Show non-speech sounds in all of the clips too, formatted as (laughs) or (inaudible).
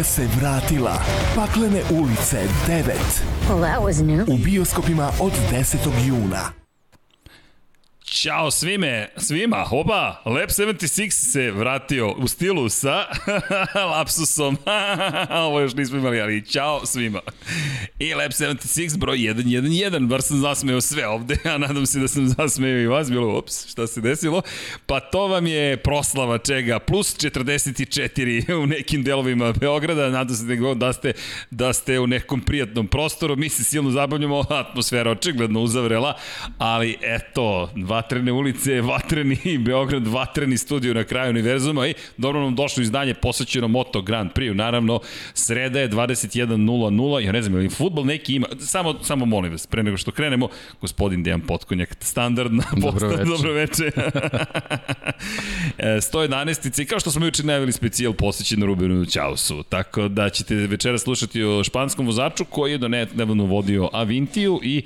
Saga se vratila. Paklene ulice 9. Well, that was new. U bioskopima od 10. juna. Ćao svime, svima, oba, Lab 76 se vratio u stilu sa (laughs) lapsusom, (laughs) ovo još nismo imali, ali ćao svima. I Lab 76 broj 111, bar sam zasmeo sve ovde, a nadam se da sam zasmeo i vas, bilo, ups, šta se desilo? Pa to vam je proslava čega, plus 44 u nekim delovima Beograda, nadam se da, da ste, da ste u nekom prijatnom prostoru, mi se silno zabavljamo, atmosfera očigledno uzavrela, ali eto, vatrene ulice, vatreni (laughs) Beograd, vatreni studio na kraju univerzuma i dobro nam došlo izdanje posvećeno Moto Grand Prix. Naravno, sreda je 21.00, ja ne znam, ili futbol neki ima, samo, samo molim vas, pre nego što krenemo, gospodin Dejan Potkonjak, standardna Dobro posta, veče. dobro veče. 111. i kao što smo juče najavili specijal posvećen Rubenu Ćausu, tako da ćete večera slušati o španskom vozaču koji je do nedavno vodio Avintiju i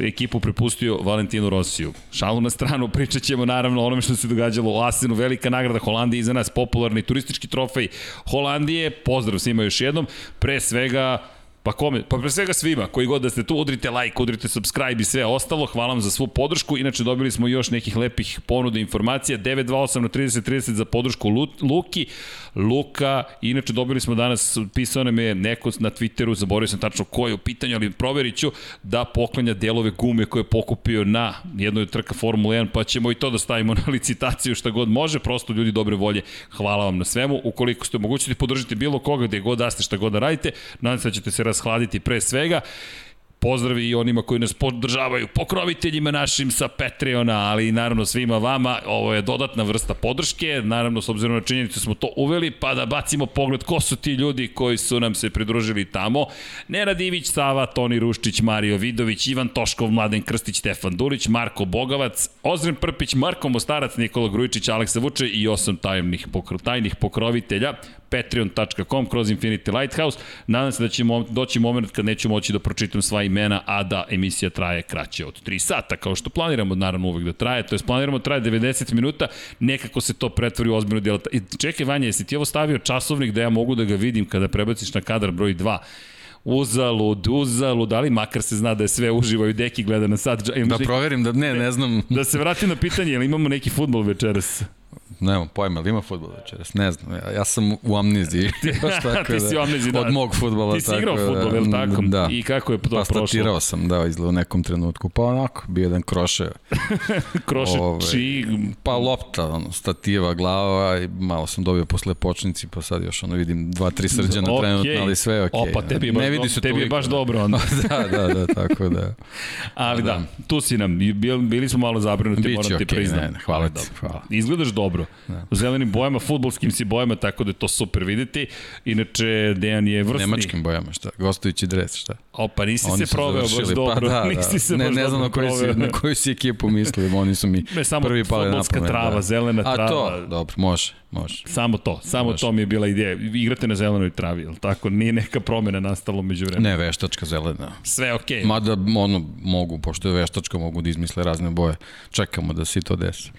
ekipu prepustio Valentinu Rosiju. Šalu na stranu, pričat ćemo naravno onome što se događalo u Asenu, velika nagrada Holandije iza nas, popularni turistički trofej Holandije, pozdrav svima još jednom, pre svega Pa kome? Pa pre svega svima, koji god da ste tu, udrite like, udrite subscribe i sve ostalo. Hvala vam za svu podršku. Inače, dobili smo još nekih lepih ponuda informacija. 928 na 3030 za podršku Lu Luki. Luka, inače dobili smo danas, pisao nam je neko na Twitteru, zaboravio sam tačno ko je u pitanju, ali proverit ću da poklanja delove gume koje je pokupio na jednoj trka Formula 1, pa ćemo i to da stavimo (laughs) na licitaciju šta god može, prosto ljudi dobre volje, hvala vam na svemu. Ukoliko ste omogućiti podržite bilo koga gde god da ste šta god da radite, nadam se da ćete se rashladiti pre svega. Pozdravi i onima koji nas podržavaju, pokroviteljima našim sa Patreona, ali i naravno svima vama. Ovo je dodatna vrsta podrške, naravno s obzirom na činjenicu smo to uveli, pa da bacimo pogled ko su ti ljudi koji su nam se pridružili tamo. Nenad Ivić, Sava, Toni Ruščić, Mario Vidović, Ivan Toškov, Mladen Krstić, Stefan Dulić, Marko Bogavac, Ozren Prpić, Marko Mostarac, Nikola Grujičić, Aleksa Vuče i osam tajnih, pokro, tajnih pokrovitelja patreon.com kroz Infinity Lighthouse. Nadam se da će doći moment kad neću moći da pročitam sva imena, a da emisija traje kraće od 3 sata, kao što planiramo naravno uvek da traje, to je planiramo da traje 90 minuta, nekako se to pretvori u ozbiljnu djela. I čekaj Vanja, jesi ti ovo stavio časovnik da ja mogu da ga vidim kada prebaciš na kadar broj 2? uzalud, uzalud, ali makar se zna da je sve uživo i deki gleda na sad. Da proverim, da ne, ne znam. Da se vratim na pitanje, jel imamo neki futbol večeras? Nemam pojma, ali ima futbol večeras, ne znam, ja, ja sam u amneziji. (laughs) (laughs) Baš tako ti si u amneziji, da. Od mog futbola. Ti si igrao tako, futbol, je li tako? Da. I kako je to pa, prošlo? Statirao sam, da, izgleda u nekom trenutku, pa onako, bio jedan kroše. (laughs) kroše Ove, čiji? Pa lopta, ono, stativa, glava i malo sam dobio posle počnici, pa sad još ono vidim dva, tri srđana okay. trenutno, ali sve je okej. Okay. Opa, tebi je baš, ne vidi se tebi je baš dobro onda. da, da, da, tako da. ali da, da, tu si nam, bili smo malo zabrinuti, moram ti okay, priznam. Ne, ne, hvala ti, hvala. Izgledaš dobro. Da. U zelenim bojama, futbolskim si bojama, tako da je to super videti. Inače, Dejan je vrsni. Nemačkim bojama, šta? Gostujući dres, šta? O, pa nisi Oni se proveo baš dobro. Pa, (laughs) da, nisi da. se ne, ne znam na koju, si, na koju si ekipu mislili, oni su mi (laughs) ne, samo prvi pali na pamet. trava, da. zelena trava. A to, dobro, može, može. Samo to, samo može. to mi je bila ideja. Igrate na zelenoj travi, jel tako? Nije neka promena nastala među vremenu. Ne, veštačka zelena. Sve okej. Okay. Mada, ono, mogu, pošto je veštačka, mogu da izmisle razne boje. Čekamo da se to desi.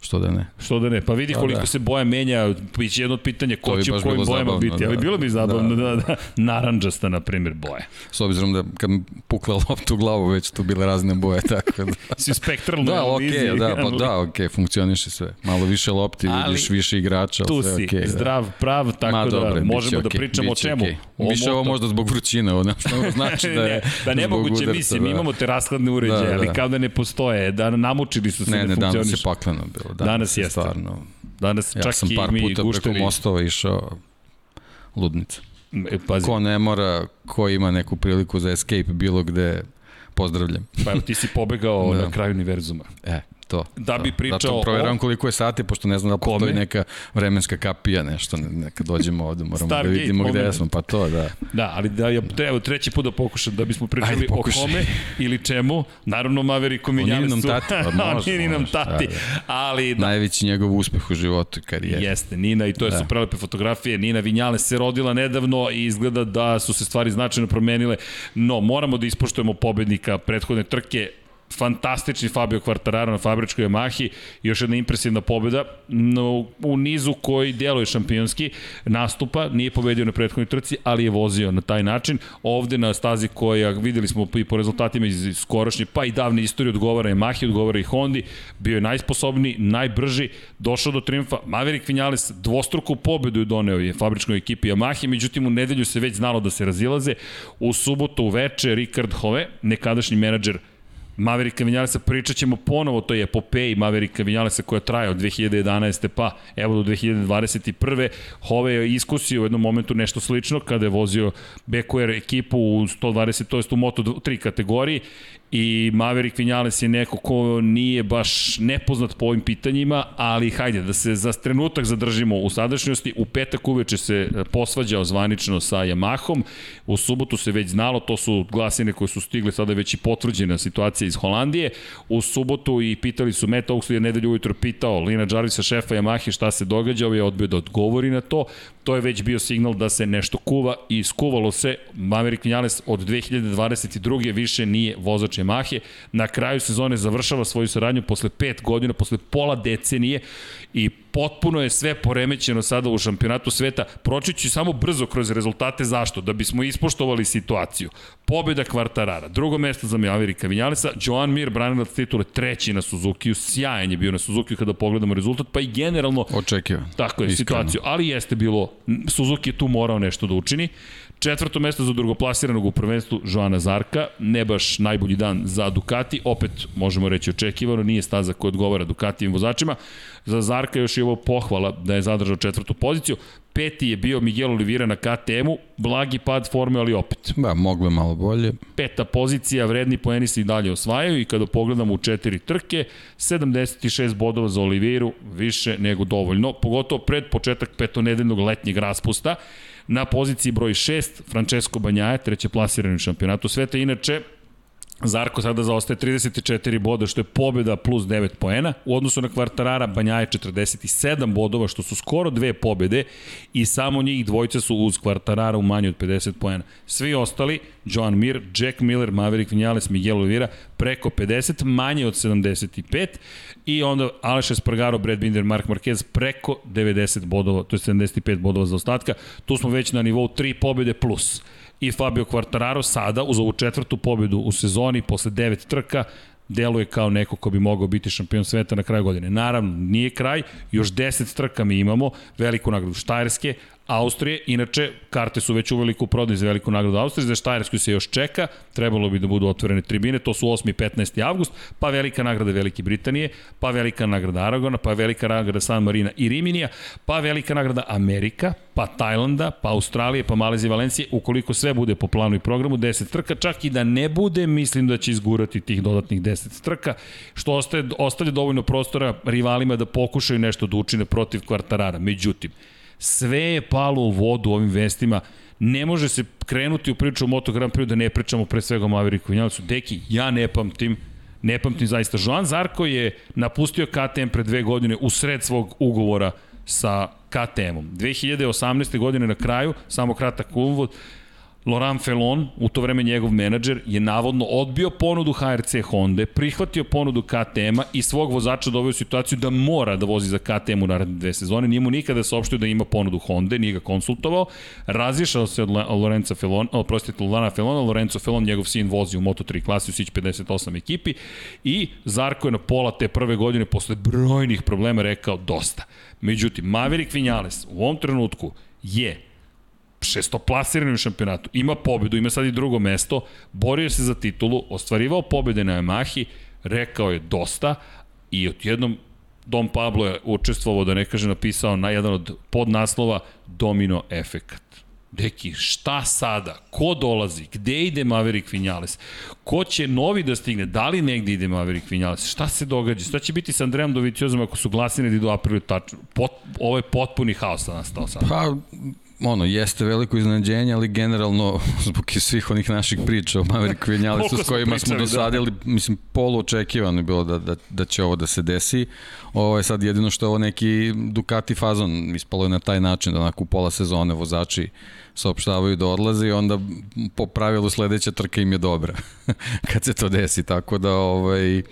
Što da ne? Što da ne? Pa vidi koliko da. se boja menja, biće jedno pitanje ko će u kojim bojama zabavno, biti, ali da, bilo bi zabavno da, da, da naranđasta, na primjer, boje. S obzirom da kad pukla loptu u glavu, već tu bile razne boje, (laughs) tako da... (laughs) si spektralno da, okay, da, pa da, okej, okay, funkcioniše sve. Malo više lopti, ali, vidiš više igrača, tu sve si, okej. Okay, zdrav, da. prav, tako Ma, da dobre, možemo da okay, pričamo o čemu. Okay. Više ovo možda zbog vrućine, ovo znači (laughs) da je ne, Da nemoguće, mislim, da. imamo te rashladne uređaje, Da, da. ali kao da ne postoje, da namučili su se, Ne, ne, ne, danas je pakleno bilo. Danas jeste. Stvarno, Danas ja čak sam i par mi puta gušteri. preko mostova išao ludnica. E, pazi, Ko ne mora, ko ima neku priliku za escape bilo gde, pozdravljam. pa evo ti si pobegao (laughs) Da. na kraju univerzuma. E, to. Da bi pričao Zato proveravam o- koliko je sati, pošto ne znam da postoji Kome? neka vremenska kapija, nešto, ne- neka dođemo ovde, moramo Stargate da vidimo gde moment. smo, pa to, da. Da, ali da ja treba treći put da pokušam da bismo pričali Ajde, o kome ili čemu. Naravno Maveriku O Minjalesu. Nininom tati, pa (laughs) može, Nininom može, tati. da, Ali da, Najveći njegov uspeh u životu i karijeri. Jeste, Nina i to je Da. su prelepe fotografije. Nina Vinjale se rodila nedavno i izgleda da su se stvari značajno promenile. No, moramo da ispoštujemo pobednika prethodne trke fantastični Fabio Quartararo na fabričkoj Yamahi, još jedna impresivna pobjeda no, u nizu koji djeluje šampionski nastupa, nije pobedio na prethodnoj trci, ali je vozio na taj način. Ovde na stazi koja videli smo i po rezultatima iz skorošnje, pa i davne istorije odgovara Yamahi, odgovara i Hondi, bio je najsposobniji, najbrži, došao do triumfa. Maverick Vinales dvostruku pobedu je doneo je fabričkoj ekipi Yamahi, međutim u nedelju se već znalo da se razilaze. U subotu u veče Ricard Hove, nekadašnji menadžer Maverika Vinjalesa, pričat ćemo ponovo o toj epopeji Maverika Vinjalesa koja traje od 2011. pa evo do 2021. Hove je iskusio u jednom momentu nešto slično kada je vozio BQR ekipu u 120, to jest u Moto3 kategoriji i Maverick Vinales je neko ko nije baš nepoznat po ovim pitanjima, ali hajde da se za trenutak zadržimo u sadašnjosti. U petak uveče se e, posvađao zvanično sa Yamahom, u subotu se već znalo, to su glasine koje su stigle sada već i potvrđena situacija iz Holandije. U subotu i pitali su Matt Oaksley je nedelju ujutro pitao Lina Jarvisa šefa Yamahe šta se događa, ovaj je odbio da odgovori na to. To je već bio signal da se nešto kuva i skuvalo se. Maverick Vinales od 2022. više nije vozač Yamahe. Na kraju sezone završava svoju saradnju posle pet godina, posle pola decenije i potpuno je sve poremećeno sada u šampionatu sveta. Pročiću samo brzo kroz rezultate zašto? Da bismo ispoštovali situaciju. Pobjeda Kvartarara, drugo mesto za Maverika Vinjalesa, Joan Mir, branilac titule, treći na Suzuki, sjajan je bio na Suzuki kada pogledamo rezultat, pa i generalno... Očekio. Tako je, Iskreno. situaciju, ali jeste bilo, Suzuki je tu morao nešto da učini. Četvrto mesto za drugoplasiranog u prvenstvu Joana Zarka, ne baš najbolji dan za Ducati, opet možemo reći očekivano, nije staza koja odgovara Ducatijim vozačima. Za Zarka još je ovo pohvala da je zadržao četvrtu poziciju. Peti je bio Miguel Oliveira na KTM-u, blagi pad forme, ali opet. Da, moglo malo bolje. Peta pozicija, vredni poeni se i dalje osvajaju i kada pogledamo u četiri trke, 76 bodova za Oliveiru, više nego dovoljno, pogotovo pred početak petonedeljnog letnjeg raspusta. Na poziciji broj 6, Francesco Banjaje, treće plasirani u šampionatu sveta. Inače, Zarko sada zaostaje 34 boda, što je pobjeda plus 9 poena. U odnosu na Kvartarara, Banjaje 47 bodova, što su skoro dve pobjede i samo njih dvojica su uz Kvartarara u manje od 50 poena. Svi ostali, John Mir, Jack Miller, Maverick Vinales, Miguel Oliveira, preko 50, manje od 75 i onda Aleš Espargaro, Brad Binder, Mark Marquez preko 90 bodova, to je 75 bodova za ostatka. Tu smo već na nivou 3 pobjede plus i Fabio Quartararo sada uz ovu četvrtu pobedu u sezoni posle devet trka deluje kao neko ko bi mogao biti šampion sveta na kraju godine. Naravno, nije kraj, još 10 trka mi imamo, veliku nagradu Štajerske, Austrije, inače karte su već uveliko u prodaju za veliku nagradu Austrije, za Štajersku se još čeka, trebalo bi da budu otvorene tribine, to su 8. i 15. avgust, pa velika nagrada Velike Britanije, pa velika nagrada Aragona, pa velika nagrada San Marina i Riminija, pa velika nagrada Amerika, pa Tajlanda, pa Australije, pa Malezije Valencije, ukoliko sve bude po planu i programu, 10 trka, čak i da ne bude, mislim da će izgurati tih dodatnih 10 trka, što ostaje, ostavlja dovoljno prostora rivalima da pokušaju nešto da učine protiv kvartarara. Međutim, Sve je palo u vodu ovim vestima. Ne može se krenuti u priču o Moto Grand Prix da ne pričamo pre svega o Mavericku Vinjalicu. Deki, ja ne pamtim, ne pamtim zaista. Joan Zarko je napustio KTM pre dve godine u sred svog ugovora sa KTM-om. 2018. godine na kraju, samo kratak uvod, Laurent Felon, u to vreme njegov menadžer, je navodno odbio ponudu HRC Honda, prihvatio ponudu KTM-a i svog vozača doveo u situaciju da mora da vozi za KTM u naredne dve sezone. Nije mu nikada saopštio da ima ponudu Honda, nije ga konsultovao. Razišao se od Lorenza Felon, oprostite, Lana Felona, Lorenzo Felon, njegov sin vozi u Moto3 klasi u Sić 58 ekipi i Zarko je na pola te prve godine posle brojnih problema rekao dosta. Međutim, Maverick Vinales u ovom trenutku je šestoplasirani u šampionatu, ima pobedu, ima sad i drugo mesto, borio se za titulu, ostvarivao pobede na Yamahi, rekao je dosta i odjednom Dom Pablo je učestvovao, da ne kaže, napisao na jedan od podnaslova domino efekat. Deki, šta sada? Ko dolazi? Gde ide Maverick Vinales? Ko će novi da stigne? Da li negde ide Maverick Vinales? Šta se događa? Šta će biti sa Andrejom Doviciozom ako su glasine da idu aprili tačno? Pot, ovo je potpuni haos nastao sad. Pa, ono, jeste veliko iznenađenje, ali generalno, (laughs) zbog svih onih naših priča o Maverick Vinjalesu s kojima smo da. dosadili, da. mislim, polu očekivano je bilo da, da, da će ovo da se desi. Ovo je sad jedino što je ovo neki Ducati fazon, ispalo je na taj način da onako u pola sezone vozači saopštavaju da odlaze i onda po pravilu sledeća trka im je dobra (laughs) kad se to desi, tako da ovaj,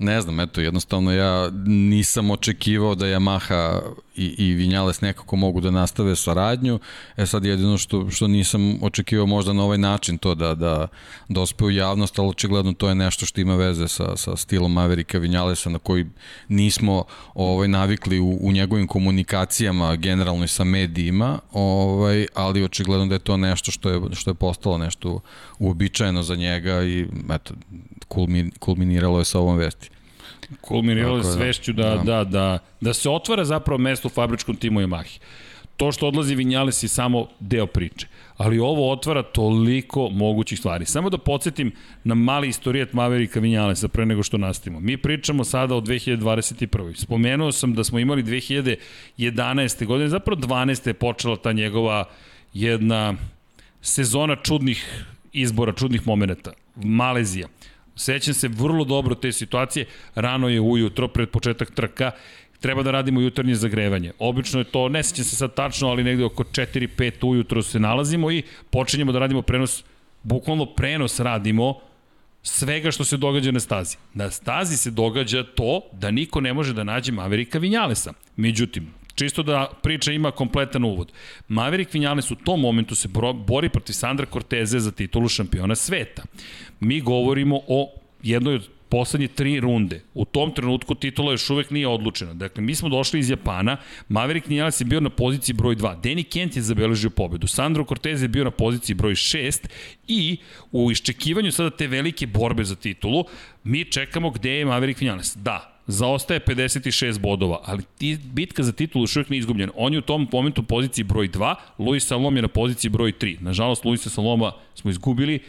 Ne znam, eto, jednostavno ja nisam očekivao da Yamaha i, i Vinjales nekako mogu da nastave saradnju. E sad jedino što, što nisam očekivao možda na ovaj način to da, da dospe u javnost, ali očigledno to je nešto što ima veze sa, sa stilom Maverika Vinjalesa na koji nismo ovaj, navikli u, u njegovim komunikacijama generalno i sa medijima, ovaj, ali očigledno da je to nešto što je, što je postalo nešto uobičajeno za njega i eto, kulminiralo je sa ovom vesti. Kulminiralo je svešću da, da, da, da, da se otvara zapravo mesto u fabričkom timu Yamahi. To što odlazi Vinjales je samo deo priče. Ali ovo otvara toliko mogućih stvari. Samo da podsjetim na mali istorijet Maverika Vinjalesa pre nego što nastavimo. Mi pričamo sada o 2021. Spomenuo sam da smo imali 2011. godine, zapravo 12. je počela ta njegova jedna sezona čudnih izbora, čudnih momenta. Malezija. Sećam se vrlo dobro te situacije, rano je ujutro pred početak trka, treba da radimo jutarnje zagrevanje. Obično je to, ne sećam se sad tačno, ali negde oko 4-5 ujutro se nalazimo i počinjemo da radimo prenos, bukvalno prenos radimo svega što se događa na stazi. Na stazi se događa to da niko ne može da nađe Maverika Vinjalesa. Međutim, čisto da priča ima kompletan uvod. Maverick Vinales u tom momentu se bori protiv Sandra Corteze za titulu šampiona sveta. Mi govorimo o jednoj od poslednje tri runde. U tom trenutku titula još uvek nije odlučena. Dakle, mi smo došli iz Japana, Maverick Vinales je bio na poziciji broj 2, Danny Kent je zabeležio pobedu, Sandro Cortez je bio na poziciji broj 6 i u iščekivanju sada te velike borbe za titulu, mi čekamo gde je Maverick Vinales. Da, zaostaje 56 bodova, ali ti, bitka za titulu još uvijek nije izgubljena. On je u tom momentu poziciji broj 2, Luis Salom je na poziciji broj 3. Nažalost, Luisa Saloma smo izgubili,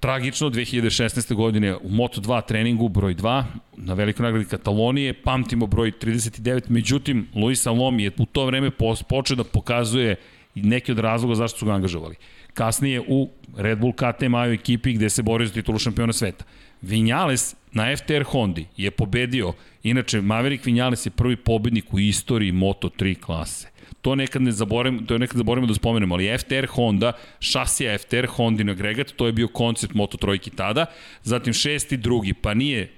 tragično 2016. godine u Moto2 treningu broj 2 na velikoj nagradi Katalonije, pamtimo broj 39, međutim Luis Salom je u to vreme počeo da pokazuje neki od razloga zašto su ga angažovali. Kasnije u Red Bull KTM ekipi gde se borio za titulu šampiona sveta. Vinales na FTR Hondi je pobedio, inače Maverick Vinales je prvi pobednik u istoriji Moto3 klase. To nekad ne zaboravimo, to nekad zaboravimo da spomenemo, ali FTR Honda, šasija FTR Hondin agregat, to je bio koncept Moto trojki tada, zatim šesti drugi, pa nije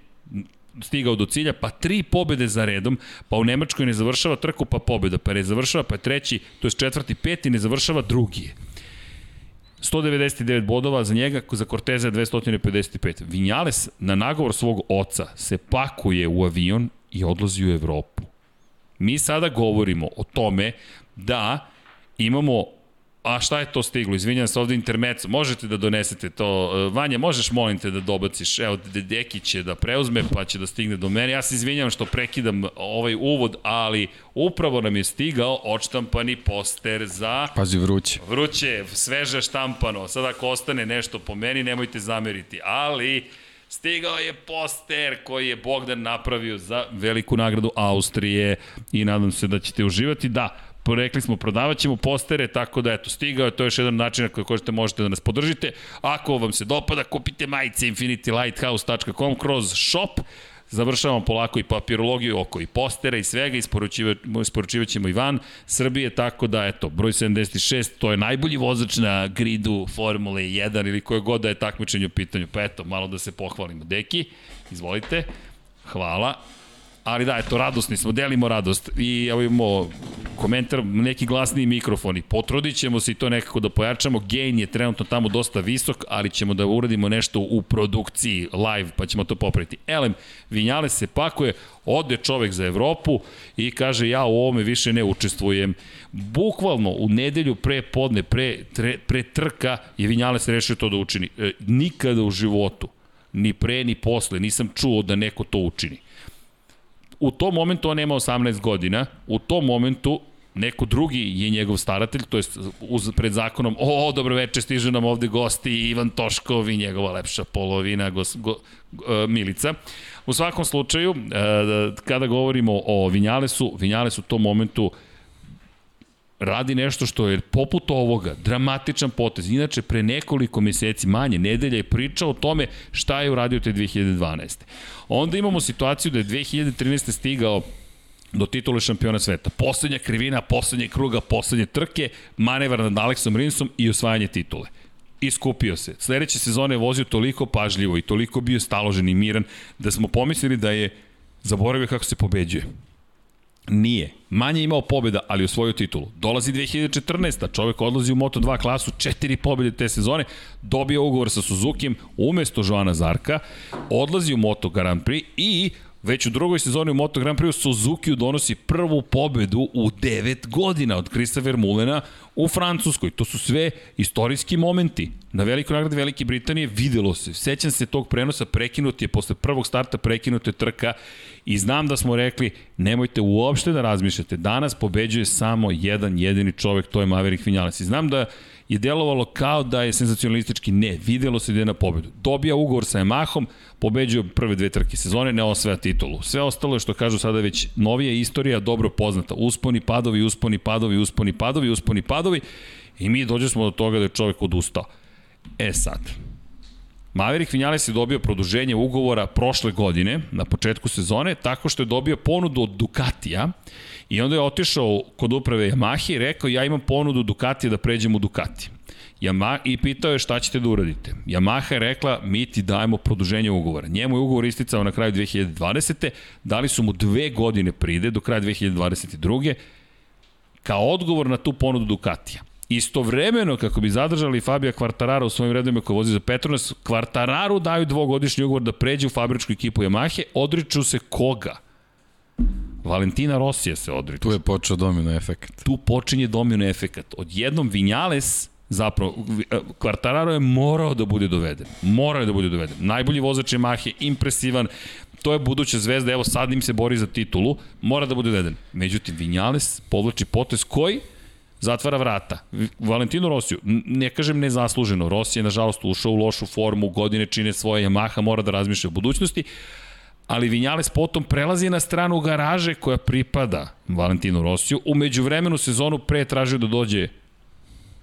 stigao do cilja, pa tri pobede za redom, pa u Nemačkoj ne završava trku, pa pobeda, pa ne završava, pa treći, to je četvrti, peti, ne završava drugi 199 bodova za njega, za Corteza 255. Vinjales na nagovor svog oca se pakuje u avion i odlazi u Evropu. Mi sada govorimo o tome da imamo A šta je to stiglo? Izvinjam se ovde intermeco. Možete da donesete to. E, Vanja, možeš molim te da dobaciš. Evo, Deki će da preuzme pa će da stigne do mene. Ja se izvinjam što prekidam ovaj uvod, ali upravo nam je stigao odštampani poster za... Pazi, vruće. Vruće, sveže štampano. Sada ako ostane nešto po meni, nemojte zameriti. Ali... Stigao je poster koji je Bogdan napravio za veliku nagradu Austrije i nadam se da ćete uživati. Da, rekli smo prodavat ćemo postere, tako da eto, stigao je, to je još jedan način na koji možete, možete da nas podržite. Ako vam se dopada, kupite majice infinitylighthouse.com kroz shop, završavamo polako i papirologiju oko i postera i svega, isporučiva, isporučivat ćemo i van Srbije, tako da, eto, broj 76, to je najbolji vozač na gridu Formule 1 ili koje god da je takmičenje u pitanju. Pa eto, malo da se pohvalimo. Deki, izvolite. Hvala. Ali da, eto, radosni smo, delimo radost. I evo imamo komentar, neki glasniji mikrofoni. Potrudit ćemo se i to nekako da pojačamo. Gain je trenutno tamo dosta visok, ali ćemo da uradimo nešto u produkciji live, pa ćemo to popraviti. Elem, Vinjale se pakuje, ode čovek za Evropu i kaže ja u ovome više ne učestvujem. Bukvalno u nedelju pre podne, pre, tre, pre trka je Vinjale se rešio to da učini. E, nikada u životu, ni pre ni posle, nisam čuo da neko to učini u tom momentu on nema 18 godina, u tom momentu neko drugi je njegov staratelj, to je uz, pred zakonom, o, dobro večer, stiže nam ovde gosti Ivan Toškov i njegova lepša polovina, gos, go, go, Milica. U svakom slučaju, e, kada govorimo o Vinjalesu, Vinjales u tom momentu radi nešto što je poput ovoga, dramatičan potez. Inače, pre nekoliko meseci manje, nedelja je pričao o tome šta je uradio te 2012. Onda imamo situaciju da je 2013. stigao do titule šampiona sveta. Poslednja krivina, poslednje kruga, poslednje trke, manevar nad Aleksom Rinsom i osvajanje titule. Iskupio se. Sledeće sezone je vozio toliko pažljivo i toliko bio staložen i miran da smo pomislili da je zaboravio kako se pobeđuje. Nije. Manje imao pobjeda, ali osvojio titulu. Dolazi 2014. Čovek odlazi u Moto2 klasu, četiri pobjede te sezone, dobio ugovor sa Suzukijem umesto Joana Zarka, odlazi u Moto Grand Prix i Već u drugoj sezoni u Moto Grand Prix Suzuki donosi prvu pobedu u 9 godina od Krista Vermulena u Francuskoj. To su sve istorijski momenti. Na velikoj nagradi Velike Britanije videlo se. Sećam se tog prenosa, prekinut je, posle prvog starta prekinut je trka i znam da smo rekli nemojte uopšte da razmišljate. Danas pobeđuje samo jedan jedini čovek, to je Maverick Vinales. I znam da je delovalo kao da je senzacionalistički. Ne, videlo se da je na pobedu. Dobija ugovor sa Yamahom, pobeđuje prve dve trke sezone, ne osvaja titulu. Sve ostalo je što kažu sada već novija istorija, dobro poznata. Usponi, padovi, usponi, padovi, usponi, padovi, usponi, padovi. I mi dođemo do toga da je čovek odustao. E sad, Maverick Vinales je dobio produženje ugovora prošle godine, na početku sezone, tako što je dobio ponudu od Ducatija i onda je otišao kod uprave Yamaha i rekao ja imam ponudu Ducatija da pređem u Ducati. Yamaha, I pitao je šta ćete da uradite. Yamaha je rekla mi ti dajemo produženje ugovora. Njemu je ugovor isticao na kraju 2020. Dali su mu dve godine pride do kraja 2022. Kao odgovor na tu ponudu Ducatija. Istovremeno, kako bi zadržali Fabija Kvartarara u svojim redovima koji vozi za Petronas, Kvartararu daju dvogodišnji ugovor da pređe u fabričku ekipu Yamahe, odriču se koga? Valentina Rosija se odriču. Tu je počeo domino efekt. Tu počinje domino efekt. Odjednom Vinjales, zapravo, Kvartararo je morao da bude doveden. Morao je da bude doveden. Najbolji vozač Yamahe, impresivan, to je buduća zvezda, evo sad im se bori za titulu, mora da bude doveden. Međutim, Vinjales povlači potes koji zatvara vrata. Valentino Rosiju, ne kažem nezasluženo, Rossi je nažalost ušao u lošu formu, godine čine svoje, Yamaha mora da razmišlja o budućnosti, ali Vinjales potom prelazi na stranu garaže koja pripada Valentino Rosiju. Umeđu vremenu sezonu pre tražio da dođe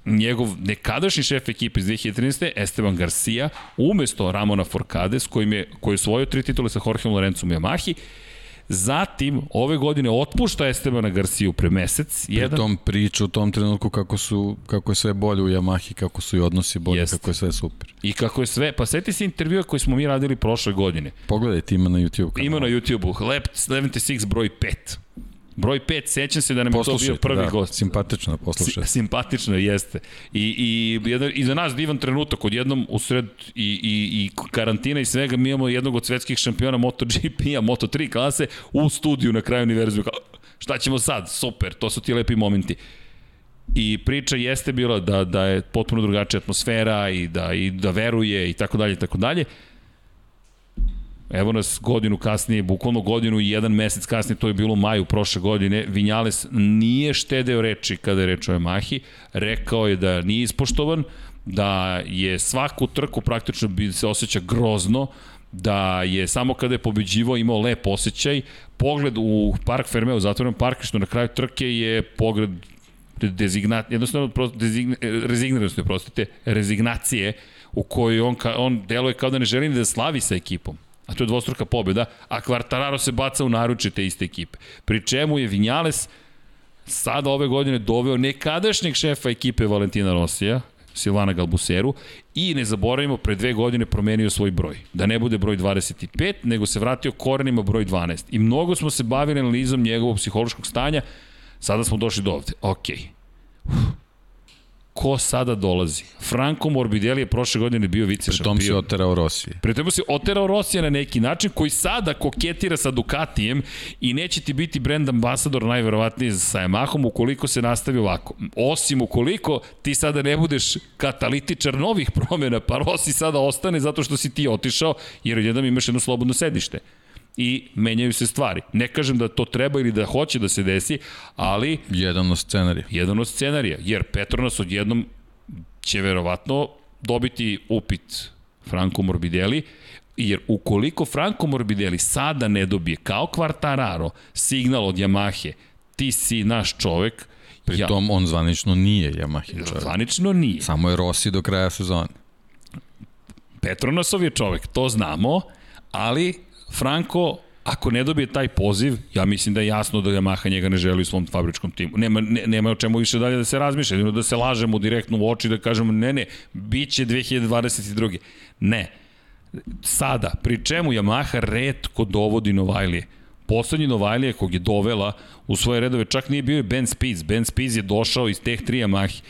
njegov nekadašnji šef ekipe iz 2013. Esteban Garcia, umesto Ramona Forcade, s kojim je, koji je osvojio tri titule sa Jorgeom Lorenzom Yamahi, Zatim, ove godine otpušta Estebana Garciju pre mesec. Pri jedan... tom priču u tom trenutku kako, su, kako je sve bolje u Yamahi, kako su i odnosi bolje, Jest. kako je sve super. I kako je sve, pa seti se intervjua koji smo mi radili prošle godine. Pogledajte, ima na YouTube. Kanalu. Ima na YouTube-u, Lab 76 broj 5. Broj 5, sećam se da nam je to bio prvi da, gost. Simpatično, poslušaj. Si, simpatično jeste. I, i, jedan, I za nas divan trenutak, od jednom usred i, i, i karantina i svega, mi imamo jednog od svetskih šampiona MotoGP-a, (laughs) Moto3 klase, u studiju na kraju univerziju. Šta ćemo sad? Super, to su ti lepi momenti. I priča jeste bila da, da je potpuno drugačija atmosfera i da, i da veruje i tako dalje i tako dalje. Evo nas godinu kasnije, bukvalno godinu i jedan mesec kasnije, to je bilo u maju prošle godine, Vinjales nije štedeo reči kada je reč o Yamahi, rekao je da nije ispoštovan, da je svaku trku praktično bi se osjeća grozno, da je samo kada je pobeđivao imao lep osjećaj, pogled u Park Ferme, u zatvorenom parkištu na kraju trke je pogled dezignat, jednostavno dezign, rezigniranosti, prostite, rezignacije u kojoj on, on deluje kao da ne želi da slavi sa ekipom a to je dvostruka pobjeda, a Quartararo se baca u naruče te iste ekipe. Pri čemu je Vinjales sada ove godine doveo nekadašnjeg šefa ekipe Valentina Rosija, Silvana Galbuseru, i ne zaboravimo, pre dve godine promenio svoj broj. Da ne bude broj 25, nego se vratio korenima broj 12. I mnogo smo se bavili analizom njegovog psihološkog stanja, sada smo došli do ovde. Okej. Okay ko sada dolazi? Franco Morbidelli je prošle godine bio vice šampion. Pritom si oterao Rosije. Pritom si oterao Rosije na neki način koji sada koketira sa Ducatijem i neće ti biti brand ambasador najverovatnije sa Yamahom ukoliko se nastavi ovako. Osim ukoliko ti sada ne budeš katalitičar novih promjena, pa Rossi sada ostane zato što si ti otišao jer jedan imaš jedno slobodno sedište i menjaju se stvari. Ne kažem da to treba ili da hoće da se desi, ali... Jedan od scenarija. Jedan od scenarija, jer Petronas odjednom će verovatno dobiti upit Franco Morbidelli, jer ukoliko Franco Morbidelli sada ne dobije kao Quartararo signal od Yamahe, ti si naš čovek, Pritom ja. on zvanično nije Yamahin čovjek. Zvanično nije. Samo je Rossi do kraja sezone. Petronosov je čovek, to znamo, ali Franko ako ne dobije taj poziv, ja mislim da je jasno da Yamaha njega ne želi u svom fabričkom timu. Nema, ne, nema o čemu više dalje da se razmišlja, da se lažemo direktno u oči da kažemo ne, ne, bit će 2022. Ne. Sada, pri čemu Yamaha redko dovodi Novajlije poslednji Novajlije kog je dovela u svoje redove, čak nije bio i Ben Spies. Ben Spies je došao iz teh tri Yamahi.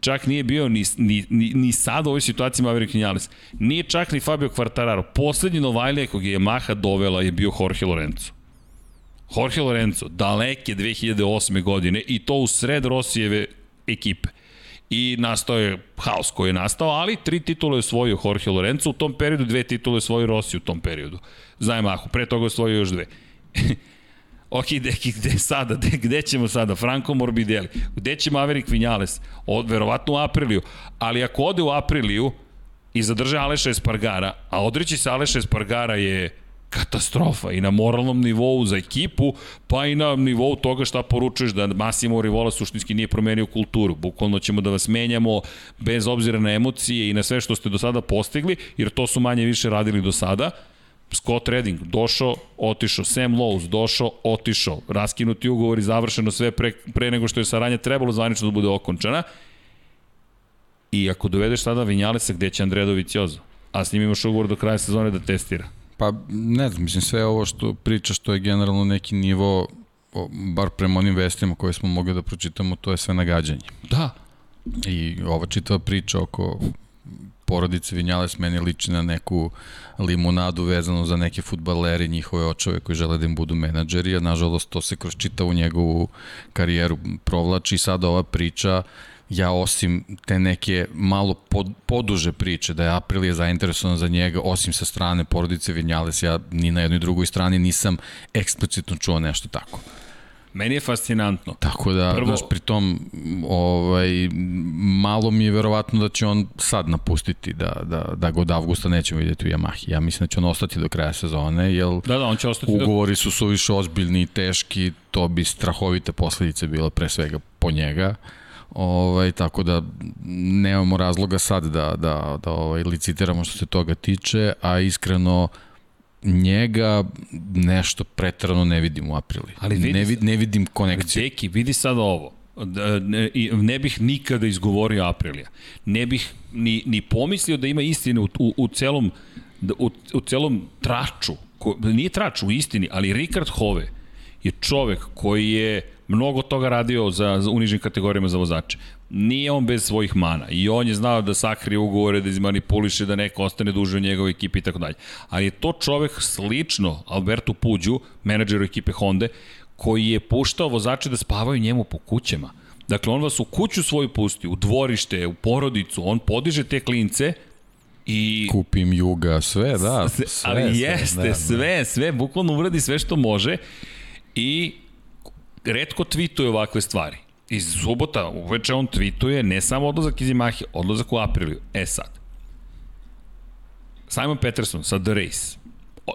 Čak nije bio ni, ni, ni, ni sad u ovoj situaciji Maverick Vinales. Nije čak ni Fabio Quartararo. Poslednji Novajlije kog je Yamaha dovela je bio Jorge Lorenzo. Jorge Lorenzo, daleke 2008. godine i to u sred Rosijeve ekipe i nastao je haos koji je nastao, ali tri titule je osvojio Jorge Lorenzo u tom periodu, dve titule je osvojio Rossi u tom periodu. Za Yamahu, pre toga je osvojio još dve. Ok, gde, gde sada, gde, gde ćemo sada? Franco Morbidelli. Gde će Maverick Vinales? Od, verovatno u Apriliju. Ali ako ode u Apriliju i zadrže Aleša Espargara, a odreći se Aleša Espargara je katastrofa i na moralnom nivou za ekipu, pa i na nivou toga šta poručuješ da Massimo Rivola suštinski nije promenio kulturu. Bukvalno ćemo da vas menjamo bez obzira na emocije i na sve što ste do sada postigli, jer to su manje više radili do sada Scott Redding došao, otišao, Sam Lowe's došao, otišao, raskinuti ugovor i završeno sve pre, pre nego što je saranja trebalo zvanično da bude okončana. I ako dovedeš sada Vinjalesa, gde će Andredović Jozo? A s njim imaš ugovor do kraja sezone da testira. Pa ne znam, mislim sve ovo što priča što je generalno neki nivo bar prema onim vestima koje smo mogli da pročitamo, to je sve nagađanje. Da. I ova čitava priča oko porodice Vinjales meni liči na neku limunadu vezano za neke futbaleri, njihove očove koji žele da im budu menadžeri, a nažalost to se kroz čitavu njegovu karijeru provlači i sada ova priča ja osim te neke malo pod, poduže priče da je Aprilija zainteresovan za njega, osim sa strane porodice Vinjales, ja ni na jednoj drugoj strani nisam eksplicitno čuo nešto tako. Meni je fascinantno. Tako da, Prvo... znaš, pritom, ovaj, malo mi je verovatno da će on sad napustiti, da, da, da ga od avgusta nećemo vidjeti u Yamahi. Ja mislim da će on ostati do kraja sezone, jer da, da, on će ostati ugovori do... su suviše ozbiljni i teški, to bi strahovite posledice bilo pre svega po njega. Ovaj, tako da nemamo razloga sad da, da, da ovaj, licitiramo što se toga tiče, a iskreno njega nešto pretrano ne vidim u aprili. Ali vidi, ne, vid, ne vidim konekciju. Deki, vidi sad ovo. Da, ne, ne bih nikada izgovorio Aprilija. Ne bih ni, ni pomislio da ima istine u, u, u celom da, u, u celom traču. Ko, nije trač u istini, ali Rikard Hove je čovek koji je mnogo toga radio za, za unižnim kategorijama za vozače. Nije on bez svojih mana i on je znao da sakrije ugovore, da izmanipuliše, da neko ostane duže u njegovoj ekipi i tako dalje. Ali je to čovek slično Albertu Puđu, menadžeru ekipe Honda, koji je puštao vozače da spavaju njemu po kućama. Dakle, on vas u kuću svoju pusti, u dvorište, u porodicu, on podiže te klince i... Kupim juga, sve, da. Sve, ali jeste, sve, da, da. sve, sve, bukvalno uradi sve što može i redko tweetuje ovakve stvari. Iz subota uveče on tweetuje ne samo odlazak iz Yamahe, odlazak u Apriliju. E sad, Simon Peterson sa The Race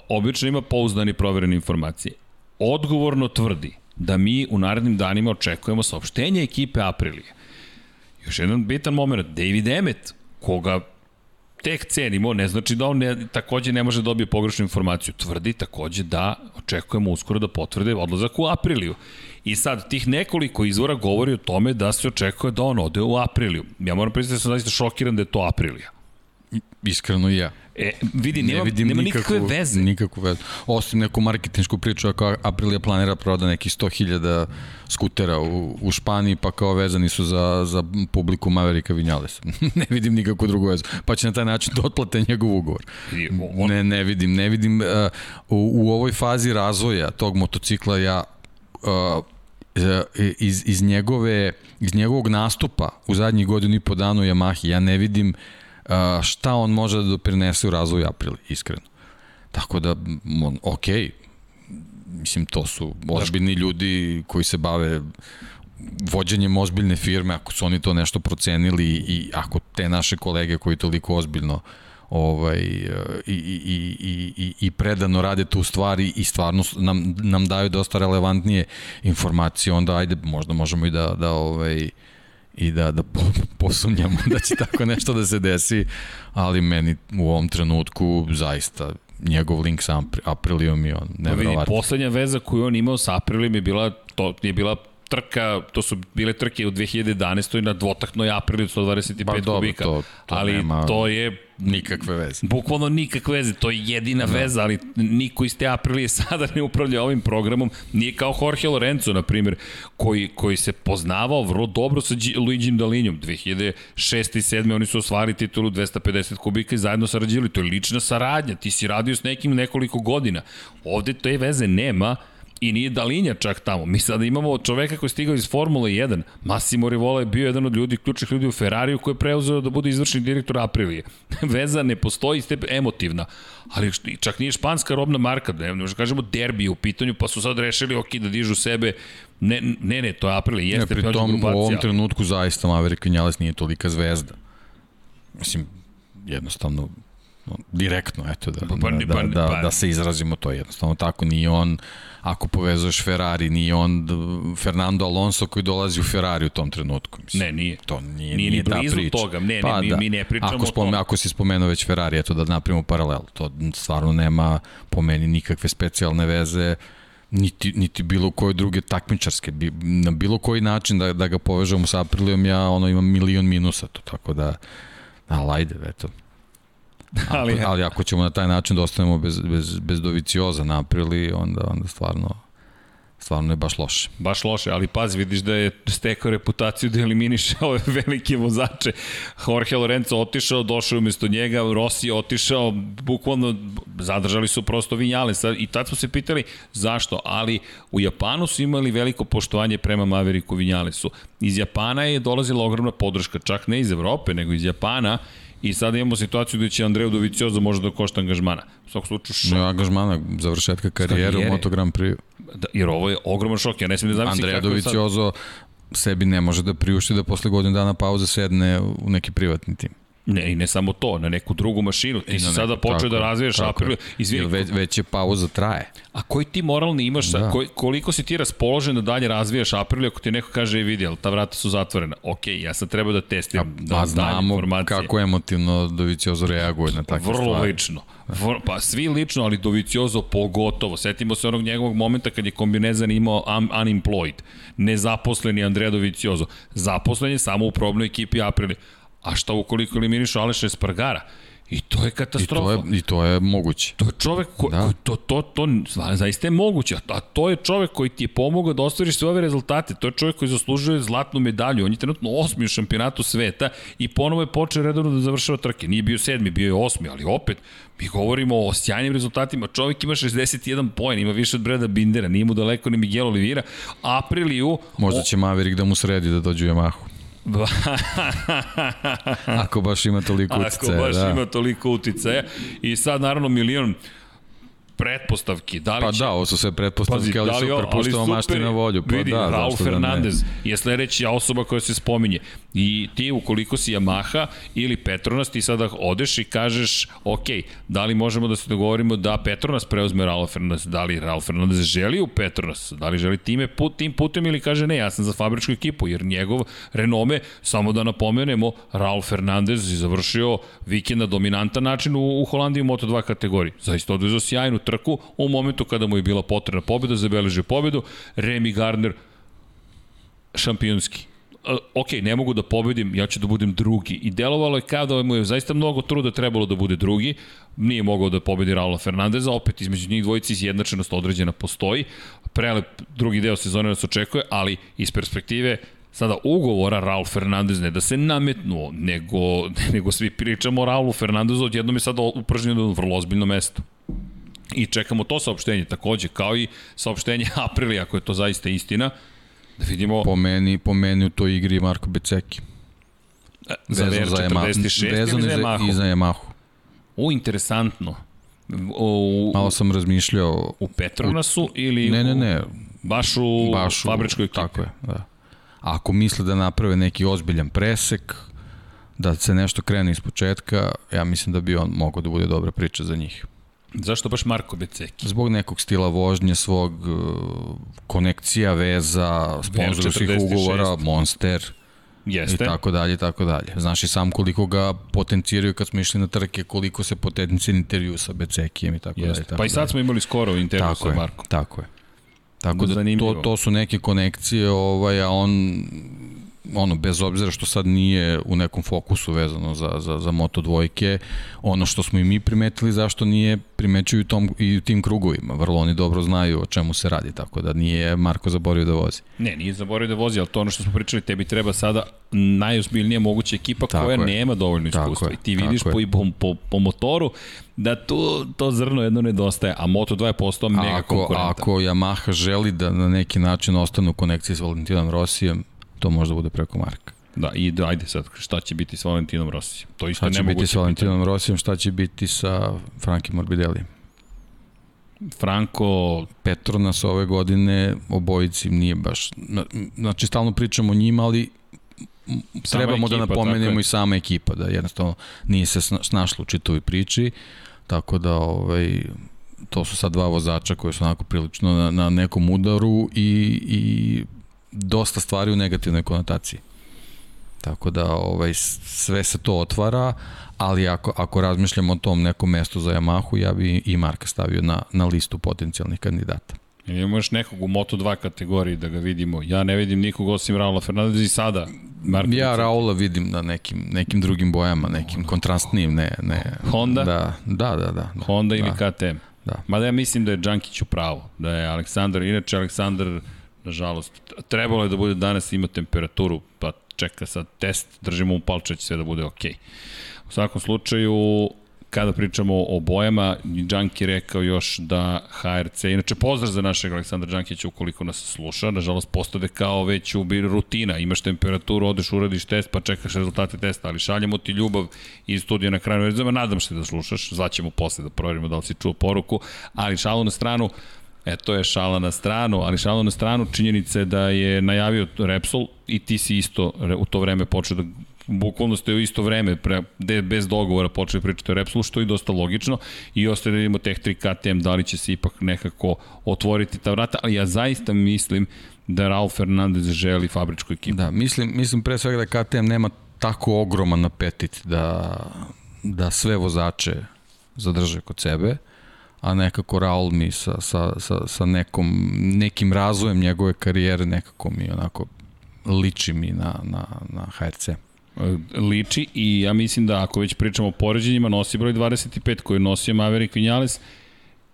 obično ima pouzdane i proverene informacije. Odgovorno tvrdi da mi u narednim danima očekujemo saopštenje ekipe Aprilije. Još jedan bitan moment, David Emmet, koga tek cenimo, ne znači da on ne, takođe ne može da dobije pogrešnu informaciju. Tvrdi takođe da očekujemo uskoro da potvrde odlazak u Apriliju. I sad, tih nekoliko izvora govori o tome da se očekuje da on ode u Apriliju. Ja moram priznati da sam zaista šokiran da je to Aprilija. Iskreno i ja. E, vidi, nema, ne vidim nema nikakvu, nikakve veze. Nikakvu vezu. Osim neku marketinšku priču, ako Aprilia planira proda nekih 100.000 skutera u, u Španiji, pa kao vezani su za, za publiku Maverika Vinales. (laughs) ne vidim nikakvu drugu vezu. Pa će na taj način da otplate njegov ugovor. Ne, ne vidim. Ne vidim uh, u, u ovoj fazi razvoja tog motocikla ja uh, iz, iz, njegove, iz njegovog nastupa u zadnjih godinu i po danu Yamahi, ja ne vidim uh, šta on može da doprinese u razvoju Aprili, iskreno. Tako da, on, ok, mislim, to su ozbiljni ljudi koji se bave vođenjem ozbiljne firme, ako su oni to nešto procenili i ako te naše kolege koji toliko ozbiljno ovaj, i, i, i, i, i predano rade tu stvari i stvarno nam, nam daju dosta relevantnije informacije, onda ajde, možda možemo i da, da ovaj, i da, da posumnjamo da će tako nešto da se desi, ali meni u ovom trenutku zaista njegov link sa Aprilijom i on nevjerovatno. Pa vidi, poslednja veza koju on imao sa Aprilijom je bila, to je bila trka, to su bile trke u 2011. na dvotaknoj aprili od 125 ba, dobro, kubika. To, to ali nema... to je nikakve veze. Bukvalno nikakve veze, to je jedina da. veza, ali niko iz te aprilije (laughs) sada ne upravlja ovim programom. Nije kao Jorge Lorenzo, na primjer, koji, koji se poznavao vrlo dobro sa Luigi Dalinjom. 2006. i 2007. oni su osvali titulu 250 kubika i zajedno sarađivali. To je lična saradnja. Ti si radio s nekim nekoliko godina. Ovde te veze nema, I nije Dalinja čak tamo. Mi sada imamo čoveka koji je stigao iz Formule 1. Massimo Rivola je bio jedan od ljudi, ključnih ljudi u Ferrariju koji je preuzeo da bude izvršni direktor Aprilije. (laughs) Veza ne postoji, ste emotivna. Ali čak nije španska robna marka, ne, ne kažemo derbi u pitanju, pa su sad rešili ok da dižu sebe Ne, ne, ne, to je Aprilije, jeste ne, pri tom, u ovom trenutku zaista Maverick Vinales nije tolika zvezda. Mislim, jednostavno direktno, eto, da, pa, pa, da, pa, da, pa, da se izrazimo to jednostavno tako, nije on ako povezuješ Ferrari, nije on Fernando Alonso koji dolazi u Ferrari u tom trenutku. Mislim. Ne, nije. To nije, nije, nije ni blizu priča. toga. Ne, pa, ne, mi, da. mi ne pričamo ako spome, o tom. Ako si spomenuo već Ferrari, eto da napravimo paralel. To stvarno nema po meni nikakve specijalne veze niti, niti bilo koje druge takmičarske. Na bilo koji način da, da ga povežemo sa Aprilijom, ja ono imam milion minusa to, tako da, ali ajde, eto. Ali, ako, ali ako ćemo na taj način da ostanemo bez, bez, bez Dovicioza na aprili, onda, onda stvarno stvarno je baš loše. Baš loše, ali pazi, vidiš da je stekao reputaciju da eliminiše (laughs) ove velike vozače. Jorge Lorenzo otišao, došao umesto njega, Rossi je otišao, bukvalno zadržali su prosto Vinjale. I tad smo se pitali zašto, ali u Japanu su imali veliko poštovanje prema Maveriku Vinjalesu. Iz Japana je dolazila ogromna podrška, čak ne iz Evrope, nego iz Japana I sada imamo situaciju da će Andreju Dovicioza možda da košta angažmana. U svakom slučaju šok. Ne, angažmana, završetka karijere, u Moto Grand Prix. Da, jer ovo je ogroman šok, ja ne smijem da zamislim Andreja Doviciozo sad... sebi ne može da priušti da posle godinu dana pauze sedne u neki privatni tim. Ne, i ne samo to, na neku drugu mašinu. Ti si sada počeo da razvijaš Aprilu. Izvini, već, već je pauza traje. A koji ti moralni imaš, da. Koj, koliko si ti raspoložen da dalje razvijaš Aprilu ako ti neko kaže, vidi, ali ta vrata su zatvorena. Ok, ja sam trebao da testiram ja, da, pa znamo kako emotivno Doviciozo reaguje na takve Vrlo stvari. lično. Vrlo, pa svi lično, ali Doviciozo pogotovo. Setimo se onog njegovog momenta kad je kombinezan imao un, unemployed. Nezaposleni Andrea Doviciozo. Zaposlen je samo u probnoj ekipi Aprilije A šta ukoliko eliminiš Aleša Espargara? I to je katastrofa. I to je, i to je moguće. To je čovek ko, da. to, to, to, to zaista je moguće. A to je čovek koji ti je pomogao da ostvariš sve ove rezultate. To je čovek koji zaslužuje zlatnu medalju. On je trenutno osmi u šampionatu sveta i ponovo je počeo redovno da završava trke. Nije bio sedmi, bio je osmi, ali opet mi govorimo o sjajnim rezultatima. Čovek ima 61 poen, ima više od Breda Bindera, nije mu daleko ni Miguel Olivira. Apriliju... Možda će Maverick da mu sredi da dođe u Yamahu. (laughs) Ako baš ima toliko uticaja. Ako baš da. ima toliko uticaja. I sad naravno milion pretpostavki. Da li pa će... da, ovo su sve pretpostavke, Pazi, ali da li, super, puštamo mašti na volju. Pa vidi, da, Raul Fernandez da je sledeća osoba koja se spominje. I ti, ukoliko si Yamaha ili Petronas, ti sada odeš i kažeš, ok, da li možemo da se dogovorimo da Petronas preuzme Raul Fernandez, da li Raul Fernandez želi u Petronas, da li želi time put, tim putem ili kaže ne, ja sam za fabričku ekipu, jer njegov renome, samo da napomenemo, Raul Fernandez je završio vikend na dominantan način u, u Holandiji u Moto2 kategoriji. Zaista odvezao sjajnu trku u momentu kada mu je bila potrebna pobjeda, zabeležio pobedu, Remy Gardner šampionski ok, ne mogu da pobedim, ja ću da budem drugi. I delovalo je kao da mu je zaista mnogo truda trebalo da bude drugi. Nije mogao da pobedi Raula Fernandeza, opet između njih dvojici izjednačenost određena postoji. Prelep drugi deo sezone nas očekuje, ali iz perspektive sada ugovora Raul Fernandez ne da se nametnuo, nego, (laughs) nego svi pričamo o Raulu Fernandezu, odjednom je sada upržnjeno na vrlo ozbiljno mesto. I čekamo to saopštenje takođe, kao i saopštenje (laughs) Aprili, ako je to zaista istina. Da vidimo... Po meni, po meni u toj igri Marko Beceki. E, za VR46 za Yamaha, vezan za Yamahu? I za Yamahu. U, interesantno. U, Malo sam razmišljao... U Petronasu u, ili... Ne, ne, ne. Baš u, baš u fabričkoj ekipi. Tako je, da. Ako misle da naprave neki ozbiljan presek, da se nešto krene iz početka, ja mislim da bi on mogao da bude dobra priča za njih. Zašto baš Marko Beceki? Zbog nekog stila vožnje, svog uh, konekcija, veza, sponzorskih ugovora, Monster Jeste. i tako dalje, i tako dalje. Znaš i sam koliko ga potenciraju kad smo išli na trke, koliko se potencija intervju sa Becekijem i tako Jeste. dalje. Tako pa i sad smo imali skoro intervju tako sa Markom. Tako je. Tako da, da to, to su neke konekcije, ovaj, a on ono, bez obzira što sad nije u nekom fokusu vezano za, za, za Moto dvojke, ono što smo i mi primetili, zašto nije primećuju tom, i u tim krugovima. Vrlo oni dobro znaju o čemu se radi, tako da nije Marko zaborio da vozi. Ne, nije zaborio da vozi, ali to ono što smo pričali, tebi treba sada najozbiljnija moguća ekipa tako koja je. nema dovoljno iskustva. I ti vidiš po, po, po, po motoru da tu to zrno jedno nedostaje, a Moto2 je postao mega ako, konkurentan. Ako Yamaha želi da na neki način ostane u konekciji s Valentinom Rosijem, to možda bude preko Marka. Da, i da, ajde sad, šta će biti s Valentinom Rosijem? To isto šta će biti s Valentinom Rosijem, šta će biti sa Frankim Morbidellijem? Franko... Petronas ove godine obojici nije baš... Znači, stalno pričamo o njima, ali sama trebamo da ekipa, da napomenemo i sama ekipa, da jednostavno nije se snašla u čitovi priči, tako da ovaj, to su sad dva vozača koji su onako prilično na, na nekom udaru i, i dosta stvari u negativnoj konotaciji. Tako da ovaj, sve se to otvara, ali ako, ako razmišljamo o tom nekom mestu za Yamahu, ja bi i Marka stavio na, na listu potencijalnih kandidata. Imamo još nekog u Moto2 kategoriji da ga vidimo. Ja ne vidim nikog osim Raula Fernandez i sada. Marko ja Raula vidim na nekim, nekim drugim bojama, nekim kontrastnim, ne, ne. Honda? Da, da, da. da, Honda da. ili KTM? Da. Mada ja mislim da je Đankić u pravu, da je Aleksandar, inače Aleksandar nažalost. Trebalo je da bude danas ima temperaturu, pa čeka sad test, držimo u palče, će sve da bude okej. Okay. U svakom slučaju, kada pričamo o bojama, Džanki rekao još da HRC, inače pozdrav za našeg Aleksandra Džankića ukoliko nas sluša, nažalost postade kao već u rutina, imaš temperaturu, odeš, uradiš test, pa čekaš rezultate testa, ali šaljemo ti ljubav iz studija na kraju, nadam se da slušaš, zvaćemo posle da proverimo da li si čuo poruku, ali šalu na stranu, E, to je šala na stranu, ali šala na stranu činjenica je da je najavio Repsol i ti si isto u to vreme počeo da bukvalno ste u isto vreme, pre, de, bez dogovora počeli pričati o Repsolu, što je dosta logično i ostaje da vidimo Tech 3 KTM, da li će se ipak nekako otvoriti ta vrata, ali ja zaista mislim da Raul Fernandez želi fabričku ekipu. Da, mislim, mislim pre svega da KTM nema tako ogroman apetit da, da sve vozače zadrže kod sebe a nekako Raul mi sa, sa, sa, sa nekom, nekim razvojem njegove karijere nekako mi onako liči mi na, na, na HRC liči i ja mislim da ako već pričamo o poređenjima, nosi broj 25 koji nosio Maverick Vinales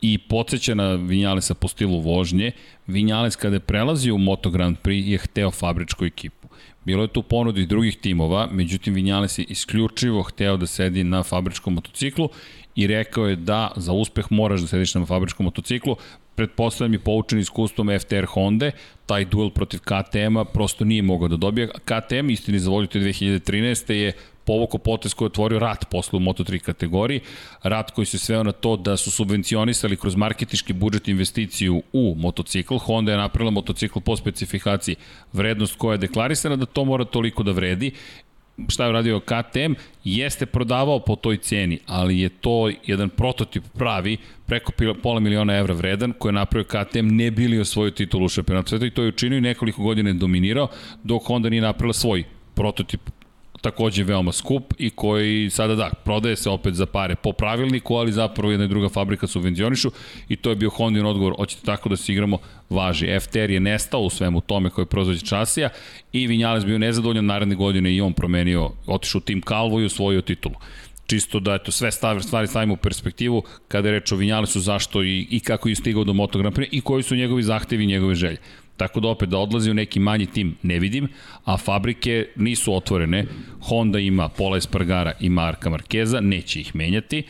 i podsjeća na Vinjalesa po stilu vožnje. Vinjales kada je prelazio u Moto Grand Prix je hteo fabričku ekipu. Bilo je tu ponudi drugih timova, međutim Vinjales je isključivo hteo da sedi na fabričkom motociklu i rekao je da za uspeh moraš da sediš na fabričkom motociklu, pretpostavljam i poučen iskustvom FTR Honda, taj duel protiv KTM-a prosto nije mogao da dobije. KTM, istini za volju 2013. je povoko potes koji je otvorio rat posle u Moto3 kategoriji, rat koji se sveo na to da su subvencionisali kroz marketički budžet investiciju u motocikl, Honda je napravila motocikl po specifikaciji vrednost koja je deklarisana da to mora toliko da vredi šta je uradio KTM, jeste prodavao po toj ceni, ali je to jedan prototip pravi, preko pola miliona evra vredan, koji je napravio KTM, ne bili osvojio titulu u šampionatu sveta i to je učinio i nekoliko godina je dominirao, dok Honda nije napravila svoj prototip takođe veoma skup i koji sada da, prodaje se opet za pare po pravilniku, ali zapravo jedna i druga fabrika subvencionišu i to je bio Hondin odgovor, hoćete tako da se igramo, važi. FTR je nestao u svemu tome koji je časija i Vinjales bio nezadovoljan naredne godine i on promenio, otišao u tim Kalvo i osvojio titulu čisto da eto sve stvari, stvari stavimo u perspektivu kada je reč o Vinjalesu zašto i, i kako je stigao do Moto Grand Prix i koji su njegovi zahtevi i njegove želje. Tako da opet da odlazi u neki manji tim ne vidim, a fabrike nisu otvorene. Honda ima Pola Espargara i Marka Markeza, neće ih menjati.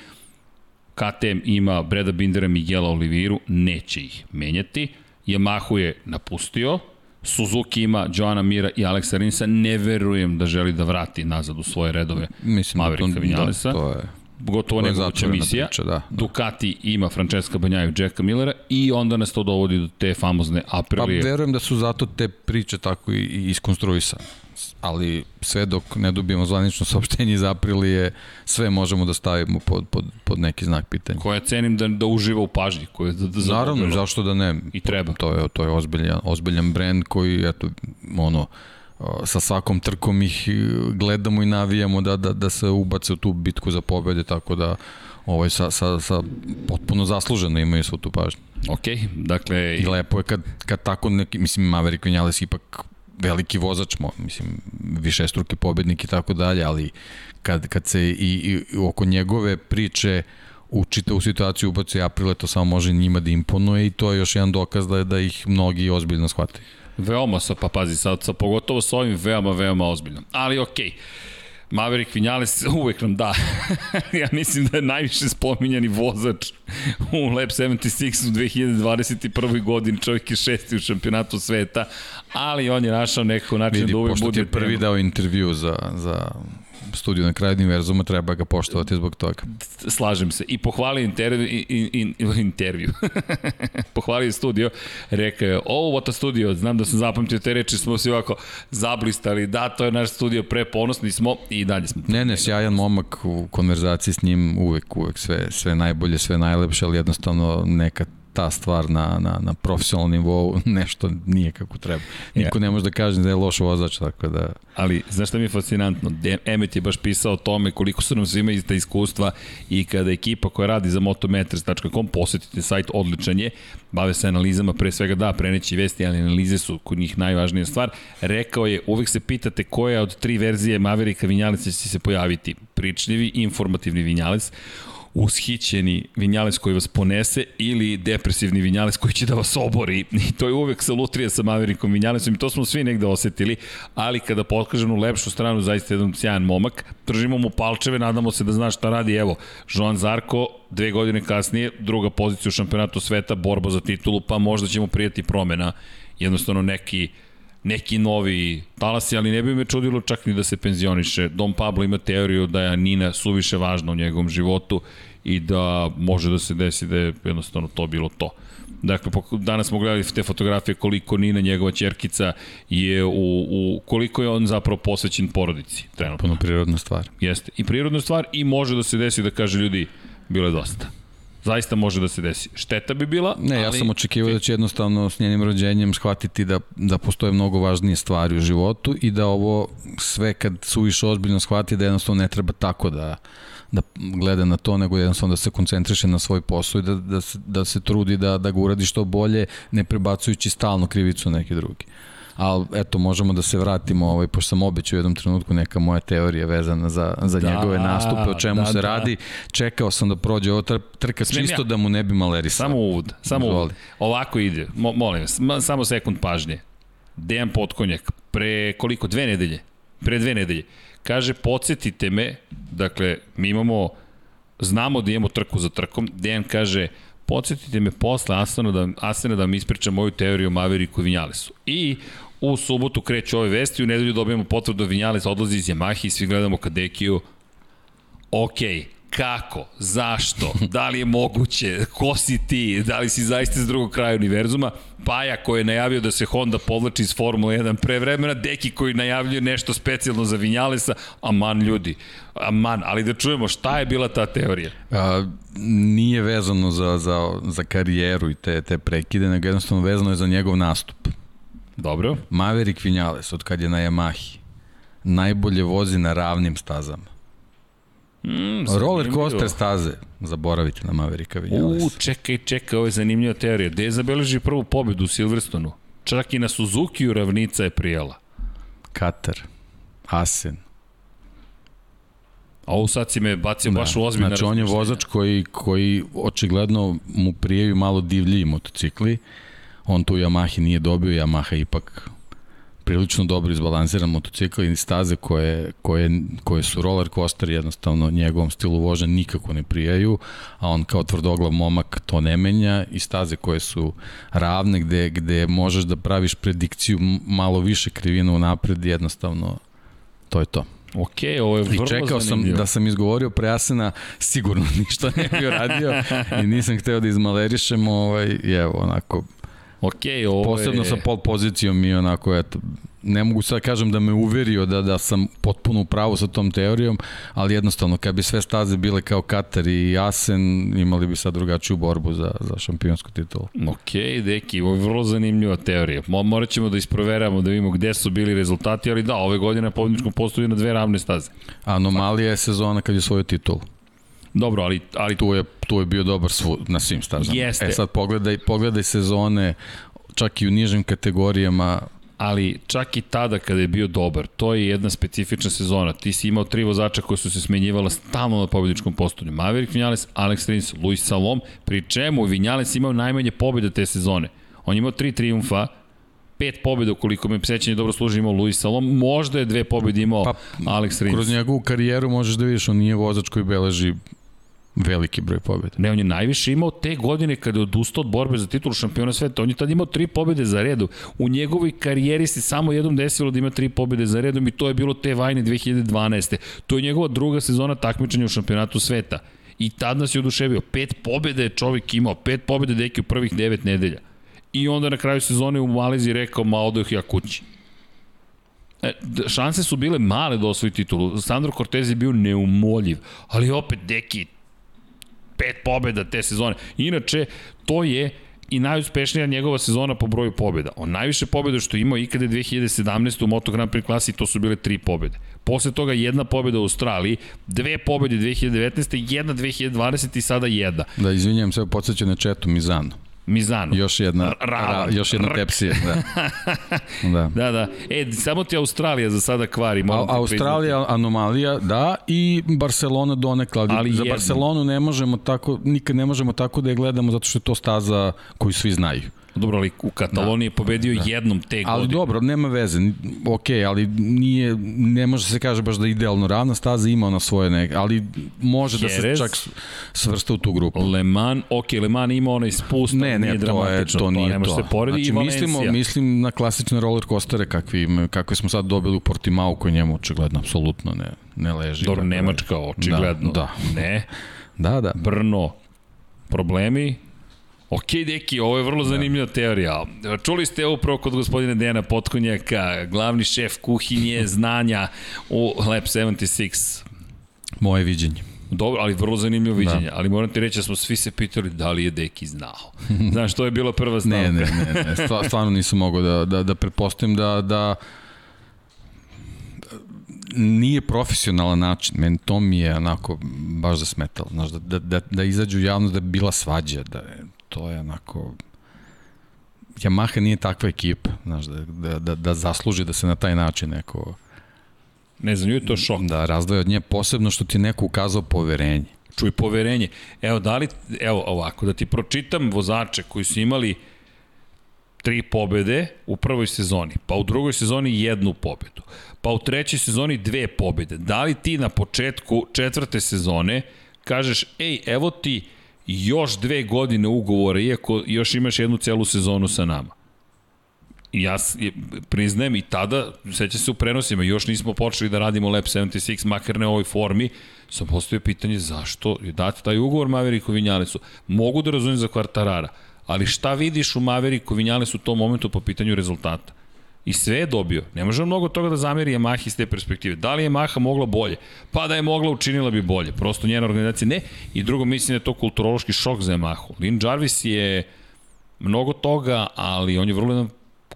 KTM ima Breda Bindera, Miguela Oliviru, neće ih menjati. Yamahu je napustio, Suzuki ima Joana Mira i Alexa Rinsa, ne verujem da želi da vrati nazad u svoje redove Mislim, Mavericka Vinjalesa. Da, to je gotovo nemoguća misija. Priča, da. Ducati ima Francesca Banjaju, Jacka Millera i onda nas to dovodi do te famozne Aprilije. Pa verujem da su zato te priče tako i, i iskonstruisane ali sve dok ne dobijemo zvanično saopštenje iz Aprilije, sve možemo da stavimo pod, pod, pod neki znak pitanja. Koja cenim da, da uživa u pažnji. Koje da, da Naravno, zašto da ne? I treba. To je, to je ozbiljan, ozbiljan brend koji, eto, ono, sa svakom trkom ih gledamo i navijamo da, da, da se ubace u tu bitku za pobede, tako da ovaj, sa, sa, sa potpuno zasluženo imaju svu tu pažnju. Ok, dakle... I lepo je kad, kad tako neki, mislim, Maverick Vinales ipak veliki vozač, mo, mislim, višestruki pobednik i tako dalje, ali kad, kad se i, i oko njegove priče u čitavu situaciju ubaci Aprile, to samo može njima da imponuje i to je još jedan dokaz da, da ih mnogi ozbiljno shvataju. Veoma sa, pa pazi, sad, sa, pogotovo sa ovim veoma, veoma ozbiljno. Ali okej. Okay. Maverick Vinales (laughs) uvek nam da. (laughs) ja mislim da je najviše spominjani vozač u Lab 76 u 2021. godini. Čovjek je šesti u šampionatu sveta, ali on je našao nekako način Vidi, da uvek bude... Vidi, pošto ti je prvi dao intervju za, za studiju na kraju univerzuma, treba ga poštovati zbog toga. Slažem se. I pohvalio intervju, in, in, (laughs) intervju. pohvalio studio, rekao je, ovo, what a studio, znam da sam zapamtio te reči, smo svi ovako zablistali, da, to je naš studio, preponosni smo i dalje smo. Ne, ne, sjajan momak u konverzaciji s njim, uvek, uvek sve, sve najbolje, sve najlepše, ali jednostavno neka ta stvar na, na, na profesionalnom nivou (laughs) nešto nije kako treba. Niko ja. ne može da kaže da je loš vozač, tako da... Ali, znaš šta mi je fascinantno? Emmet je baš pisao o tome koliko su nam svima ista iskustva i kada ekipa koja radi za motometers.com, posetite sajt, odličan je, bave se analizama, pre svega da, preneći vesti, ali analize su kod njih najvažnija stvar. Rekao je, uvek se pitate koja od tri verzije Maverika Vinjalica će se pojaviti. Pričljivi, informativni Vinjalic ushićeni vinjales koji vas ponese ili depresivni vinjales koji će da vas obori. (laughs) I to je uvek salutrija sa Maverikom vinjalesom i to smo svi negde osetili, ali kada pokažem u lepšu stranu, zaista jedan sjajan momak, držimo mu palčeve, nadamo se da zna šta radi. Evo, Joan Zarko, dve godine kasnije, druga pozicija u šampionatu sveta, borba za titulu, pa možda ćemo prijeti promena. Jednostavno neki neki novi talasi, ali ne bi me čudilo čak ni da se penzioniše. Dom Pablo ima teoriju da je Nina suviše važna u njegovom životu i da može da se desi da je jednostavno to bilo to. Dakle, danas smo gledali te fotografije koliko Nina, njegova čerkica, je u, u koliko je on zapravo posvećen porodici. Trenutno. Puno prirodna stvar. Jeste. I prirodna stvar i može da se desi da kaže ljudi, bilo je dosta zaista može da se desi. Šteta bi bila, Ne, ja sam očekivao da će jednostavno s njenim rođenjem shvatiti da, da postoje mnogo važnije stvari u životu i da ovo sve kad suviše ozbiljno shvati da jednostavno ne treba tako da, da gleda na to, nego jednostavno da se koncentriše na svoj posao i da, da, se, da se trudi da, da ga uradi što bolje, ne prebacujući stalno krivicu na neki drugi ali eto, možemo da se vratimo, ovaj, pošto sam obećao u jednom trenutku neka moja teorija vezana za, za da, njegove nastupe, o čemu da, se da. radi. Čekao sam da prođe ovo trka Smem čisto ja. da mu ne bi malerisao. Samo uvod, samo uvod. Ovako ide, Mo, molim vas, samo sekund pažnje. Dejan Potkonjak, pre koliko, dve nedelje? Pre dve nedelje. Kaže, podsjetite me, dakle, mi imamo, znamo da imamo trku za trkom, Dejan kaže, podsjetite me posle Asena da, Asena da mi ispriča moju teoriju o Maveriku i Vinjalesu. I U subotu kreću ove vesti, u nedelju dobijemo potvrdu da Vinjales odlazi iz Yamahi i svi gledamo Kadekiju. Okej, okay kako, zašto, (laughs) da li je moguće, ko si ti, da li si zaista iz drugog kraja univerzuma, Paja koji je najavio da se Honda povlači iz Formule 1 pre vremena, Deki koji najavljuje nešto specijalno za Vinjalesa, aman ljudi, aman, ali da čujemo šta je bila ta teorija? A, nije vezano za, za, za karijeru i te, te prekide, nego jednostavno vezano je za njegov nastup. Dobro. Maverick Vinales, od kad je na Yamahi, najbolje vozi na ravnim stazama. Mm, Roller coaster staze, zaboravite na Mavericka Vinales. U, čekaj, čekaj, ovo je zanimljiva teorija. Gde je zabeleži prvu pobedu u Silverstonu? Čak i na Suzuki u ravnica je prijela. Katar, Asen. A ovo sad si me bacio da. baš u ozbiljne Znači on je vozač koji, koji očigledno mu prijevaju malo divlji motocikli. On tu Yamahi nije dobio, Yamaha ipak prilično dobro izbalansiran motocikl i staze koje, koje, koje su roller coaster jednostavno njegovom stilu vožnja nikako ne prijaju, a on kao tvrdoglav momak to ne menja i staze koje su ravne gde, gde možeš da praviš predikciju malo više krivina u napred jednostavno to je to. Ok, ovo je vrlo I čekao zanimljivo. sam da sam izgovorio preasena, sigurno (laughs) ništa ne bi uradio i nisam hteo da izmalerišem, ovaj, i evo, onako, Ok, ovo posebno je... sa pol pozicijom i onako, eto, ne mogu sad kažem da me uverio da, da sam potpuno u pravu sa tom teorijom, ali jednostavno, kad bi sve staze bile kao Katar i Asen, imali bi sad drugačiju borbu za, za šampionsku titulu. Ok, deki, ovo je vrlo zanimljiva teorija. Mo, morat ćemo da isproveramo da vidimo gde su bili rezultati, ali da, ove godine na pobedničkom postoju na dve ravne staze. Anomalija je sezona kad je svoju titulu. Dobro, ali, ali Tu je, tu je bio dobar svu, na svim stazama. Jeste. E sad pogledaj, pogledaj sezone, čak i u nižim kategorijama, ali čak i tada kada je bio dobar, to je jedna specifična sezona. Ti si imao tri vozača koji su se smenjivala stalno na pobedničkom postolju. Maverick Vinales, Alex Rins, Luis Salom, pri čemu Vinales imao najmanje pobjede te sezone. On je imao tri triumfa, pet pobjeda, ukoliko me sećanje dobro služi, imao Luis Salom, možda je dve pobjede imao pa, Alex Rins. kroz njegovu karijeru možeš da vidiš, on nije vozač koji beleži veliki broj pobjeda. Ne, on je najviše imao te godine kada je odustao od borbe za titulu šampiona sveta. On je tad imao tri pobjede za redu. U njegovoj karijeri se samo jednom desilo da ima tri pobjede za redom i to je bilo te vajne 2012. To je njegova druga sezona takmičenja u šampionatu sveta. I tad nas je oduševio. Pet pobjede je čovjek imao, pet pobjede deki u prvih devet nedelja. I onda na kraju sezone u Maleziji rekao, ma odoh ja kući. E, šanse su bile male da osvoji titulu. Sandro Cortez je bio neumoljiv, ali opet deki pet pobjeda te sezone. Inače, to je i najuspešnija njegova sezona po broju pobjeda. On najviše pobjeda što je imao ikada je 2017. u Moto Grand Prix klasi, to su bile tri pobjede. Posle toga jedna pobjeda u Australiji, dve pobjede 2019. jedna 2020. i sada jedna. Da, izvinjam se, podsjeća na četu Mizano. Mizano. Još jedna, Ravan. ra, još jedna Rk. tepsija. Da. (laughs) da. Da, da. E, samo ti Australija za sada kvari. A, Australija anomalija, da, i Barcelona donekle, ali, Ali za jedno. Barcelonu ne možemo tako, nikad ne možemo tako da je gledamo zato što je to staza koju svi znaju. Dobro, ali u Kataloniji je pobedio da. jednom te godine. Ali dobro, nema veze, ok, ali nije, ne može se kaže baš da je idealno ravna staza, ima ona svoje neke, ali može da se Jerez. čak svrsta u tu grupu. Le Mans, ok, Le Mans ima onaj spust, Ne, ne, nije to, je, dramatično, to nije ne može to. se poredi znači, i Valencija. mislimo, mislim na klasične roller coastere kakvi, imaju- kakve smo sad dobili u Portimao koji njemu očigledno apsolutno ne, ne leži. Dobro, da- Nemačka, očigledno. Da, Ne. da, da. Brno, problemi. Ok, deki, ovo je vrlo zanimljiva teorija. Čuli ste upravo kod gospodina Dejana Potkonjaka, glavni šef kuhinje, (laughs) znanja u Lab 76. Moje viđenje. Dobro, ali vrlo zanimljivo viđenje. Da. Ali moram ti reći da smo svi se pitali da li je Deki znao. (laughs) Znaš, to je bila prva stavka. Ne, ne, ne, ne. Stva- stvarno nisam mogao da, da, da pretpostavim da, da nije profesionalan način. Meni to mi je onako baš zasmetalo. Znaš, da, da, da, da izađu u javnost da bi bila svađa. Da, je- to je onako... Yamaha nije takva ekipa, znaš, da, da, da, da zasluži da se na taj način neko Ne znam, nju je to šok. da razdvaja od nje, posebno što ti neko ukazao poverenje. čuj poverenje. Evo, da li, evo ovako, da ti pročitam vozače koji su imali tri pobede u prvoj sezoni, pa u drugoj sezoni jednu pobedu, pa u trećoj sezoni dve pobede. Da li ti na početku četvrte sezone kažeš, ej, evo ti još dve godine ugovora, iako još imaš jednu celu sezonu sa nama. Ja priznajem i tada, seća se u prenosima, još nismo počeli da radimo Lab 76, makar ne u ovoj formi, sam postavio pitanje zašto je dati taj ugovor Maveriku Vinjalesu. Mogu da razumijem za kvartarara, ali šta vidiš u Maveriku Vinjalesu u tom momentu po pitanju rezultata? I sve je dobio. Ne može mnogo toga da zameri Yamaha iz te perspektive. Da li je Yamaha mogla bolje? Pa da je mogla, učinila bi bolje. Prosto njena organizacija ne. I drugo, mislim da je to kulturološki šok za Yamahu. Lin Jarvis je mnogo toga, ali on je vrlo jedan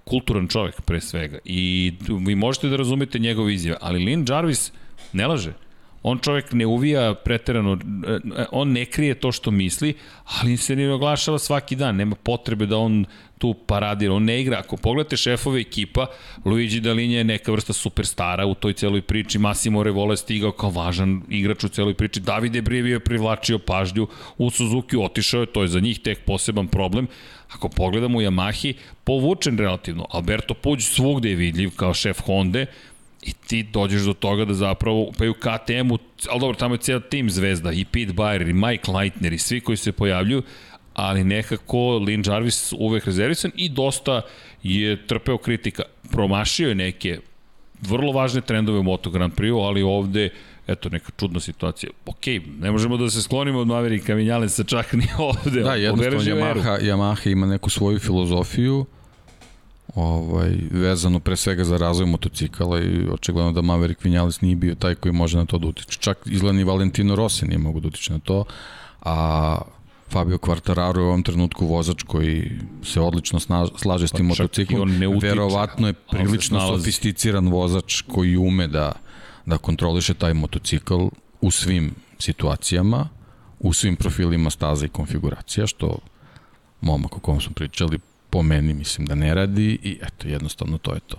kulturan čovjek pre svega. I vi možete da razumete njegove izjave, ali Lin Jarvis ne laže. On čovjek ne uvija preterano, on ne krije to što misli, ali se ne oglašava svaki dan, nema potrebe da on tu paradira, on ne igra. Ako pogledate šefove ekipa, Luigi Dalinja je neka vrsta superstara u toj celoj priči, Massimo Revola je stigao kao važan igrač u celoj priči, Davide Brivio je privlačio pažnju, u Suzuki otišao je, to je za njih tek poseban problem. Ako pogledamo u Yamahi, povučen relativno, Alberto Puđ svugde je vidljiv kao šef Honda, I ti dođeš do toga da zapravo, pa i u KTM-u, ali dobro, tamo je cijel tim zvezda, i Pete Bayer, i Mike Leitner, i svi koji se pojavljuju, ali nekako Lin Jarvis uvek rezervisan i dosta je trpeo kritika. Promašio je neke vrlo važne trendove u Moto Grand Prix, ali ovde eto, neka čudna situacija. Ok, ne možemo da se sklonimo od Maverika Vinjalesa čak ni ovde. Da, jednostavno Yamaha, Yamaha ima neku svoju filozofiju, ovaj, vezano pre svega za razvoj motocikala i očigledno da Maverick Vinales nije bio taj koji može na to da utiče. Čak izgleda ni Valentino Rossi nije mogu da utiče na to, a Fabio Quartararo je u ovom trenutku vozač koji se odlično slaže s tim pa motociklom. Verovatno je prilično sofisticiran vozač koji ume da, da kontroliše taj motocikl u svim situacijama, u svim profilima staza i konfiguracija, što momak o kom smo pričali po meni mislim da ne radi i eto jednostavno to je to.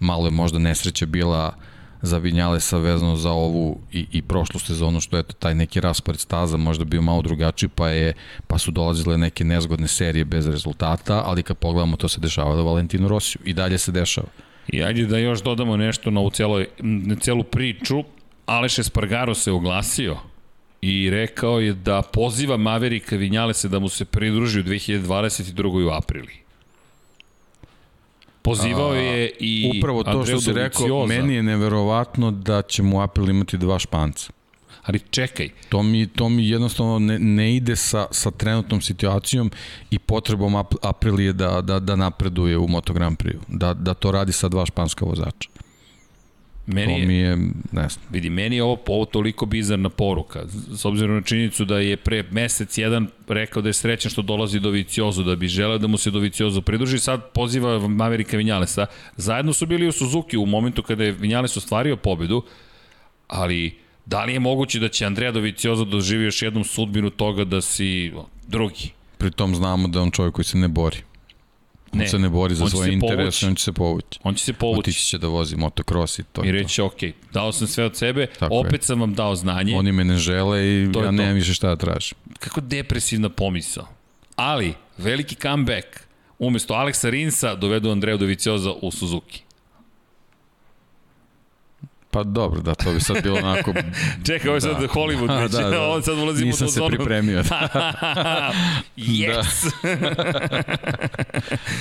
Malo je možda nesreća bila za Vinjalesa vezano za ovu i, i prošlu sezonu što je taj neki raspored staza možda bio malo drugačiji pa je pa su dolazile neke nezgodne serije bez rezultata, ali kad pogledamo to se dešava da Valentino Rosiju i dalje se dešava. I ajde da još dodamo nešto na, u celoj, na celu priču. Aleš Espargaro se oglasio i rekao je da poziva Maverika Vinjalese da mu se pridruži u 2022. u aprili. Pozivao je i Upravo to Andreu što si rekao, meni je neverovatno da će mu April imati dva španca. Ali čekaj. To mi, to mi jednostavno ne, ne ide sa, sa trenutnom situacijom i potrebom Aprilije da, da, da napreduje u Moto Grand Prix. Da, da to radi sa dva španska vozača. Meni to mi je, ne znam. Vidi, meni je ovo, ovo toliko bizarna poruka, s obzirom na činjenicu da je pre mesec jedan rekao da je srećan što dolazi do Viciozu, da bi želeo da mu se do Viciozu pridruži, sad poziva Maverika Vinjalesa. Zajedno su bili u Suzuki u momentu kada je Vinjales ostvario pobedu, ali da li je moguće da će Andrea Doviciozo doživi još jednom sudbinu toga da si drugi? Pritom znamo da on čovjek koji se ne bori. On ne, se ne bori za svoje interese, on će se povući. On će se povući. Otići će da vozi motocross i to. I reći, to. ok, dao sam sve od sebe, Tako opet je. sam vam dao znanje. Oni me ne žele i to ja nemam više šta da tražim. Kako depresivna pomisao. Ali, veliki comeback. Umesto Aleksa Rinsa dovedu Andreju Dovicioza u Suzuki. Pa dobro, da, to bi sad bilo onako... (laughs) Čekaj, ovo je sad da. Hollywood, već, (laughs) da, da. on sad ulazimo Nisam u zonu. Nisam se pripremio. (laughs) yes!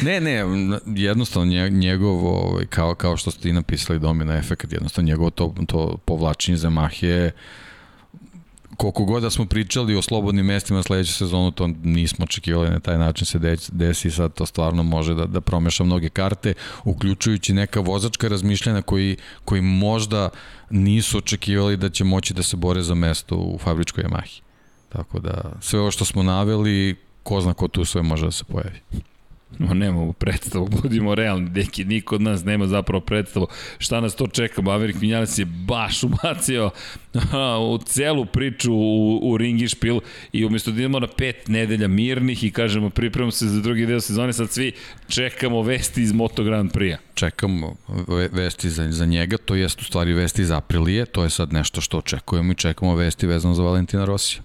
ne, ne, jednostavno njegov, ovaj, kao, kao što ste i napisali domina efekt, jednostavno njegov to, to povlačenje za Mahije koliko god da smo pričali o slobodnim mestima sledeću sezonu, to nismo očekivali na taj način se desi, sad to stvarno može da, da promeša mnoge karte, uključujući neka vozačka razmišljanja koji, koji možda nisu očekivali da će moći da se bore za mesto u fabričkoj Yamahi. Tako da sve ovo što smo naveli, ko zna ko tu sve može da se pojavi. No, nemamo predstavu, budimo realni, deki, niko od nas nema zapravo predstavu šta nas to čeka. Maverick Vinales je baš ubacio (laughs) u celu priču u, u ringi špil i umjesto da idemo na pet nedelja mirnih i kažemo pripremamo se za drugi deo sezone, sad svi čekamo vesti iz Moto Grand Prix-a. Čekamo vesti za, za njega, to jest u stvari vesti iz Aprilije, to je sad nešto što očekujemo i čekamo vesti vezano za Valentina Rosija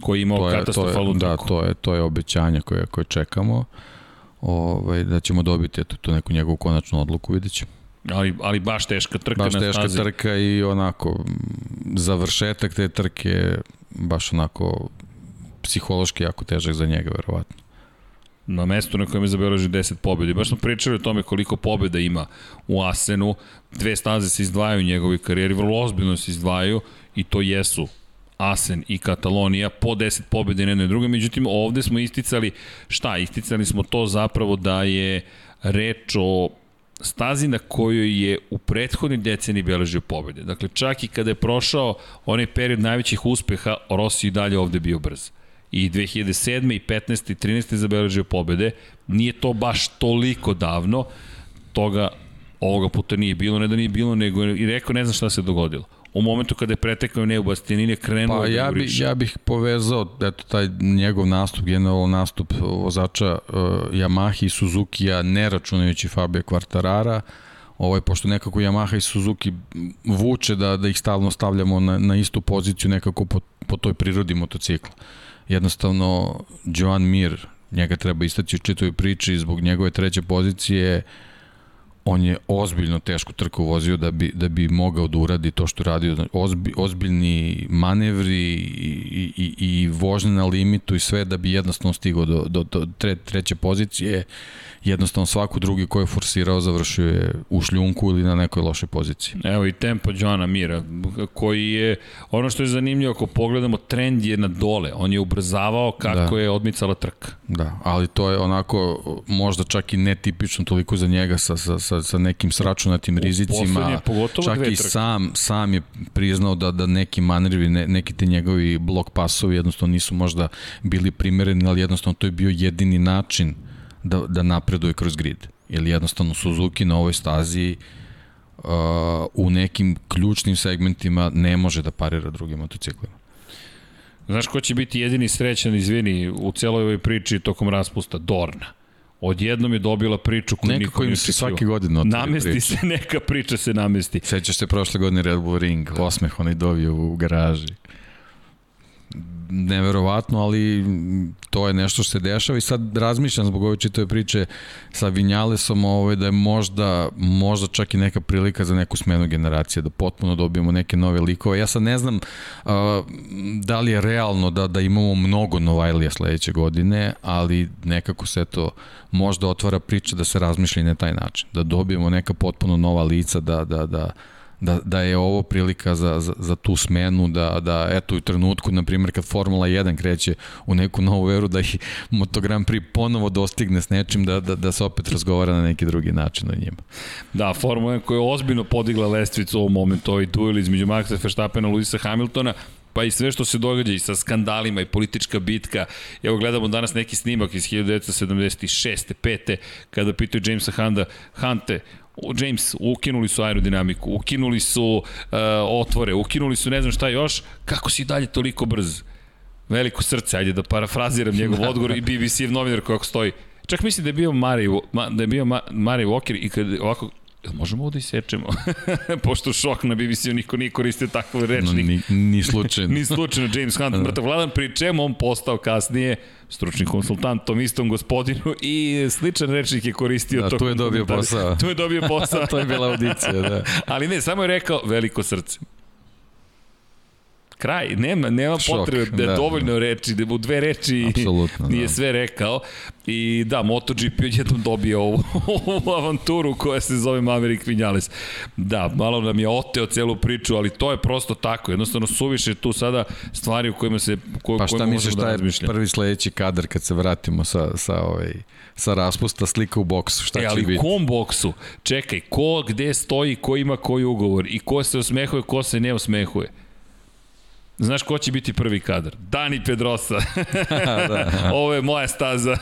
koji je imao katastrofalnu Da, to je, to je obećanje koje, koje čekamo ovaj, da ćemo dobiti eto, tu neku njegovu konačnu odluku, vidjet ćemo. Ali, ali baš teška trka baš na stazi. Baš teška trka i onako završetak te trke baš onako psihološki jako težak za njega, verovatno na mestu na kojem je zabeležio 10 pobjeda. baš smo pričali o tome koliko pobjeda ima u Asenu. Dve staze se izdvajaju u njegovoj karijeri, vrlo ozbiljno se izdvajaju i to jesu Asen i Katalonija po 10 pobjede na jednoj drugoj. Međutim, ovde smo isticali, šta? Isticali smo to zapravo da je reč o stazi na kojoj je u prethodnoj deceniji beležio pobjede. Dakle, čak i kada je prošao onaj period najvećih uspeha, Rossi i dalje ovde bio brz. I 2007. i 15. i 13. zabeležio pobjede. Nije to baš toliko davno, toga ovoga puta nije bilo, ne da nije bilo, nego i rekao ne znam šta se dogodilo u momentu kada je pretekao Neu Bastianini krenuo pa, da ja, bi, ja bih povezao eto, taj njegov nastup, generalno nastup vozača uh, Yamaha i Suzuki-a, ne računajući Fabio Quartarara, ovaj, pošto nekako Yamaha i Suzuki vuče da, da ih stalno stavljamo na, na istu poziciju nekako po, po toj prirodi motocikla. Jednostavno, Joan Mir, njega treba istaći u čitoj priči zbog njegove treće pozicije, on je ozbiljno tešku trku vozio da bi, da bi mogao da uradi to što radio. Znači, ozbi, ozbiljni manevri i, i, i vožnje na limitu i sve da bi jednostavno stigao do, do, do tre, treće pozicije. Jednostavno svaku drugi ko je forsirao završio je u šljunku ili na nekoj lošoj poziciji. Evo i tempo Johna Mira, koji je, ono što je zanimljivo, ako pogledamo, trend je na dole. On je ubrzavao kako da. je odmicala trka. Da, ali to je onako možda čak i netipično toliko za njega sa, sa, sa, sa nekim sračunatim rizicima. Čak i sam, sam je priznao da, da neki manevri, ne, neki te njegovi blok pasovi jednostavno nisu možda bili primereni, ali jednostavno to je bio jedini način da, da napreduje kroz grid. Jer jednostavno Suzuki na ovoj stazi uh, u nekim ključnim segmentima ne može da parira drugim motociklima. Znaš ko će biti jedini srećan, izvini, u celoj ovoj priči tokom raspusta? Dorna. Odjednom je dobila priču koju niko im se svaki godin Namesti priču. se, neka priča se namesti. Sećaš se prošle godine Red Bull Ring, osmeh onaj dovio u garaži neverovatno, ali to je nešto što se dešava i sad razmišljam zbog ove čitave priče sa Vinjalesom ovaj, da je možda, možda čak i neka prilika za neku smenu generacije, da potpuno dobijemo neke nove likove. Ja sad ne znam uh, da li je realno da, da imamo mnogo Novajlija sledeće godine, ali nekako se to možda otvara priča da se razmišlja i na taj način, da dobijemo neka potpuno nova lica, da, da, da, da, da je ovo prilika za, za, za tu smenu, da, da eto u trenutku, na primjer, kad Formula 1 kreće u neku novu veru, da ih (laughs) Moto Grand Prix ponovo dostigne s nečim, da, da, da se opet razgovara na neki drugi način o njima. Da, Formula 1 koja je ozbiljno podigla lestvicu u ovom momentu, ovaj duel između Maxa Verstappena i Luisa Hamiltona, pa i sve što se događa i sa skandalima i politička bitka. Evo gledamo danas neki snimak iz 1976. 5. kada pitaju Jamesa Hunda, Hante, James, ukinuli su aerodinamiku, ukinuli su uh, otvore, ukinuli su ne znam šta još, kako si dalje toliko brz? Veliko srce, ajde da parafraziram njegov odgovor i BBC-ev novinar kojeg stoji. Čak mislim da je bio Mari, da je bio Mari Walker i kad ovako Jel možemo ovo da isečemo? (laughs) Pošto šok na BBC-u niko nije koristio takvu reč. No, ni, ni slučajno. (laughs) ni slučajno James Hunt, mrtav vladan, pri čemu on postao kasnije stručni konsultant tom istom gospodinu i sličan rečnik je koristio da, tu je dobio posao. (laughs) Tu je dobio posao. to je bila audicija, da. Ali ne, samo je rekao veliko srce kraj, nema, nema Šok, potrebe da, da dovoljno da. reči, da u dve reči Absolutno, nije da. sve rekao. I da, MotoGP odjednom dobio ovu, (laughs) ovu avanturu koja se zove Maverick Vinales. Da, malo nam je oteo celu priču, ali to je prosto tako. Jednostavno suviše tu sada stvari u kojima se ko, Pa šta misliš šta da prvi sledeći kadar kad se vratimo sa, sa, ovaj, sa raspusta slika u boksu? Šta e, ali će biti? kom boksu? Čekaj, ko gde stoji, ko ima koji ugovor i ko se osmehuje, ko se ne osmehuje? Znaš ko će biti prvi kadar? Dani Pedrosa. (laughs) da. (laughs) Ovo je moja staza.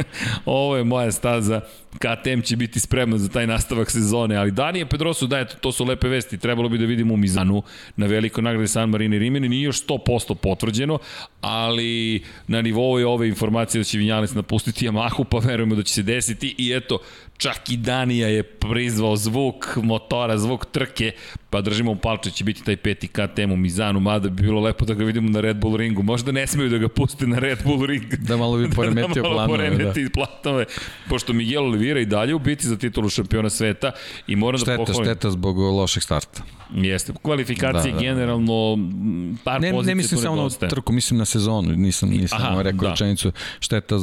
(laughs) Ovo je moja staza. KTM će biti spreman za taj nastavak sezone, ali Dani Pedrosa, da, eto, to su lepe vesti. Trebalo bi da vidimo u Mizanu na veliko nagrade San Marino i Rimini. Nije još 100% potvrđeno, ali na nivou je ove informacije da će Vinjales napustiti Yamahu, pa verujemo da će se desiti i eto, čak i Danija je prizvao zvuk motora, zvuk trke, pa držimo u palče, će biti taj peti KTM u Mizanu, mada bi bilo lepo da ga vidimo na Red Bull ringu. Možda ne smeju da ga puste na Red Bull ring. (laughs) Da malo bi (laughs) poremetio da malo planove. poremeti da. planove, pošto Miguel Oliveira i dalje u biti za titulu šampiona sveta i moram šteta, da pohvalim. Šteta zbog lošeg starta. Jeste, kvalifikacije da, da. generalno par ne, pozicija ne mislim samo na trku, mislim na sezonu, nisam, nisam Aha, rekao da. rečenicu šteta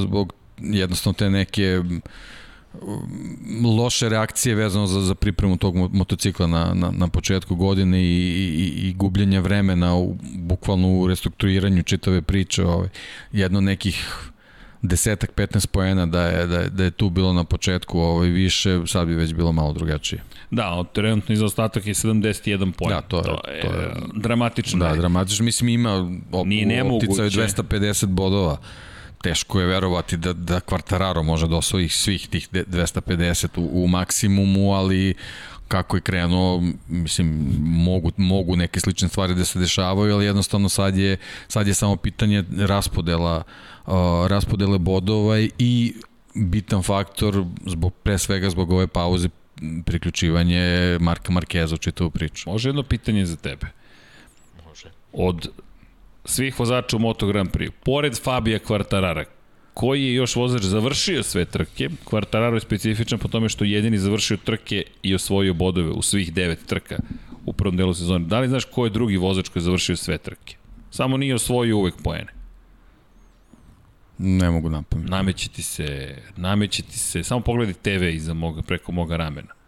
zbog jednostavno te neke loše reakcije vezano za, za pripremu tog motocikla na, na, na početku godine i, i, i gubljenje vremena u, bukvalno u restrukturiranju čitave priče ovaj, jedno nekih desetak, 15 poena da je, da, je, da je tu bilo na početku ovaj, više, sad bi već bilo malo drugačije. Da, od trenutni zaostatak je 71 poena. Da, to je, to je, to je dramatično. Da, dramatično. Mislim ima op, Nije optica 250 bodova teško je verovati da, da Quartararo može da osvoji svih tih 250 u, u maksimumu, ali kako je krenuo, mislim, mogu, mogu neke slične stvari da se dešavaju, ali jednostavno sad je, sad je samo pitanje raspodela, uh, raspodele bodova i bitan faktor, zbog, pre svega zbog ove pauze, priključivanje Marka Markeza u čitavu priču. Može jedno pitanje za tebe. Može. Od svih vozača u Moto Grand Prix, pored Fabija Kvartarara, koji je još vozač završio sve trke. Quartararo je specifičan po tome što jedini završio trke i osvojio bodove u svih devet trka u prvom delu sezone. Da li znaš ko je drugi vozač koji je završio sve trke? Samo nije osvojio uvek poene. Ne mogu napamet. Nameće ti se, nameće ti se, samo pogledaj TV iza moga, preko moga ramena.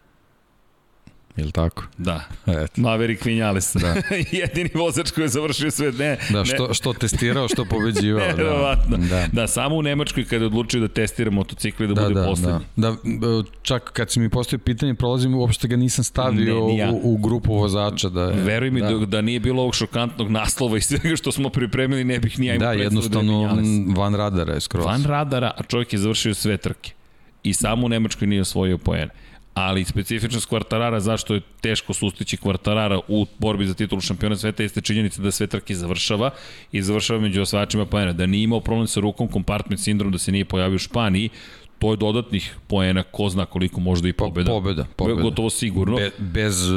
Je li tako? Da. Eto. Maverick Vinales. Da. (laughs) Jedini vozač koji je završio sve. Ne, da, što, ne. što testirao, što pobeđivao. Nerovatno. (laughs) Da. da. da, samo u Nemačkoj kada odlučio da testira motocikli da, da bude da, poslednji. Da. da, čak kad si mi postoji pitanje, prolazim, uopšte ga nisam stavio ne, ja. u, u, grupu vozača. Da, je, Veruj mi da. da, da nije bilo ovog šokantnog naslova i svega što smo pripremili, ne bih nija imao da, jednostavno da van radara je skroz. Van radara, a čovjek je završio sve trke. I samo u Nemačkoj nije osvojio poene ali specifičnost Kvartarara, zašto je teško sustići Kvartarara u borbi za titulu šampiona sveta, jeste činjenica da sve trke završava i završava među osvajačima poena. Da nije imao problem sa rukom, kompartment sindrom, da se nije pojavio u Španiji, to je dodatnih poena, ko zna koliko možda i pobeda. Pobeda, pobeda. Gotovo sigurno. Be, bez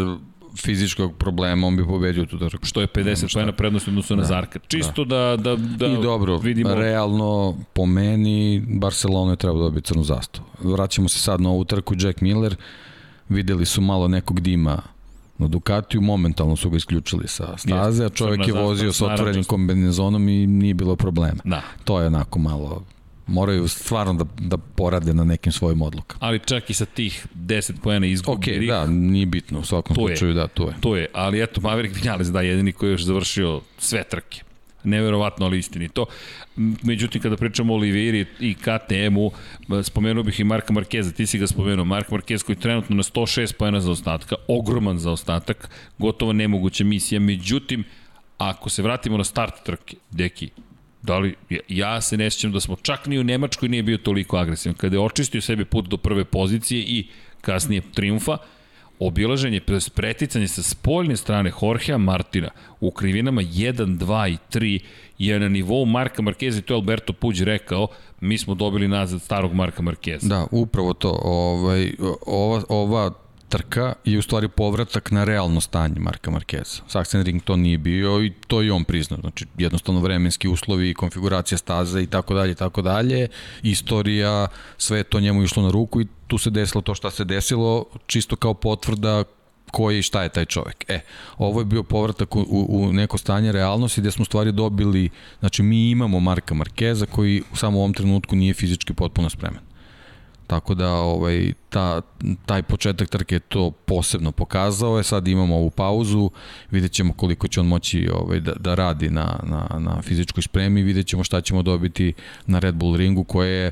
fizičkog problema, on bi pobedio tu trku. Što je 50 pojena prednosti odnosno da, na Zarka. Čisto da, da, da, da I dobro, vidimo... realno, po meni, Barcelona je trebao dobiti crnu zastavu. Vraćamo se sad na ovu trku, Jack Miller, videli su malo nekog dima na Ducatiju, momentalno su ga isključili sa staze, a čovjek je vozio sa otvorenim kombinezonom i nije bilo problema. Da. To je onako malo moraju stvarno da, da porade na nekim svojim odlukama. Ali čak i sa tih 10 pojena izgubi. Ok, da, nije bitno, u svakom slučaju, da, to je. To je, ali eto, Maverick Vinales, da, jedini koji je još završio sve trke. Neverovatno, ali istinito. Međutim, kada pričamo o Oliveri i KTM-u, spomenuo bih i Marka Markeza, ti si ga spomenuo, Mark Markez koji je trenutno na 106 pojena za ostatka, ogroman za ostatak, gotovo nemoguća misija, međutim, ako se vratimo na start trke, deki, Da li, ja se ne sjećam da smo čak ni u Nemačkoj nije bio toliko agresivan. Kada je očistio sebi put do prve pozicije i kasnije triumfa, obilaženje, preticanje sa spoljne strane Jorgea Martina u krivinama 1, 2 i 3 je na nivou Marka Markeza i to je Alberto Puđ rekao, mi smo dobili nazad starog Marka Markeza. Da, upravo to. Ovaj, ova, ova trka je u stvari povratak na realno stanje Marka Markeza. Sachsenring to nije bio i to i on priznao. Znači, jednostavno vremenski uslovi, konfiguracija staze i tako dalje tako dalje. Istorija, sve to njemu išlo na ruku i tu se desilo to šta se desilo, čisto kao potvrda koji i šta je taj čovek. E, ovo je bio povratak u, u, u neko stanje realnosti gde smo stvari dobili, znači mi imamo Marka Markeza koji u samo ovom trenutku nije fizički potpuno spreman. Tako da ovaj, ta, taj početak trke to posebno pokazao. Je, sad imamo ovu pauzu, vidjet ćemo koliko će on moći ovaj, da, da radi na, na, na fizičkoj spremi, vidjet ćemo šta ćemo dobiti na Red Bull ringu koje je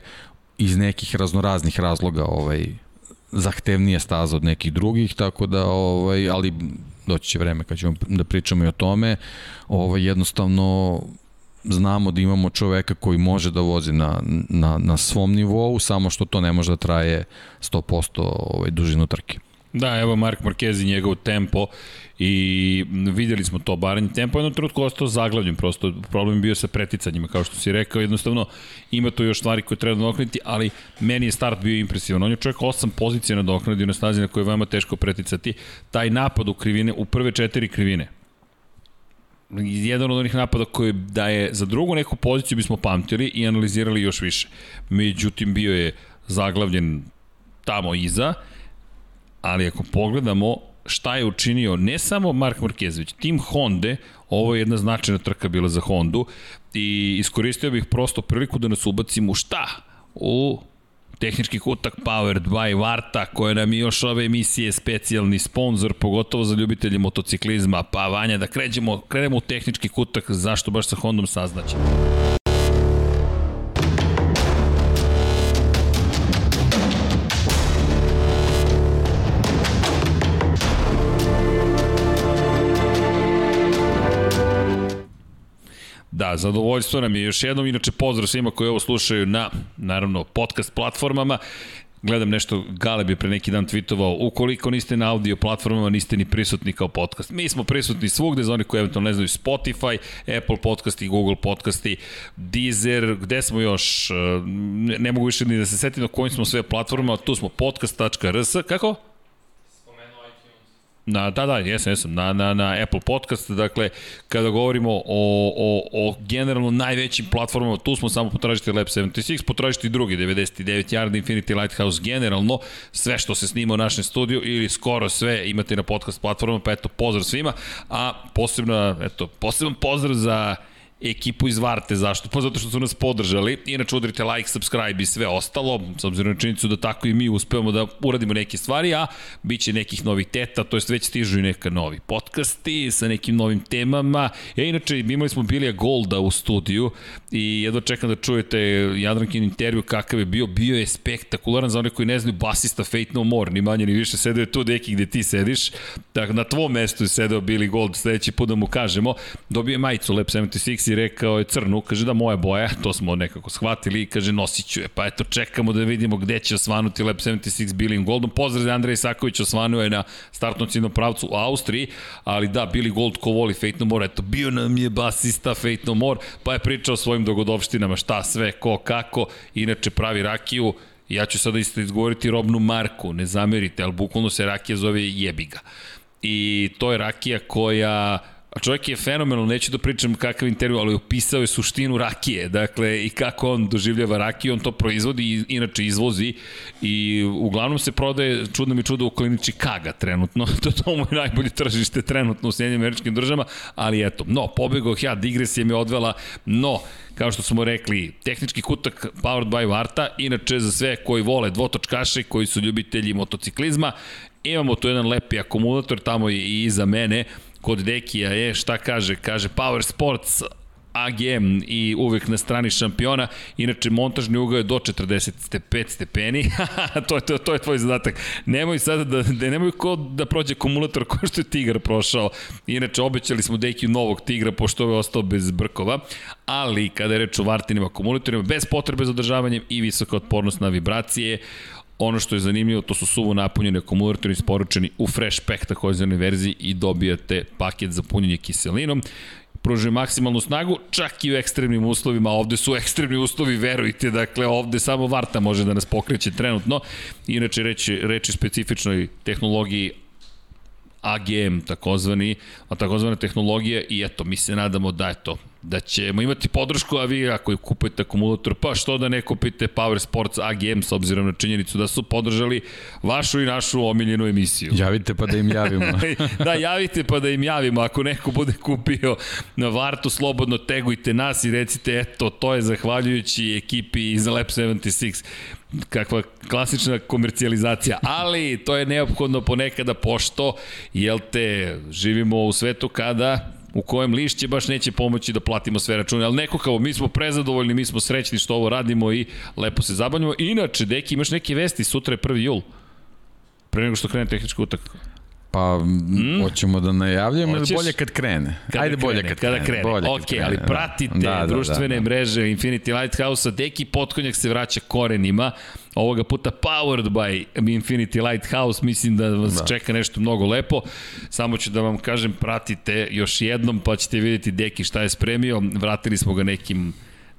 iz nekih raznoraznih razloga ovaj, zahtevnije staza od nekih drugih, tako da, ovaj, ali doći će vreme kad ćemo da pričamo i o tome, ovaj, jednostavno znamo da imamo čoveka koji može da vozi na, na, na svom nivou, samo što to ne može da traje 100% ovaj, dužinu trke. Da, evo Mark Marquez i njegov tempo i videli smo to baranje tempo jednom trenutku ostao zaglavljen prosto problem bio sa preticanjima kao što si rekao jednostavno ima to još stvari koje treba nadoknaditi ali meni je start bio impresivan on je čovjek osam pozicija nadoknadio na stazi na koje je veoma teško preticati taj napad u krivine u prve četiri krivine jedan od onih napada koji da je za drugu neku poziciju bismo pamtili i analizirali još više. Međutim, bio je zaglavljen tamo iza, ali ako pogledamo šta je učinio ne samo Mark Marquez, već tim Honda, ovo je jedna značajna trka bila za Hondu i iskoristio bih prosto priliku da nas ubacimo šta? U Tehnički kutak Powered by Varta, koja nam je još ove emisije specijalni sponsor, pogotovo za ljubitelje motociklizma. Pa Vanja, da kređemo, krenemo u tehnički kutak, zašto baš sa Hondom saznaće. Da, zadovoljstvo nam je još jednom, inače pozdrav svima koji ovo slušaju na, naravno, podcast platformama. Gledam nešto, Galeb je pre neki dan tweetovao, ukoliko niste na audio platformama, niste ni prisutni kao podcast. Mi smo prisutni svugde, za oni koji eventualno ne znaju, Spotify, Apple podcasti, Google podcasti, Deezer, gde smo još, ne, ne mogu više ni da se setim na kojim smo sve platformama, tu smo podcast.rs, kako? Na, da, da, jesam, jesam, na, na, na Apple podcast, dakle, kada govorimo o, o, o generalno najvećim platformama, tu smo samo potražiti Lab 76, potražiti drugi, 99 Yard, Infinity Lighthouse, generalno, sve što se snima u našem studiju ili skoro sve imate na podcast platformama, pa eto, pozdrav svima, a posebno, eto, poseban pozdrav za ekipu iz Varte. Zašto? Pa zato što su nas podržali. Inače udarite like, subscribe i sve ostalo, s obzirom na činjenicu da tako i mi uspevamo da uradimo neke stvari, a bit će nekih novih teta, to jest već stižu i neka novi podcasti sa nekim novim temama. E, inače, imali smo Bilija Golda u studiju i jedva čekam da čujete Jadrankin intervju kakav je bio. Bio je spektakularan za one koji ne znaju basista Fate No More, ni manje ni više. Sedeo je tu deki gde ti sediš. Dakle, na tvom mestu je sedeo Billy Gold, sledeći put da mu kažemo. Dobio je majicu Lab 76 rekao je crnu, kaže da moja boja, to smo nekako shvatili i kaže nosit ću je. Pa eto, čekamo da vidimo gde će osvanuti Lab 76 Billy Goldom. Pozdrav Andrej Isaković osvanuo je na startnom ciljnom pravcu u Austriji, ali da, Billy Gold ko voli Fate No More, eto, bio nam je basista Fate No More, pa je pričao svojim dogodovštinama, šta sve, ko, kako, inače pravi rakiju, ja ću sada isto izgovoriti robnu marku, ne zamerite, ali bukvalno se rakija zove jebiga. I to je rakija koja A čovjek je fenomenal, neću da pričam kakav intervju, ali opisao je suštinu rakije, dakle, i kako on doživljava rakiju, on to proizvodi inače izvozi i uglavnom se prodaje, čudno mi čudo, u kliniči Kaga trenutno, (laughs) to, to mu je najbolje tržište trenutno u Sjedinjim američkim državama, ali eto, no, pobegao ja, digresija mi odvela, no, kao što smo rekli, tehnički kutak powered by Varta, inače za sve koji vole dvotočkaše, koji su ljubitelji motociklizma, imamo tu jedan lepi akumulator, tamo je i iza mene, kod Dekija je, šta kaže? Kaže Power Sports AGM i uvek na strani šampiona. Inače, montažni ugao je do 45 stepeni. (laughs) to, je, to, to je tvoj zadatak. Nemoj sada da, da nemoj ko da prođe akumulator (laughs) ko što je Tigar prošao. Inače, obećali smo Dekiju novog Tigra, pošto je ostao bez brkova. Ali, kada je reč o vartinim akumulatorima, bez potrebe za održavanjem i visoka otpornost na vibracije, Ono što je zanimljivo, to su suvo napunjeni akumulatori isporučeni u fresh pack takozvanoj verziji i dobijate paket za punjenje kiselinom. Pružuje maksimalnu snagu, čak i u ekstremnim uslovima, ovde su ekstremni uslovi, verujte, dakle ovde samo Varta može da nas pokreće trenutno, inače reći, reći specifičnoj tehnologiji AGM takozvani, a takozvana tehnologija i eto, mi se nadamo da je to da ćemo imati podršku, a vi ako kupujete akumulator, pa što da ne kupite Power Sports AGM s obzirom na činjenicu da su podržali vašu i našu omiljenu emisiju. Javite pa da im javimo. (laughs) da, javite pa da im javimo. Ako neko bude kupio na Vartu, slobodno tegujte nas i recite, eto, to je zahvaljujući ekipi iz Lab 76 kakva klasična komercijalizacija, ali to je neophodno ponekada pošto, jel te, živimo u svetu kada u kojem lišće baš neće pomoći da platimo sve račune, ali neko kao mi smo prezadovoljni, mi smo srećni što ovo radimo i lepo se zabavljamo. Inače, deki, imaš neke vesti, sutra je 1. jul, pre nego što krene tehnička utakmica. Pa, mm. hoćemo da najavljamo ili bolje kad krene? Kada Ajde bolje kad kada krene. krene. Bolje ok, krene, ali da. pratite da, da, društvene da, da. mreže Infinity Lighthouse-a. Deki Potkonjak se vraća korenima. Ovoga puta powered by Infinity Lighthouse. Mislim da vas da. čeka nešto mnogo lepo. Samo ću da vam kažem, pratite još jednom pa ćete vidjeti Deki šta je spremio. Vratili smo ga nekim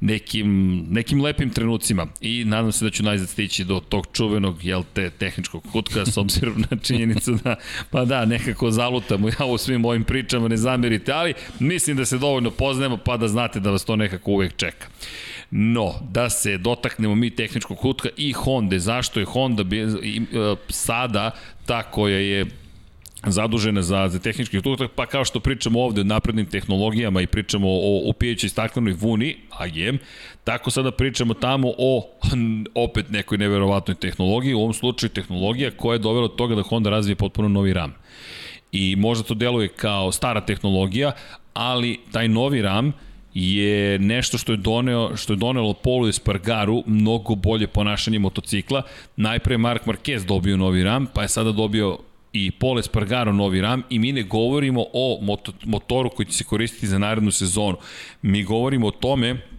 nekim, nekim lepim trenucima i nadam se da ću najzad stići do tog čuvenog, jel te, tehničkog kutka s obzirom na činjenicu da, pa da, nekako zalutamo ja u svim ovim pričama, ne zamerite, ali mislim da se dovoljno poznajemo pa da znate da vas to nekako uvek čeka. No, da se dotaknemo mi tehničkog kutka i Honda, zašto je Honda e, sada ta koja je zadužena za, za tehnički tutak, pa kao što pričamo ovde o naprednim tehnologijama i pričamo o upijećoj staklenoj vuni, AGM, tako sada pričamo tamo o (laughs) opet nekoj neverovatnoj tehnologiji, u ovom slučaju tehnologija koja je dovela od toga da Honda razvije potpuno novi RAM. I možda to deluje kao stara tehnologija, ali taj novi RAM je nešto što je doneo što je donelo Polu Espargaru mnogo bolje ponašanje motocikla. Najpre Mark Marquez dobio novi RAM, pa je sada dobio i Paul Espargaro novi RAM i mi ne govorimo o motoru koji će se koristiti za narednu sezonu. Mi govorimo o tome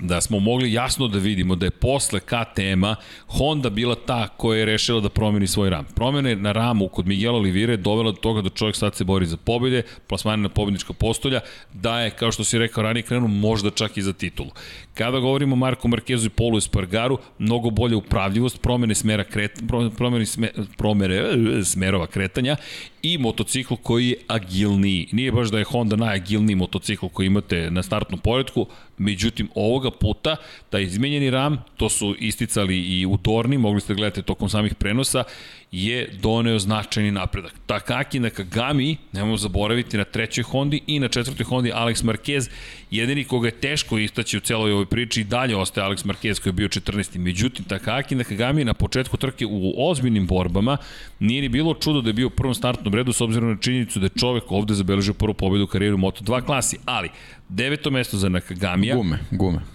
da smo mogli jasno da vidimo da je posle KTM-a Honda bila ta koja je rešila da promeni svoj ram. Promene na ramu kod Miguela Olivire dovela do toga da čovjek sad se bori za pobjede, plasmane na pobjednička postolja, da je, kao što si rekao ranije, krenuo možda čak i za titulu. Kada govorimo o Marku Markezu i Polu Espargaru, mnogo bolja upravljivost, promene smera kret, promene sme, promere, smerova kretanja i motocikl koji je agilniji. Nije baš da je Honda najagilniji motocikl koji imate na startnom poredku, međutim ovoga puta taj izmenjeni ram, to su isticali i u Torni, mogli ste gledati tokom samih prenosa, je doneo značajni napredak. Takaki Nakagami, nemojmo zaboraviti, na trećoj Hondi i na četvrtoj Hondi Alex Marquez, jedini koga je teško istaći u celoj ovoj priči i dalje ostaje Alex Marquez koji je bio 14. Međutim, Takaki Nakagami na početku trke u ozbiljnim borbama nije ni bilo čudo da je bio u prvom startnom redu s obzirom na činjenicu da je čovek ovde zabeležio prvu pobedu u karijeru Moto2 klasi, ali deveto mesto za Nakagamija. Gume, gume.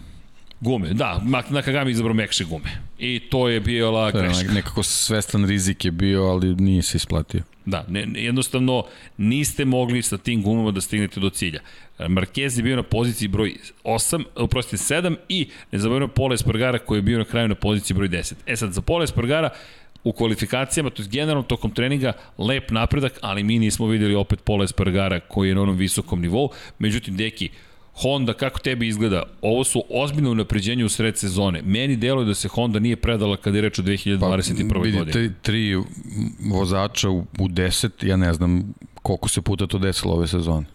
Gume, da, Nakagami izabrao mekše gume. I to je bila greška. Nekako svestan rizik je bio, ali nije se isplatio. Da, ne, jednostavno niste mogli sa tim gumama da stignete do cilja. Marquez je bio na poziciji broj 8, uprosti 7 i ne zaboravimo Pola Espargara koji je bio na kraju na poziciji broj 10. E sad, za Pola Espargara u kvalifikacijama, to je generalno tokom treninga, lep napredak, ali mi nismo videli opet Pola Espargara koji je na onom visokom nivou. Međutim, deki, Honda, kako tebi izgleda? Ovo su ozbiljno unapređenje u sred sezone. Meni deluje da se Honda nije predala kada je reč o 2021. Pa, godine. Tri, tri vozača u, u deset, ja ne znam koliko se puta to desilo ove sezone.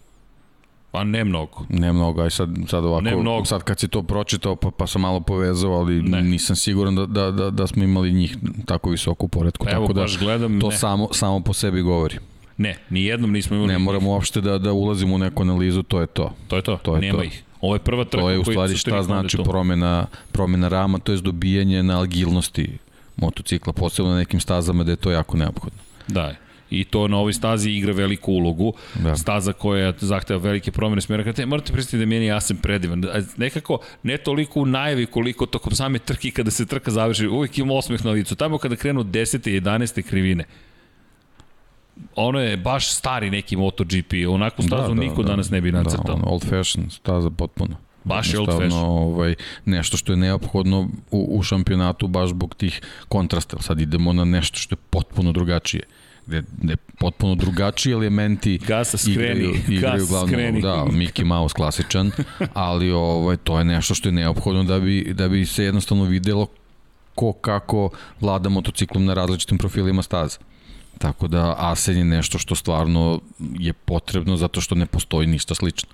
Pa ne mnogo. Ne mnogo, aj sad, sad ovako, ne mnogo. sad kad si to pročitao, pa, pa sam malo povezao, ali ne. nisam siguran da, da, da, da smo imali njih tako visoku poredku. Evo, tako da gledam, to ne. samo, samo po sebi govori. Ne, ni jednom nismo imali. Ne moramo uopšte da, da ulazimo u neku analizu, to je to. To je to, to je nema to. ih. Ovo je prva trka To je u stvari šta znači promena, promena rama, to je dobijanje na agilnosti motocikla, posebno na nekim stazama da je to jako neophodno. Da, i to na ovoj stazi igra veliku ulogu. Da. Staza koja zahteva velike promene smjera. Kada morate predstaviti da meni ja sam predivan. Nekako, ne toliko u najavi koliko tokom same trke kada se trka završi, uvijek ima osmeh na licu. Tamo kada krenu 10. i 11. krivine, ono je baš stari neki MotoGP, onako da, stazu da, da, niko da, danas ne bi nacrtao. Da, old fashion staza potpuno. Baš je old fashion. Ovaj, nešto što je neophodno u, u šampionatu baš zbog tih kontrasta. Sad idemo na nešto što je potpuno drugačije gde, gde potpuno drugačiji elementi (laughs) Gasa skreni, igraju, igraju gas glavno, skreni. da, Mickey Mouse klasičan, ali ovaj, to je nešto što je neophodno da bi, da bi se jednostavno videlo ko kako vlada motociklom na različitim profilima staza. Tako da Asen je nešto što stvarno je potrebno zato što ne postoji ništa slično.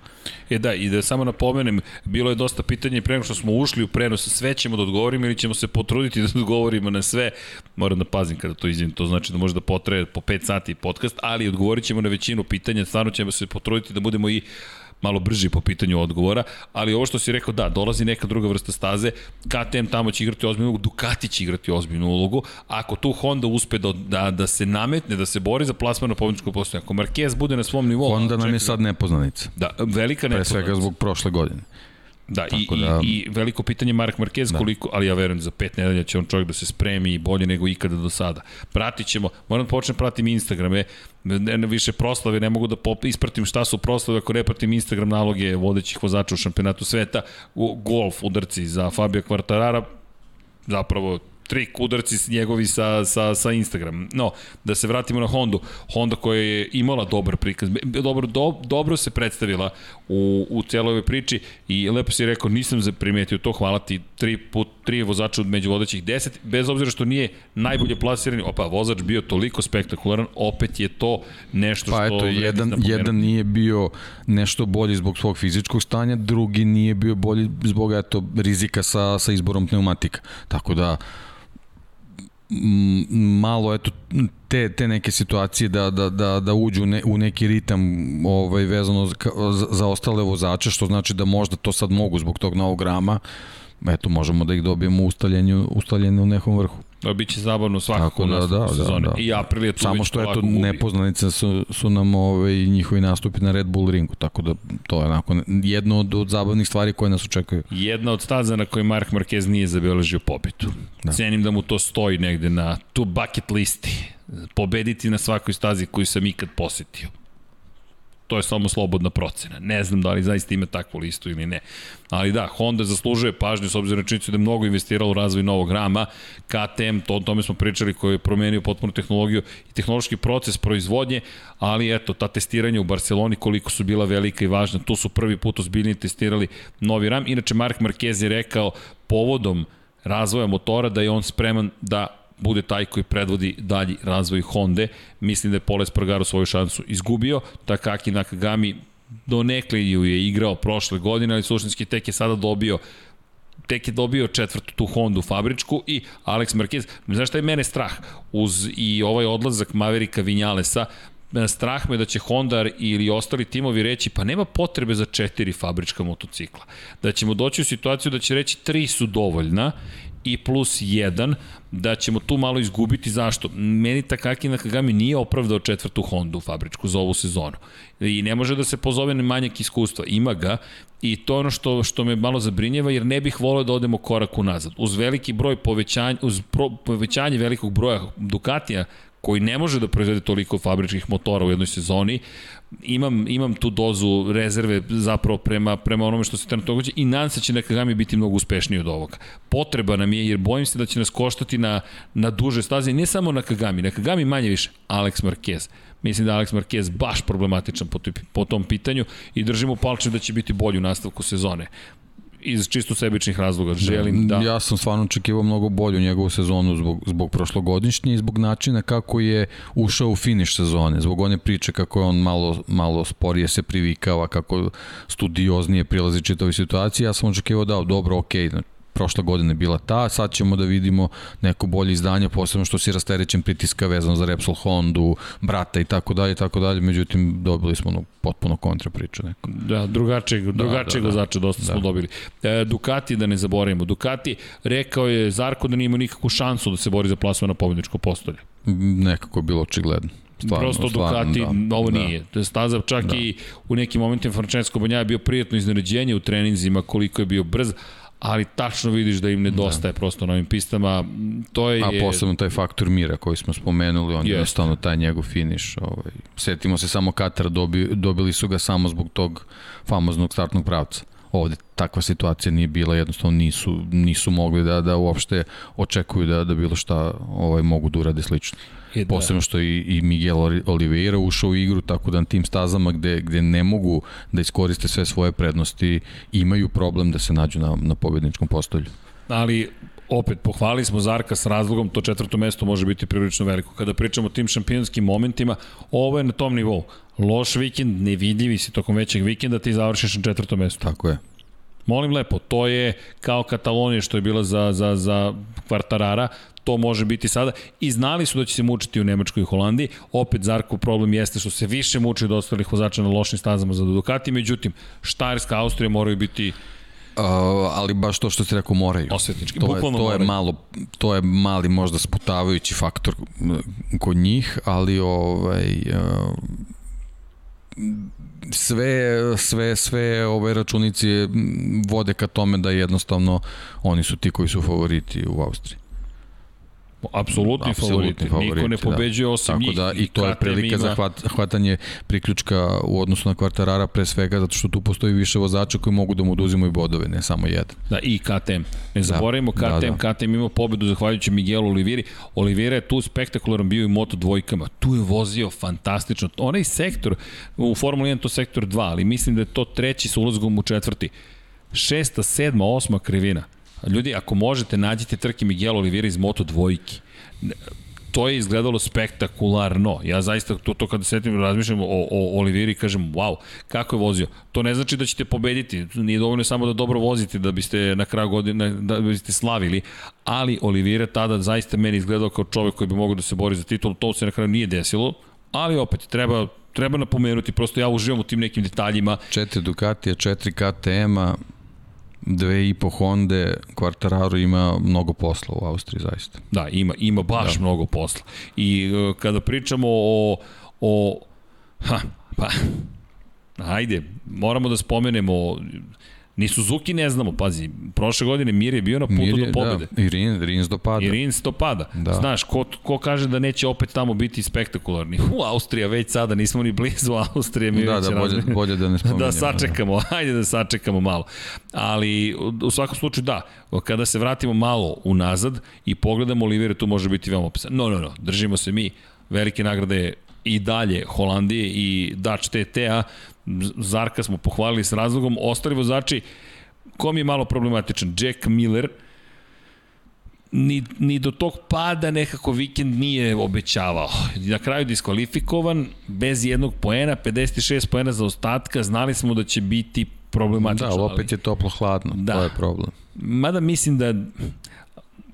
E da, i da samo napomenem, bilo je dosta pitanja i pre nego što smo ušli u prenos, sve ćemo da odgovorimo ili ćemo se potruditi da (laughs) odgovorimo na sve. Moram da pazim kada to izvijem, to znači da može da potraje po 5 sati podcast, ali odgovorit ćemo na većinu pitanja, stvarno ćemo se potruditi da budemo i malo brži po pitanju odgovora, ali ovo što si rekao, da, dolazi neka druga vrsta staze, KTM tamo će igrati ozbiljnu ulogu, Ducati će igrati ozbiljnu ulogu, ako tu Honda uspe da, da, da se nametne, da se bori za plasman na pobjedičku postoje, ako Marquez bude na svom nivou... Honda nam je sad nepoznanica. Da, velika nepoznanica. Pre svega zbog prošle godine. Da, i, da, i, i veliko pitanje Mark Marquez da. koliko, ali ja verujem da za pet nedelja će on čovjek da se spremi bolje nego ikada do sada. Pratit ćemo, moram da počnem pratim Instagrame, ne, ne, više proslave, ne mogu da pop, ispratim šta su proslave ako ne pratim Instagram naloge vodećih vozača u šampionatu sveta, u, golf udarci za Fabio Quartarara, zapravo trik udarci s njegovi sa, sa, sa Instagram. No, da se vratimo na Hondu. Honda koja je imala dobar prikaz, dobro, do, dobro se predstavila u, u cijeloj ovoj priči i lepo si rekao, nisam primetio to, hvala ti, tri, put, tri vozača od među vodećih deset, bez obzira što nije najbolje plasirani, opa, vozač bio toliko spektakularan, opet je to nešto pa što... Pa eto, jedan, jedan nije bio nešto bolji zbog svog fizičkog stanja, drugi nije bio bolji zbog eto, rizika sa, sa izborom pneumatika. Tako da, malo eto te, te neke situacije da, da, da, da uđu ne, u neki ritam ovaj, vezano za, za ostale vozače, što znači da možda to sad mogu zbog tog novog rama, eto možemo da ih dobijemo ustaljenju, ustaljenju u nekom vrhu. Da, biće zabavno svakako da, da, da, sezoni. Da, da. I Aprilia tu Samo što eto nepoznanice su, su nam ovaj, njihovi nastupi na Red Bull ringu, tako da to je onako jedno od, od zabavnih stvari koje nas očekuju. Jedna od staza na kojoj Mark Marquez nije zabeležio pobedu. Da. Cenim da mu to stoji negde na tu bucket listi. Pobediti na svakoj stazi koju sam ikad posetio to je samo slobodna procena. Ne znam da li zaista ima takvu listu ili ne. Ali da, Honda zaslužuje pažnju s obzirom na činjenicu da je mnogo investiralo u razvoj novog rama. KTM, to o tome smo pričali, koji je promenio potpunu tehnologiju i tehnološki proces proizvodnje, ali eto, ta testiranja u Barceloni koliko su bila velika i važna, tu su prvi put ozbiljnije testirali novi ram. Inače, Mark Marquez je rekao povodom razvoja motora da je on spreman da bude taj koji predvodi dalji razvoj Honda. Mislim da je Poles Espargaro svoju šansu izgubio, Takaki Nakagami donekle ju je igrao prošle godine, ali suštinski tek je sada dobio tek je dobio četvrtu tu Hondu fabričku i Alex Marquez. Znaš šta je mene strah? Uz i ovaj odlazak Maverika Vinjalesa, strah me da će Honda ili ostali timovi reći pa nema potrebe za četiri fabrička motocikla. Da ćemo doći u situaciju da će reći tri su dovoljna i plus 1, da ćemo tu malo izgubiti. Zašto? Meni Takaki Nakagami nije opravdao četvrtu Hondu fabričku za ovu sezonu. I ne može da se pozove na manjak iskustva. Ima ga i to je ono što, što me malo zabrinjeva jer ne bih volio da odemo korak unazad. Uz veliki broj povećanja, uz pro, povećanje velikog broja Ducatija koji ne može da proizvede toliko fabričkih motora u jednoj sezoni, imam, imam tu dozu rezerve zapravo prema, prema onome što se trenutno događa i nadam se da će Nakagami biti mnogo uspešniji od ovoga. Potreba nam je, jer bojim se da će nas koštati na, na duže staze, ne samo Nakagami, Nakagami manje više, Alex Marquez. Mislim da Alex Marquez baš problematičan po, po tom pitanju i držimo palče da će biti bolji u nastavku sezone iz čisto sebičnih razloga. Želim da... Ja sam stvarno očekivao mnogo bolju njegovu sezonu zbog, zbog prošlogodišnje i zbog načina kako je ušao u finiš sezone. Zbog one priče kako je on malo, malo sporije se privikava, kako studioznije prilazi čitavi situaciji. Ja sam očekivao da, dobro, okej, okay, prošle godine bila ta, sad ćemo da vidimo neko bolje izdanje, posebno što si rasterećen pritiska vezano za Repsol Hondu, brata i tako dalje, tako dalje, međutim dobili smo ono potpuno kontra priču neko. Da, drugačijeg, da, drugačijeg da, da, vozača dosta da. smo dobili. E, Ducati, da ne zaboravimo, Ducati rekao je Zarko da nije imao nikakvu šansu da se bori za plasman na pobedničko postolje. Nekako je bilo očigledno. Stvarno, Prosto Ducati, da, ovo da. nije. Staza čak da. i u nekim momentima Francesco Banja je bio prijatno iznenađenje u treninzima koliko je bio brz, ali tačno vidiš da im nedostaje da. prosto na ovim pistama. To je... A posebno taj faktor mira koji smo spomenuli, on je jednostavno taj njegov finiš. Ovaj. Setimo se samo Katara, dobi, dobili su ga samo zbog tog famoznog startnog pravca. Ovde takva situacija nije bila, jednostavno nisu, nisu mogli da, da uopšte očekuju da, da bilo šta ovaj, mogu da urade slično. I da. Posebno što i, i Miguel Oliveira ušao u igru, tako da na tim stazama gde, gde ne mogu da iskoriste sve svoje prednosti, imaju problem da se nađu na, na pobedničkom postolju. Ali opet pohvalili smo Zarka s razlogom, to četvrto mesto može biti prilično veliko. Kada pričamo o tim šampionskim momentima, ovo je na tom nivou. Loš vikend, nevidljivi si tokom većeg vikenda, ti završiš na četvrto mesto. Tako je. Molim lepo, to je kao Katalonija što je bila za, za, za kvartarara, to može biti sada i znali su da će se mučiti u Nemačkoj i Holandiji. Opet Zarko problem jeste što se više muči od ostalih vozača na lošim stazama za Ducati, međutim Štajerska, Austrija moraju biti Uh, ali baš to što ste rekao moraju. Osvetnički, to bukvalno je, to moraju. je malo, to je mali možda sputavajući faktor kod njih, ali ovaj uh, sve, sve, sve ove računice vode ka tome da jednostavno oni su ti koji su favoriti u Austriji. Apsolutni, favoriti. favoriti. Niko ne da. pobeđuje da. osim Tako njih. Da, I to je prilika ima... za hvat, hvatanje priključka u odnosu na kvartarara pre svega zato što tu postoji više vozača koji mogu da mu oduzimaju bodove, ne samo jedan. Da, i KTM. Ne da. zaboravimo da, KTM. Da, da. KTM ima pobedu zahvaljujući Miguelu Oliviri. Olivira je tu spektakularan bio i moto dvojkama. Tu je vozio fantastično. Onaj sektor, u Formula 1 to sektor 2, ali mislim da je to treći sa ulazgom u četvrti. Šesta, sedma, osma krivina Ljudi, ako možete, nađite trke Miguel Oliveira iz Moto dvojki. To je izgledalo spektakularno. Ja zaista to, to kada setim razmišljam o, o Oliviri kažem wow, kako je vozio. To ne znači da ćete pobediti. Nije dovoljno samo da dobro vozite da biste na kraju godine da biste slavili, ali Olivira tada zaista meni izgledao kao čovek koji bi mogao da se bori za titul. To se na kraju nije desilo, ali opet treba treba napomenuti, prosto ja uživam u tim nekim detaljima. Četiri Ducatija, četiri KTM-a, dve i po Honda, Quartararo ima mnogo posla u Austriji, zaista. Da, ima, ima baš da. mnogo posla. I uh, kada pričamo o, o ha, pa, ajde, moramo da spomenemo Ni Suzuki ne znamo, pazi, prošle godine Mir je bio na putu Mir je, do pobede. Da. I Rins, Rins dopada. I Rins dopada. Da. Znaš, ko, ko kaže da neće opet tamo biti spektakularni? U, Austrija već sada, nismo ni blizu Austrije. Mi da, da, bolje, bolje da ne (laughs) spomenjamo. Da sačekamo, da. ajde da sačekamo malo. Ali, u svakom slučaju, da, kada se vratimo malo unazad i pogledamo Olivera, tu može biti veoma opisan. No, no, no, držimo se mi, velike nagrade i dalje Holandije i Dutch TTA, Zarka smo pohvalili s razlogom, ostali vozači, kom je malo problematičan, Jack Miller, ni, ni do tog pada nekako vikend nije obećavao. Na kraju diskvalifikovan, bez jednog poena, 56 poena za ostatka, znali smo da će biti problematično. Da, opet je toplo-hladno, da. to je problem. Mada mislim da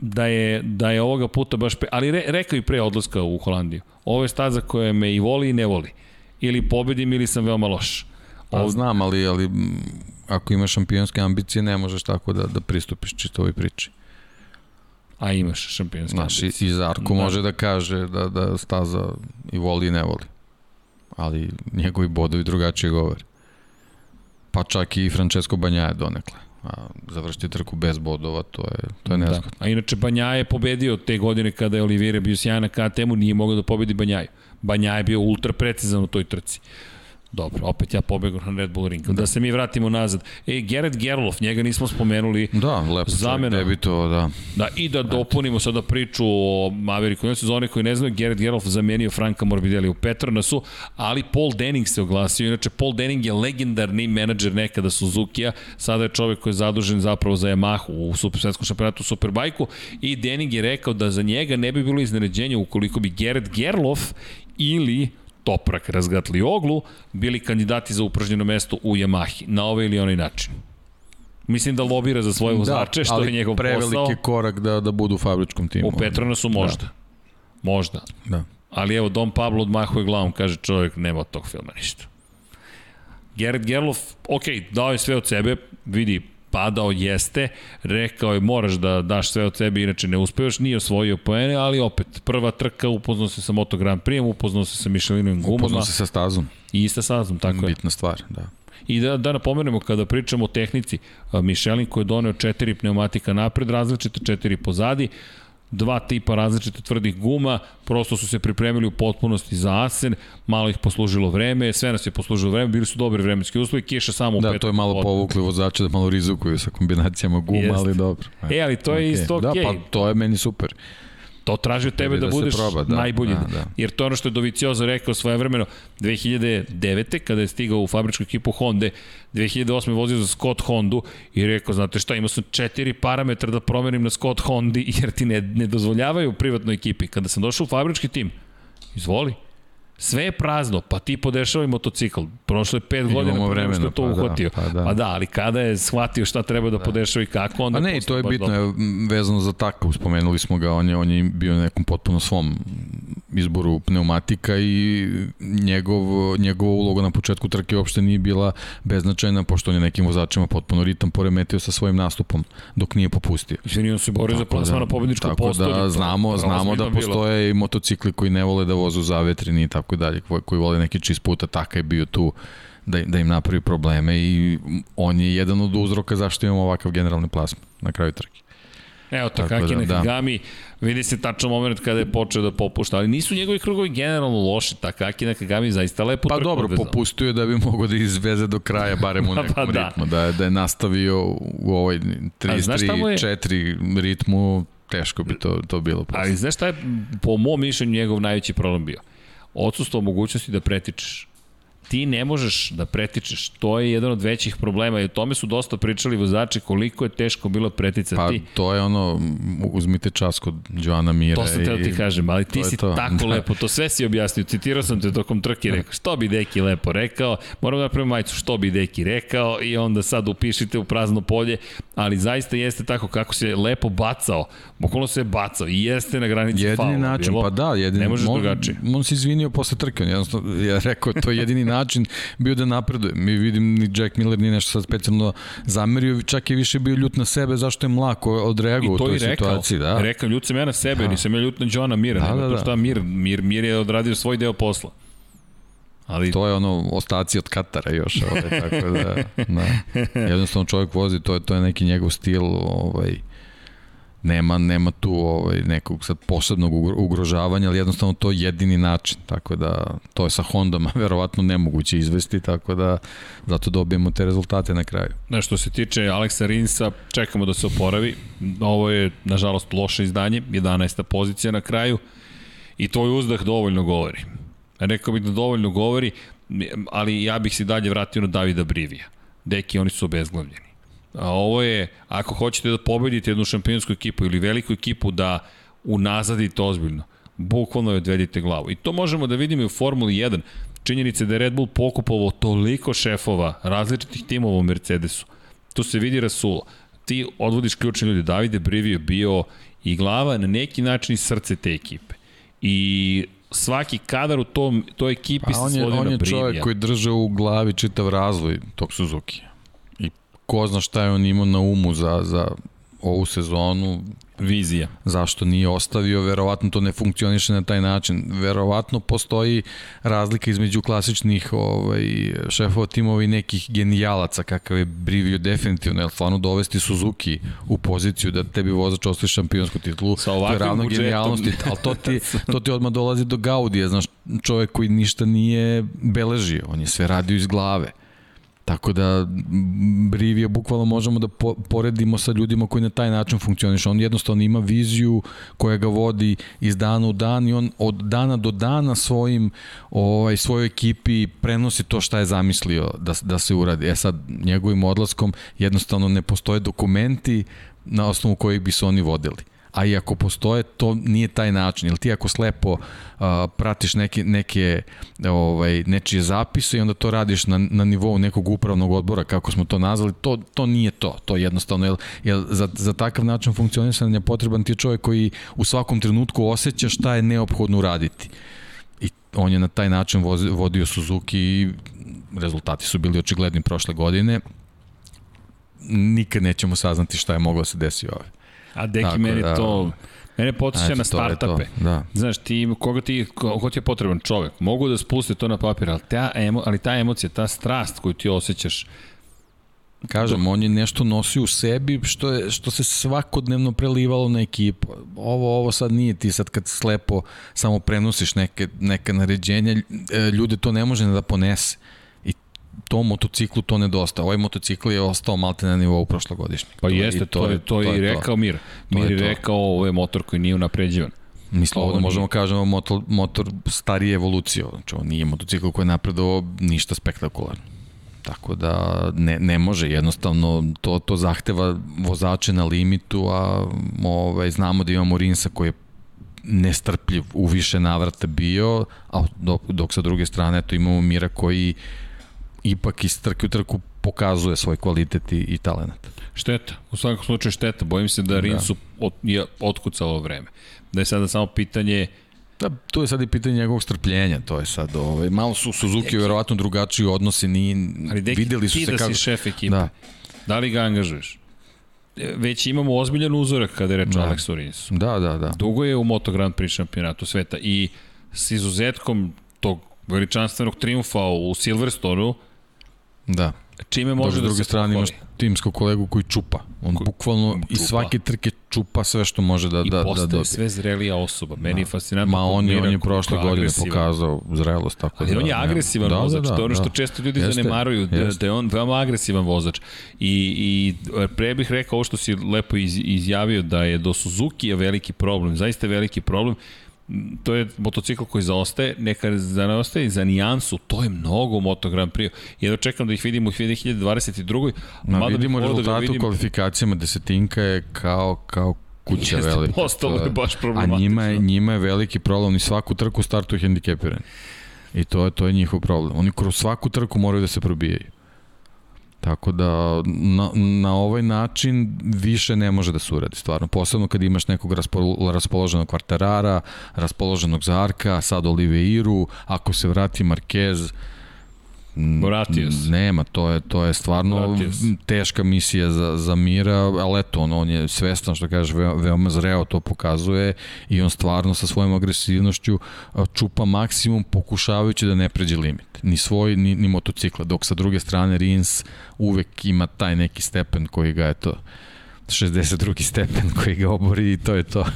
da je, da je ovoga puta baš... Pe... Ali re, rekao i pre odlaska u Holandiju. Ovo je staza koja me i voli i ne voli. Ili pobedim ili sam veoma loš. Pa Ovo... znam, ali, ali ako imaš šampionske ambicije ne možeš tako da, da pristupiš čitovoj priči. A imaš šampionske Znaš, ambicije. I Zarko da. može da kaže da, da staza i voli i ne voli. Ali njegovi bodovi drugačije govore. Pa čak i Francesco Banjaje donekle a završiti trku bez bodova, to je, to je nezgodno. Da. A inače Banja je pobedio te godine kada je Oliveira bio sjajan na KTM-u, nije mogao da pobedi Banjaju. Banja je bio ultra precizan u toj trci. Dobro, opet ja pobegao na Red Bull Ring. Da. da se mi vratimo nazad. E, Gerrit Gerlof, njega nismo spomenuli. Da, lepo zamena. debito, da. Da, i da dopunimo sada priču o Mavericku. Znači, za one koji ne znaju, Gerrit Gerlof zamenio Franka Morbidelli u Petronasu, ali Paul Denning se oglasio. Inače, Paul Denning je legendarni menadžer nekada Suzuki-a, sada je čovek koji je zadužen zapravo za Yamahu u super, svetskom šampionatu Superbajku i Denning je rekao da za njega ne bi bilo iznenađenje ukoliko bi Gerrit Gerlof ili Toprak razgatli oglu, bili kandidati za upražnjeno mesto u Yamahi, na ovaj ili onaj način. Mislim da lobira za svoje da, vozače, da, što je njegov posao. preveliki korak da, da budu u fabričkom timu. U Petronasu možda. Da. Možda. Da. Ali evo, Dom Pablo odmahuje glavom, kaže čovjek, nema od tog filma ništa. Gerrit Gerlof, ok, dao je sve od sebe, vidi, padao jeste, rekao je moraš da daš sve od sebe, inače ne uspeš, nije osvojio poene, ali opet, prva trka, upoznao se sa Moto Grand Prix, upoznao se sa Michelinovim gumama. Upoznao se sa stazom. I sa stazom, tako Bitna je. Bitna stvar, da. I da, da napomenemo, kada pričamo o tehnici, Michelin koji je doneo četiri pneumatika napred, različite četiri pozadi, dva tipa različite tvrdih guma, prosto su se pripremili u potpunosti za Asen, malo ih poslužilo vreme, sve nas je poslužilo vreme, bili su dobri vremenski uslovi, kiša samo u Da, to je malo povukli vozače da malo rizukuju sa kombinacijama guma, Jest. ali dobro. E, ali to je okay. isto okej. Okay. Da, pa to je meni super. To traži od tebe da, da budeš proba, da, najbolji. Da, da. Jer to je ono što je Doviciozo rekao svoje vremeno 2009. kada je stigao u fabričku ekipu Honda, 2008. vozio za Scott Hondu i rekao, znate šta, imao sam četiri parametra da promenim na Scott Hondi (laughs) jer ti ne, ne dozvoljavaju privatnoj ekipi. Kada sam došao u fabrički tim, izvoli, Sve je prazno, pa ti podešavaj motocikl. Prošlo je pet godina vremena, što je to pa da, uhvatio. Da, pa, da. pa da, ali kada je shvatio šta treba da, da. podešava i kako, onda... A ne, to je bitno, dobro. vezano za takav, spomenuli smo ga, on je, on je bio na nekom potpuno svom izboru pneumatika i njegov, njegova uloga na početku trke uopšte nije bila beznačajna, pošto on je nekim vozačima potpuno ritam poremetio sa svojim nastupom dok nije popustio. Izvini, on se borio za plasman da, na pobedničko postolje. Tako da znamo, znamo da postoje i motocikli koji ne vole da vozu zavetrini i tako dalje, koji vole neki čist puta, taka je bio tu da, da im napravi probleme i on je jedan od uzroka zašto imamo ovakav generalni plasman na kraju trke. Evo, Takaki da, Nakagami, da. vidi se tačan moment kada je počeo da popušta, ali nisu njegovi krugovi generalno loši, Takaki Nakagami zaista lepo Pa dobro, odvezao. popustio je da bi mogo da izveze do kraja, barem u (laughs) pa nekom pa, da. ritmu, da, da je nastavio u ovoj 33-4 ritmu, teško bi to, to bilo. Posle. Ali znaš šta je po mom mišljenju njegov najveći problem bio? Odsustvo mogućnosti da pretičeš ti ne možeš da pretičeš. To je jedan od većih problema i o tome su dosta pričali vozači koliko je teško bilo preticati. Pa to je ono, uzmite čas kod Joana Mira. To sam teo ti kažem, ali ti si to. (laughs) tako da. lepo, to sve si objasnio. Citirao sam te tokom trke rekao, što bi Deki lepo rekao, moram da napravim majicu, što bi Deki rekao i onda sad upišite u prazno polje, ali zaista jeste tako kako se lepo bacao, bukvalno se je bacao i jeste na granici jedini faula. Jedini način, bilo, pa da, jedini. Ne možeš drugačije. On se izvinio posle trke, jednostavno, ja rekao, to je jedini način bio da napreduje. Mi vidim ni Jack Miller ni nešto sad specijalno zamerio, čak je više bio ljut na sebe zašto je mlako odreagovao u toj situaciji. Da. Rekao, ljut sam ja na sebe, da. nisam ja ljut na Johna Mira, da, da, da. šta Mir, Mir, Mir je odradio svoj deo posla. Ali... To je ono ostaci od Katara još, ovaj, tako da, da. (laughs) Jednostavno čovjek vozi, to je, to je neki njegov stil, ovaj, nema, nema tu ovaj, nekog sad posebnog ugrožavanja, ali jednostavno to je jedini način, tako da to je sa Hondama (laughs) verovatno nemoguće izvesti, tako da zato dobijemo te rezultate na kraju. Na što se tiče Aleksa Rinsa, čekamo da se oporavi, ovo je nažalost loše izdanje, 11. pozicija na kraju i to je uzdah dovoljno govori. Rekao bih da dovoljno govori, ali ja bih se dalje vratio na Davida Brivija. Deki, oni su obezglavljeni A ovo je, ako hoćete da pobedite jednu šampionsku ekipu ili veliku ekipu da unazadite ozbiljno, bukvalno je odvedite glavu. I to možemo da vidimo i u Formuli 1. Činjenica je da je Red Bull pokupovao toliko šefova različitih timova u Mercedesu. Tu se vidi Rasula. Ti odvodiš ključni ljudi. Davide Brivio je bio i glava na neki način i srce te ekipe. I svaki kadar u tom, toj ekipi pa, se svodi na On je čovjek koji drže u glavi čitav razvoj tog Suzuki. Ko zna šta je on imao na umu za, za ovu sezonu, vizija. Zašto nije ostavio, verovatno to ne funkcioniše na taj način. Verovatno postoji razlika između klasičnih ovaj, šefova timova i nekih genijalaca kakav je Brivio definitivno, jer stvarno dovesti Suzuki u poziciju da tebi vozač osvoji šampionsku titulu, Sa to je ravno budžetom. genijalnosti, (laughs) ali to ti, to ti odmah dolazi do Gaudija, znaš, čovek koji ništa nije beležio, on je sve radio iz glave. Tako da Brivio bukvalno možemo da po, poredimo sa ljudima koji na taj način funkcioniše. On jednostavno ima viziju koja ga vodi iz dana u dan i on od dana do dana svojim ovaj svojoj ekipi prenosi to šta je zamislio da, da se uradi. E sad njegovim odlaskom jednostavno ne postoje dokumenti na osnovu kojih bi se oni vodili a i ako postoje, to nije taj način. Ili ti ako slepo uh, pratiš neke, neke ovaj, nečije zapise i onda to radiš na, na nivou nekog upravnog odbora, kako smo to nazvali, to, to nije to. To je jednostavno, jer, jer za, za takav način funkcionisanja je potreban ti čovjek koji u svakom trenutku osjeća šta je neophodno uraditi. I on je na taj način vodio Suzuki i rezultati su bili očigledni prošle godine. Nikad nećemo saznati šta je moglo da se desiti ove. A deki Tako, meni da, to... Mene podsjeća na startupe. Da. Znaš, ti, koga ti, ko ti je potreban čovek, mogu da spuste to na papir, ali ta, emo, ali ta emocija, ta strast koju ti osjećaš, Kažem, on je nešto nosio u sebi što, je, što se svakodnevno prelivalo na ekipu. Ovo, ovo sad nije ti sad kad slepo samo prenosiš neke, neke naređenja, e, ljude to ne može da ponese tom motociklu to nedostaje. Ovaj motocikl je ostao malte na nivou prošlogodišnjeg. Pa to jeste, to, to je, to, je, to je i rekao to. Mir. Mir je rekao ovo je motor koji nije unapređivan. Mislim, ovde možemo nije. kažemo motor, motor starije evolucije. Znači, ovo nije motocikl koji je napredovao ništa spektakularno. Tako da ne, ne može, jednostavno to, to zahteva vozače na limitu, a ovaj, znamo da imamo Rinsa koji je nestrpljiv u više navrata bio, a dok, dok sa druge strane to imamo Mira koji ipak iz trke u trku pokazuje svoj kvalitet i, i talent. Šteta, u svakom slučaju šteta. Bojim se da, da. Rinsu od, je otkucalo vreme. Da je sada samo pitanje Da, to je sad i pitanje njegovog strpljenja, to je sad, ovaj, malo su Suzuki deki. verovatno drugačiji odnosi, ni, Ali deki, videli su se kako... Da si šef ekipe, da. da li ga angažuješ? E, već imamo ozbiljan uzorak kada je reč da. Aleksu Rinsu. Da, da, da. Dugo je u Moto Grand Prix šampionatu sveta i s izuzetkom tog veličanstvenog triumfa u Silverstonu, Da. Čime može Dok, da druge strane imaš timskog kolegu koji čupa. On Ko, bukvalno čupa. i svake trke čupa sve što može da, I da, da dobije. sve zrelija osoba. Meni da. je fascinantno. Ma on je, on je prošle godine agresivan. pokazao zrelost. Tako Ali da, on je agresivan da, vozač. Da, da, to je ono što da. često ljudi jeste, zanemaruju. Da, da je on veoma agresivan vozač. I, I pre bih rekao ovo što si lepo iz, izjavio da je do Suzuki je veliki problem. Zaista veliki problem to je motocikl koji zaostaje, neka zaostaje za nijansu, to je mnogo Moto Grand Prix. Jedno čekam da ih vidimo u 2022. Ma, vidimo da rezultatu da vidim... kvalifikacijama, desetinka je kao, kao kuća Jeste, velika. postalo je baš problematično. A njima je, njima je veliki problem, i svaku trku startuju hendikepirani. I to je, to je njihov problem. Oni kroz svaku trku moraju da se probijaju. Tako da na, na ovaj način više ne može da se uradi stvarno. Posebno kad imaš nekog raspoloženog kvartarara, raspoloženog Zarka, sad Oliveiru, ako se vrati Marquez, Vratio se. Nema, to je, to je stvarno teška misija za, za Mira, ali eto, on, on je svestan, što kaže, veoma zreo to pokazuje i on stvarno sa svojom agresivnošću čupa maksimum pokušavajući da ne pređe limit. Ni svoj, ni, ni motocikla. Dok sa druge strane Rins uvek ima taj neki stepen koji ga, eto, 62. stepen koji ga obori i to je to. (laughs)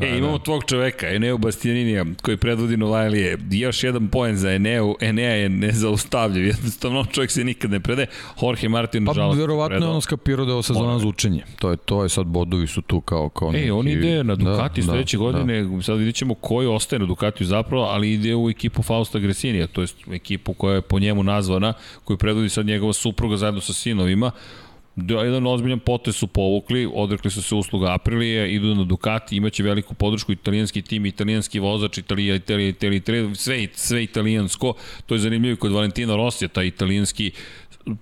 E, imamo tvog čoveka, Eneo Bastianinija, koji predvodi Novajlije. Još jedan poen za Eneo. Enea je nezaustavljiv. Jednostavno, čovjek se nikad ne predaje. Jorge Martin, pa, žalost. Pa, verovatno je ono skapirao da je ovo sezona za učenje. To je, to je sad bodovi su tu kao... kao e, on ide na da, Ducati da, sledeće da, godine. Da. Sad vidjet ćemo koji ostaje na Ducatiju zapravo, ali ide u ekipu Fausta Gresinija, to je ekipu koja je po njemu nazvana, koju predvodi sad njegova supruga zajedno sa sinovima da jedan ozbiljan potes su povukli, odrekli su se usluga Aprilije, idu na Ducati, imaće veliku podršku italijanski tim, italijanski vozač, Italija, Italija, Italija, Italija sve, sve italijansko. To je zanimljivo kod Valentina Rosija, taj italijanski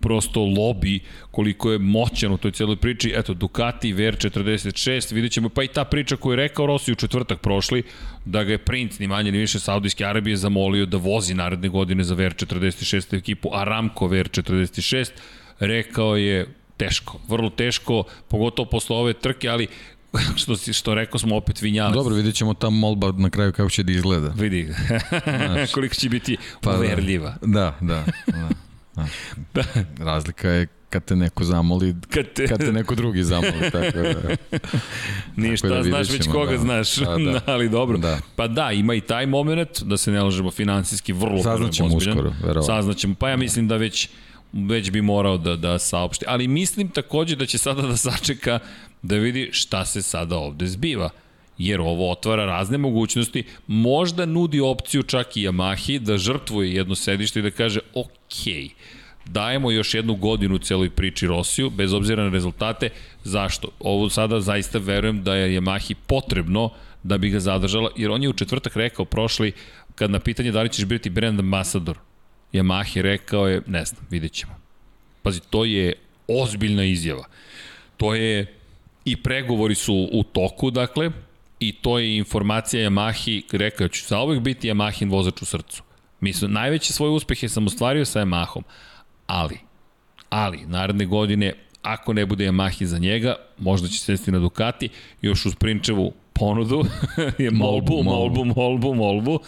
prosto lobby, koliko je moćan u toj celoj priči. Eto, Ducati, VR46, vidjet ćemo, pa i ta priča koju je rekao Rossi u četvrtak prošli, da ga je princ, ni manje ni više Saudijske Arabije, zamolio da vozi naredne godine za VR46 ekipu Aramco VR46, rekao je teško, vrlo teško, pogotovo posle ove trke, ali (laughs) što, si, što rekao smo opet vinjali. Dobro, vidjet ćemo ta molba na kraju kako će da izgleda. Vidi, (laughs) koliko će biti pa, uverljiva. Da, da, da. (laughs) da. Razlika je kad te neko zamoli, kad te, kad te neko drugi zamoli, tako da... Ništa, tako da znaš već koga da. znaš, da, da. ali dobro. Da. Pa da, ima i taj moment, da se ne lažemo finansijski, vrlo Saznaćemo uskoro, verovatno. Saznaćemo, pa ja mislim da već već bi morao da, da saopšti. Ali mislim takođe da će sada da sačeka da vidi šta se sada ovde zbiva jer ovo otvara razne mogućnosti, možda nudi opciju čak i Yamahi da žrtvuje jedno sedište i da kaže ok, dajemo još jednu godinu celoj priči Rosiju, bez obzira na rezultate. Zašto? Ovo sada zaista verujem da je Yamahi potrebno da bi ga zadržala, jer on je u četvrtak rekao prošli, kad na pitanje da li ćeš biti brand ambassador, Yamaha rekao je, ne znam, vidjet ćemo. Pazi, to je ozbiljna izjava. To je, i pregovori su u toku, dakle, i to je informacija Yamahi, rekao ću za uvek biti Yamahin vozač u srcu. Mislim, najveće svoje uspehe sam ostvario sa Yamahom, ali, ali, naredne godine, ako ne bude Yamahi za njega, možda će sesti na Ducati, još uz Prinčevu ponudu, (laughs) je molbu, molbu, molbu, molbu,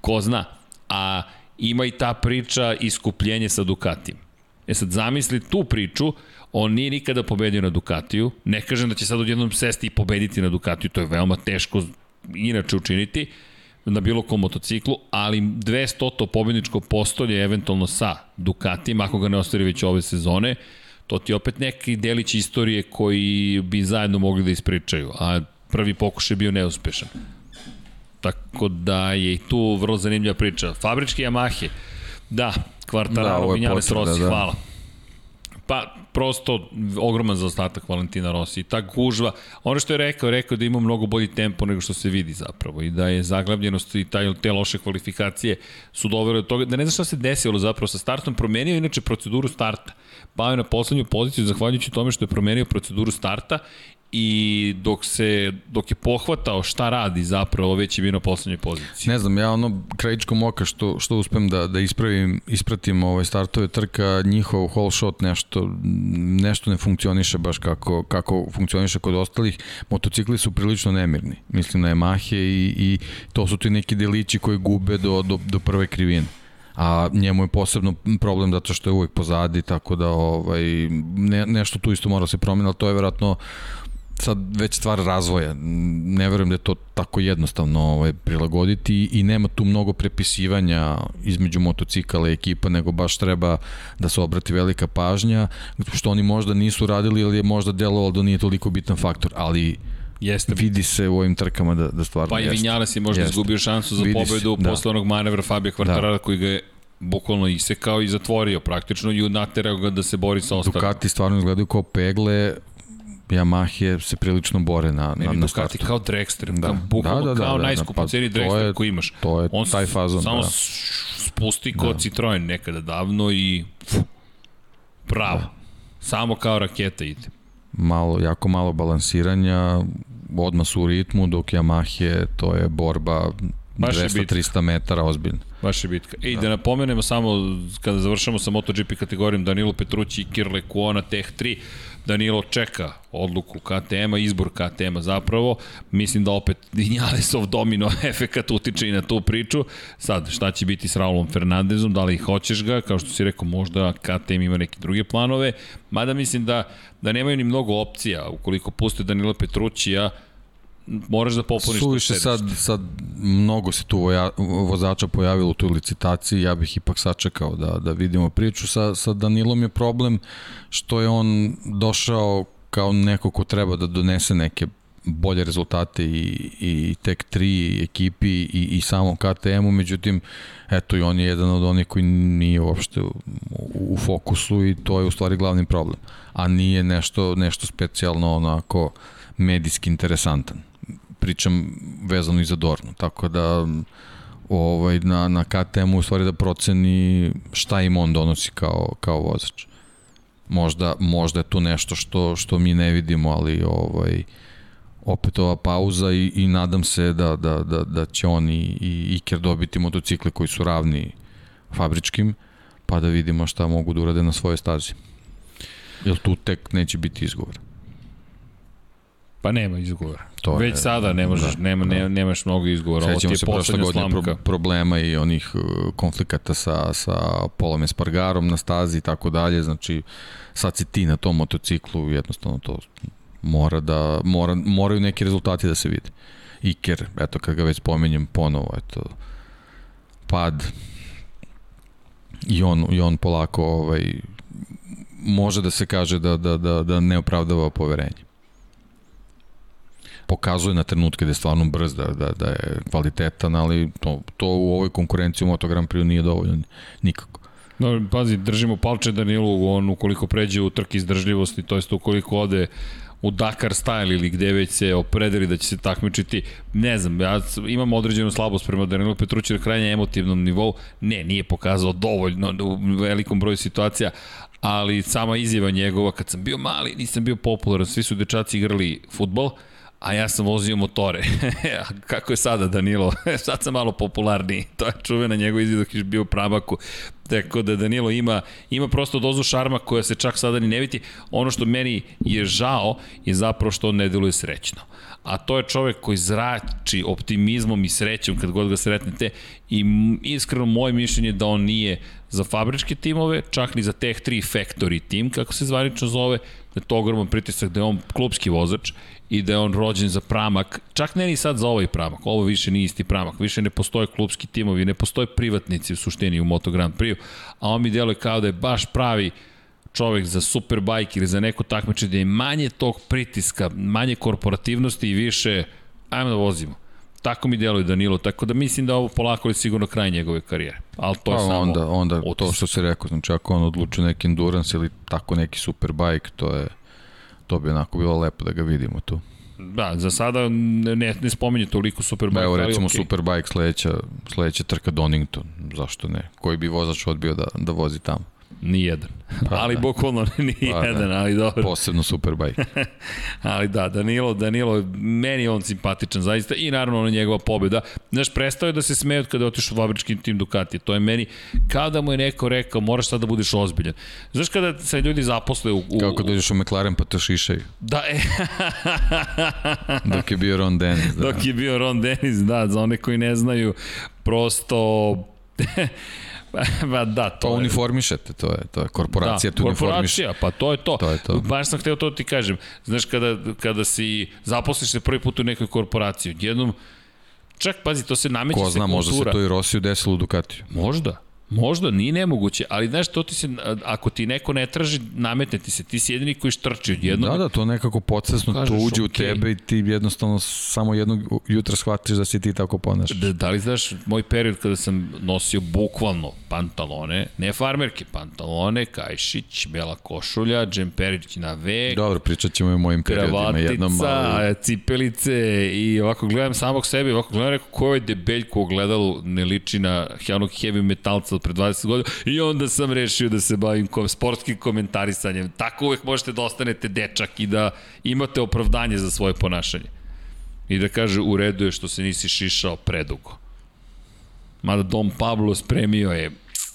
ko zna. A ima i ta priča iskupljenje sa Ducatijem. E sad, zamisli tu priču, on nije nikada pobedio na Ducatiju, ne kažem da će sad odjednom sesti i pobediti na Ducatiju, to je veoma teško inače učiniti, na bilo kom motociklu, ali 200 pobedničko postolje eventualno sa Ducatijem, ako ga ne ostvari već ove sezone, to ti opet neki delić istorije koji bi zajedno mogli da ispričaju, a prvi pokušaj bio neuspešan. Tako da je i tu vrlo zanimljiva priča. Fabrički Yamahe, da, Kvartararo, da, Vinjales Rossi, da, da. hvala. Pa, prosto ogroman zaostatak Valentina Rossi. I ta gužva, ono što je rekao, rekao da ima mnogo bolji tempo nego što se vidi zapravo i da je zaglavljenost i taj, te loše kvalifikacije su dovele do toga, da ne zna šta se desilo zapravo sa startom, promenio inače proceduru starta. Pao je na poslednju poziciju zahvaljujući tome što je promenio proceduru starta i dok se dok je pohvatao šta radi zapravo već je bio na poslednjoj poziciji. Ne znam, ja ono krajičkom oka što što uspem da da ispravim ispratim ovaj startove trka, njihov whole shot nešto nešto ne funkcioniše baš kako kako funkcioniše kod ostalih. Motocikli su prilično nemirni. Mislim na Yamahe i i to su ti neki delići koji gube do do do prve krivine a njemu je posebno problem zato što je uvek pozadi, tako da ovaj, ne, nešto tu isto mora se promeniti, ali to je verovatno sad već stvar razvoja. Ne verujem da je to tako jednostavno ovaj, prilagoditi i nema tu mnogo prepisivanja između motocikala i ekipa, nego baš treba da se obrati velika pažnja, što oni možda nisu radili ili je možda delovalo da nije toliko bitan faktor, ali Jeste. Vidi se u ovim trkama da, da stvarno Pa i Vinjales je možda jeste. izgubio šansu za Vidi pobedu da. posle onog manevra Fabio Quartarara da. koji ga je bukvalno isekao i zatvorio praktično i naterao ga da se bori sa ostalim. Ducati stvarno izgledaju kao pegle, Yamahe se prilično bore na, na, na startu. kao Dragster, da. bukvalno da, da, da, kao da, najskupo pa, ceni Dragster koji imaš. To je On taj fazon. Samo da. spusti kod da. Citroen nekada davno i bravo. Da. Samo kao raketa ide. Malo, jako malo balansiranja, odmah su u ritmu, dok Yamahe to je borba 200-300 metara ozbiljno. Baš je bitka. Ej, da. da napomenemo samo, kada završamo sa MotoGP kategorijom, Danilo Petrući i Kirle Kuona Tech 3, Danilo čeka odluku KTM-a, izbor KTM-a zapravo. Mislim da opet (laughs) Vinjalesov domino (laughs) efekat utiče i na tu priču. Sad, šta će biti s Raulom Fernandezom, da li hoćeš ga, kao što si rekao, možda KTM ima neke druge planove, mada mislim da, da nemaju ni mnogo opcija, ukoliko puste Danilo Petrućija, moraš da popuniš Suviše sad, sad mnogo se tu voja, vozača pojavilo u toj licitaciji, ja bih ipak sačekao da, da vidimo priču. Sa, sa Danilom je problem što je on došao kao neko ko treba da donese neke bolje rezultate i, i tek tri ekipi i, i samom KTM-u, međutim, eto i on je jedan od onih koji nije uopšte u, u fokusu i to je u stvari glavni problem. A nije nešto, nešto specijalno onako medijski interesantan. Pričam vezano i za Dornu, tako da ovaj, na, na KTM-u u stvari da proceni šta im on donosi kao, kao vozač. Možda, možda je tu nešto što, što mi ne vidimo, ali ovaj, opet ova pauza i, i nadam se da, da, da, da će on i, i Iker dobiti motocikle koji su ravni fabričkim, pa da vidimo šta mogu da urade na svoje stazi. Jer tu tek neće biti izgovor. Pa nema izgovora. To Već je, sada ne možeš, da, nema, da. nemaš mnogo izgovora. Ovo ti je poslednja slamka. Pro, problema i onih uh, konflikata sa, sa Polom Espargarom na stazi i tako dalje. Znači, sad si ti na tom motociklu, jednostavno to mora da, mora, moraju neki rezultati da se vide. Iker, eto kad ga već spomenjem ponovo, eto, pad i on, i on polako ovaj, može da se kaže da, da, da, da ne opravdava poverenje. Pokazuje na trenutke da je stvarno brz, da, da, da je kvalitetan, ali to, to u ovoj konkurenciji u Moto Grand Prix nije dovoljno nikako. No, pazi, držimo palče Danilu, on ukoliko pređe u trk izdržljivosti, to jest ukoliko ode u Dakar style ili gde već se opredeli da će se takmičiti, ne znam, ja imam određenu slabost prema Danilu Petruću na krajnje emotivnom nivou, ne, nije pokazao dovoljno u velikom broju situacija, ali sama izjava njegova, kad sam bio mali, nisam bio popularan, svi su dečaci igrali futbol, a ja sam vozio motore. (laughs) Kako je sada Danilo? (laughs) Sad sam malo popularniji. To je čuvena njegov izvid dok je bio u pramaku. Tako da Danilo ima, ima prosto dozu šarma koja se čak sada ni ne vidi. Ono što meni je žao je zapravo što on ne deluje srećno. A to je čovek koji zrači optimizmom i srećom kad god ga sretnete i iskreno moje mišljenje je da on nije za fabričke timove, čak ni za Tech 3 Factory tim, kako se zvanično zove, da je to ogroman pritisak da je on klubski vozač i da je on rođen za pramak, čak ne ni sad za ovaj pramak, ovo više nije isti pramak, više ne postoje klubski timovi, ne postoje privatnici u suštini u Moto Grand Prix, a on mi deluje kao da je baš pravi čovek za superbike ili za neko takmiče da je manje tog pritiska, manje korporativnosti i više ajmo da vozimo. Tako mi deluje Danilo, tako da mislim da ovo polako je sigurno kraj njegove karijere. Ali to je pa, samo onda, onda otis. to što se rekao, znači ako on odluči neki endurance ili tako neki superbike, to je to bi onako bilo lepo da ga vidimo tu. Da, za sada ne, ne spominje toliko Superbike. Da, evo recimo okay. Superbike sledeća, sledeća trka Donington, zašto ne? Koji bi vozač odbio da, da vozi tamo? Nijedan. Pa, ali da. bukvalno ni pa, da. ali dobro. Posebno Superbike. (laughs) ali da, Danilo, Danilo, meni je on simpatičan zaista i naravno ona njegova pobjeda. Znaš, prestao je da se smeje kada je otišao u fabrički tim Ducati. To je meni, kao da mu je neko rekao, moraš sad da budeš ozbiljan. Znaš kada se ljudi zaposle u... u Kao kad dođeš u McLaren pa te šišaju. Da, e. (laughs) Dok je bio Ron Dennis. Da. Dok je bio Ron Dennis, da, za one koji ne znaju, prosto (laughs) (laughs) ba, da, to pa uniformišete, to je, to je korporacija da, tu korporacija, pa to je to. to je to. Baš sam hteo to ti kažem. Znaš, kada, kada si zaposliš se prvi put u nekoj korporaciji, jednom, čak, pazi, to se nameće Ko zna, se možda se to i Rosiju desilo u Ducatiju. Možda. Možda, nije nemoguće, ali znaš, to ti se, ako ti neko ne traži, nametne ti se, ti si jedini koji štrči jednog. Da, da, to nekako podsvesno to uđe okay. u tebe i ti jednostavno samo jednog jutra shvatiš da si ti tako ponašaš. Da, da li znaš, moj period kada sam nosio bukvalno pantalone, ne farmerke, pantalone, kajšić, bela košulja, džemperić na V. Dobro, pričat ćemo i o mojim periodima jednom. Ali... cipelice i ovako gledam samog sebe, ovako gledam rekao ko je debeljko u ogledalu ne liči na onog heavy metalca pre 20 godina i onda sam rešio da se bavim kom, sportskim komentarisanjem. Tako uvek možete da ostanete dečak i da imate opravdanje za svoje ponašanje. I da kaže u redu je što se nisi šišao predugo. Mada Dom Pablo spremio je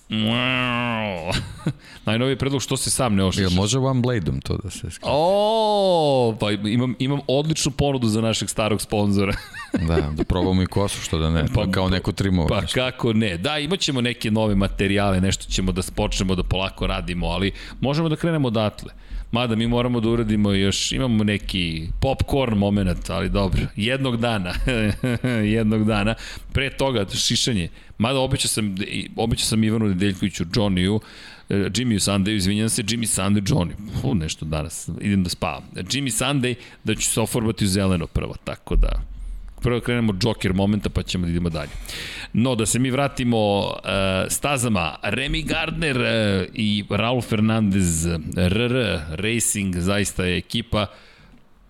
Wow. (laughs) Najnoviji predlog što se sam ne ošiša. Jel može one blade-om to da se skri? O, pa imam, imam odličnu ponudu za našeg starog sponzora. (laughs) da, da probamo i kosu, što da ne, pa, kao neko trimovo. Pa kako ne, da, imaćemo neke nove materijale, nešto ćemo da počnemo da polako radimo, ali možemo da krenemo odatle. Mada mi moramo da uradimo još, imamo neki popcorn moment, ali dobro, jednog dana, (laughs) jednog dana, pre toga šišanje, mada običao sam, običao sam Ivanu Nedeljkoviću, Johnny-u, e, Jimmy Sunday, izvinjam se, Jimmy Sunday, Johnny, u, nešto danas, idem da spavam. Jimmy Sunday, da ću se ofarbati u zeleno prvo, tako da, prvo krenemo Joker momenta pa ćemo da idemo dalje. No, da se mi vratimo uh, stazama, Remy Gardner uh, i Raul Fernandez, RR Racing, zaista je ekipa,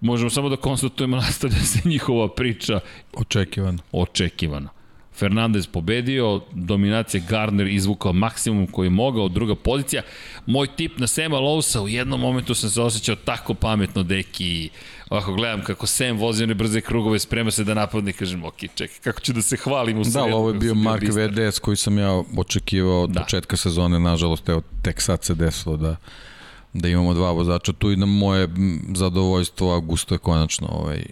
možemo samo da konstatujemo (laughs) nastavlja se njihova priča. Očekivano. Očekivano. Fernandez pobedio, dominacija Gardner izvukao maksimum koji je mogao, druga pozicija. Moj tip na Sema Lowsa, u jednom momentu sam se osjećao tako pametno, deki, ovako gledam kako Sam vozi one brze krugove, sprema se da napadne kažem, ok, čekaj, kako ću da se hvalim u Da, ovo je bio Mark VDS koji sam ja očekivao od da. početka sezone, nažalost, evo, tek sad se desilo da da imamo dva vozača tu i na moje zadovoljstvo Augusto je konačno ovaj,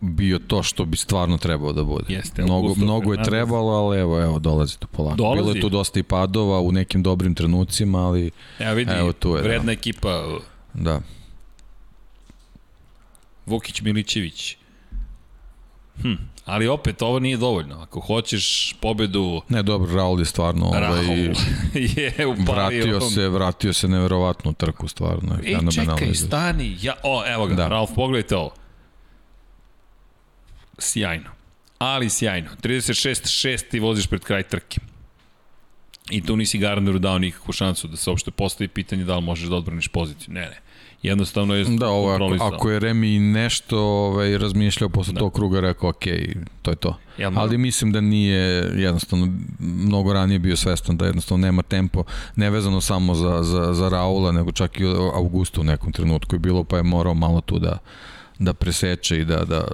bio to što bi stvarno trebao da bude. Jeste, mnogo, mnogo je trebalo, ali evo, evo, dolazi to polako. Dolazi. Bilo je tu dosta i padova u nekim dobrim trenucima, ali evo, vidi, evo tu je. Vredna da. ekipa. Da. Vukić Milićević. Hm, ali opet ovo nije dovoljno. Ako hoćeš pobedu... Ne, dobro, Raul je stvarno ovaj, (laughs) je upalio. Vratio se, vratio se neverovatno u trku stvarno. Ej, čekaj, stani. Ja, o, evo ga, da. Ralf, pogledajte ovo sjajno. Ali sjajno. 36-6 ti voziš pred kraj trke. I tu nisi Gardneru dao nikakvu šansu da se uopšte postavi pitanje da li možeš da odbraniš poziciju. Ne, ne. Jednostavno je Da, ovo, ako, ako je Remi nešto ovaj, razmišljao posle da. tog kruga, rekao, ok, to je to. Ja, Ali mislim da nije jednostavno mnogo ranije bio svestan da jednostavno nema tempo, nevezano samo za, za, za Raula, nego čak i Augustu u nekom trenutku je bilo, pa je morao malo tu da, da preseče i da, da,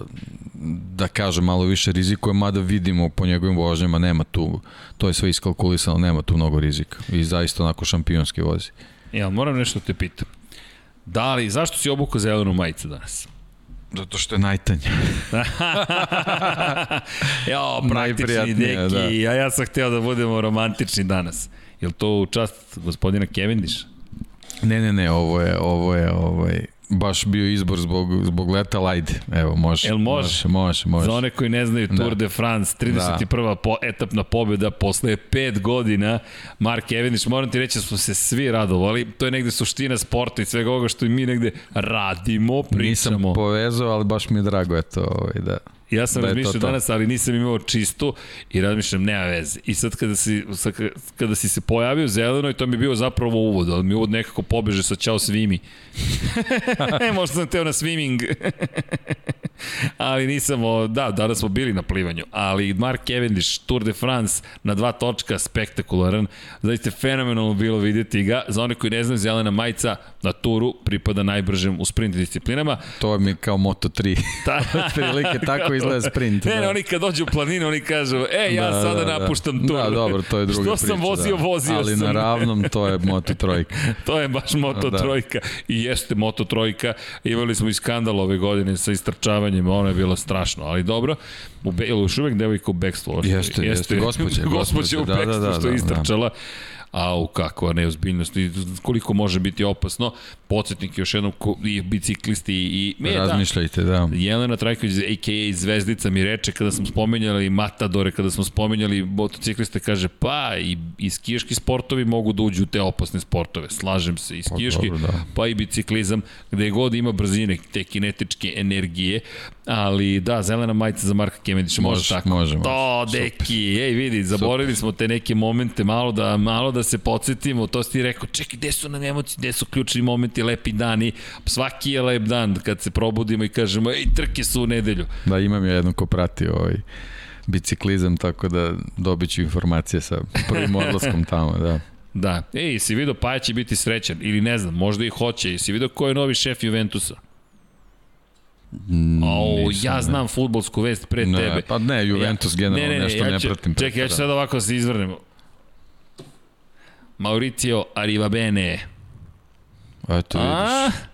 da kaže malo više rizikuje, mada vidimo po njegovim vožnjama nema tu, to je sve iskalkulisano, nema tu mnogo rizika i zaista onako šampionski vozi. Ja, moram nešto te pitam. Da li, zašto si obukao zelenu majicu danas? Zato što je najtanje. (laughs) jo, praktični deki, da. a ja sam hteo da budemo romantični danas. Je to u čast gospodina Cavendisha? Ne, ne, ne, ovo je, ovo je, ovo je baš bio izbor zbog, zbog leta, ajde, evo, može. Jel može? Može, može, može. Za one koji ne znaju Tour da. de France, 31. Da. Po, etapna pobjeda posle 5 godina, Mark Cavendish, moram ti reći da smo se svi radovali, to je negde suština sporta i svega ovoga što i mi negde radimo, pričamo. Nisam povezao, ali baš mi je drago, eto, ovaj, da. Ja sam da razmišljao to, to. danas, ali nisam imao čistu i razmišljam, nema veze. I sad kada si, kada si se pojavio zeleno i to mi je bio zapravo uvod, ali mi uvod nekako pobeže sa čao svimi. (laughs) (laughs) Možda sam teo na swimming. (laughs) (laughs) ali nisam, o, da, danas smo bili na plivanju, ali Mark Cavendish, Tour de France na dva točka, spektakularan, zaista fenomenalno bilo videti ga, za one koji ne znaju, zelena majica na turu pripada najbržem u sprint disciplinama. To mi kao Moto3, ta, (laughs) (laughs) prilike tako izgleda sprint. Ne, da. oni kad dođu u planinu, oni kažu, e, ja da, sada da, da. napuštam da. tur. Da, dobro, to je druga Što priča. Što sam vozio, da. vozio Ali sam. Ali na ravnom to je Moto3. to je baš Moto3. Da. I jeste Moto3. Imali smo i skandal ove godine sa istrčavanjem, ono je bilo strašno, ali dobro. U Be, još uvek devojka u Bekstvu? Jeste, jeste, jeste, gospođe. Gospođe u da, Bekstvu da, da, što je istrčala. Da au kakva neozbiljnost i koliko može biti opasno. Podsjetnik još jednom i biciklisti i... Me, da. Razmišljajte, da. da. Jelena Trajković, a.k.a. Zvezdica, mi reče kada smo spomenjali Matadore, kada smo spomenjali motocikliste, kaže pa i, i skijaški sportovi mogu da uđu u te opasne sportove. Slažem se, i pa skijaški, pa, da. pa i biciklizam, gde god ima brzine, te kinetičke energije, ali da, zelena majica za Marka Kemedića, može, može tako. Može, može. To, deki, ej vidi, zaboravili smo te neke momente, malo da, malo da se podsjetimo, to si ti rekao, čekaj, gde su nam emocije, gde su ključni momenti, lepi dani, svaki je lep dan kad se probudimo i kažemo, ej, trke su u nedelju. Da, imam ja jedno ko prati ovaj biciklizam, tako da dobit ću informacije sa prvim odlaskom (laughs) tamo, da. Da. Ej, si vidio Paja će biti srećan, ili ne znam, možda i hoće, si vidio ko je novi šef Juventusa? Mm, o, ja znam da. futbolsku vest pre ne, tebe. Pa ne, Juventus ja, generalno ne, ne, nešto ja ne pratim. Čekaj, ja ću sad ovako da se izvrnem. Mauricio Arrivabene. Eto vidiš. A?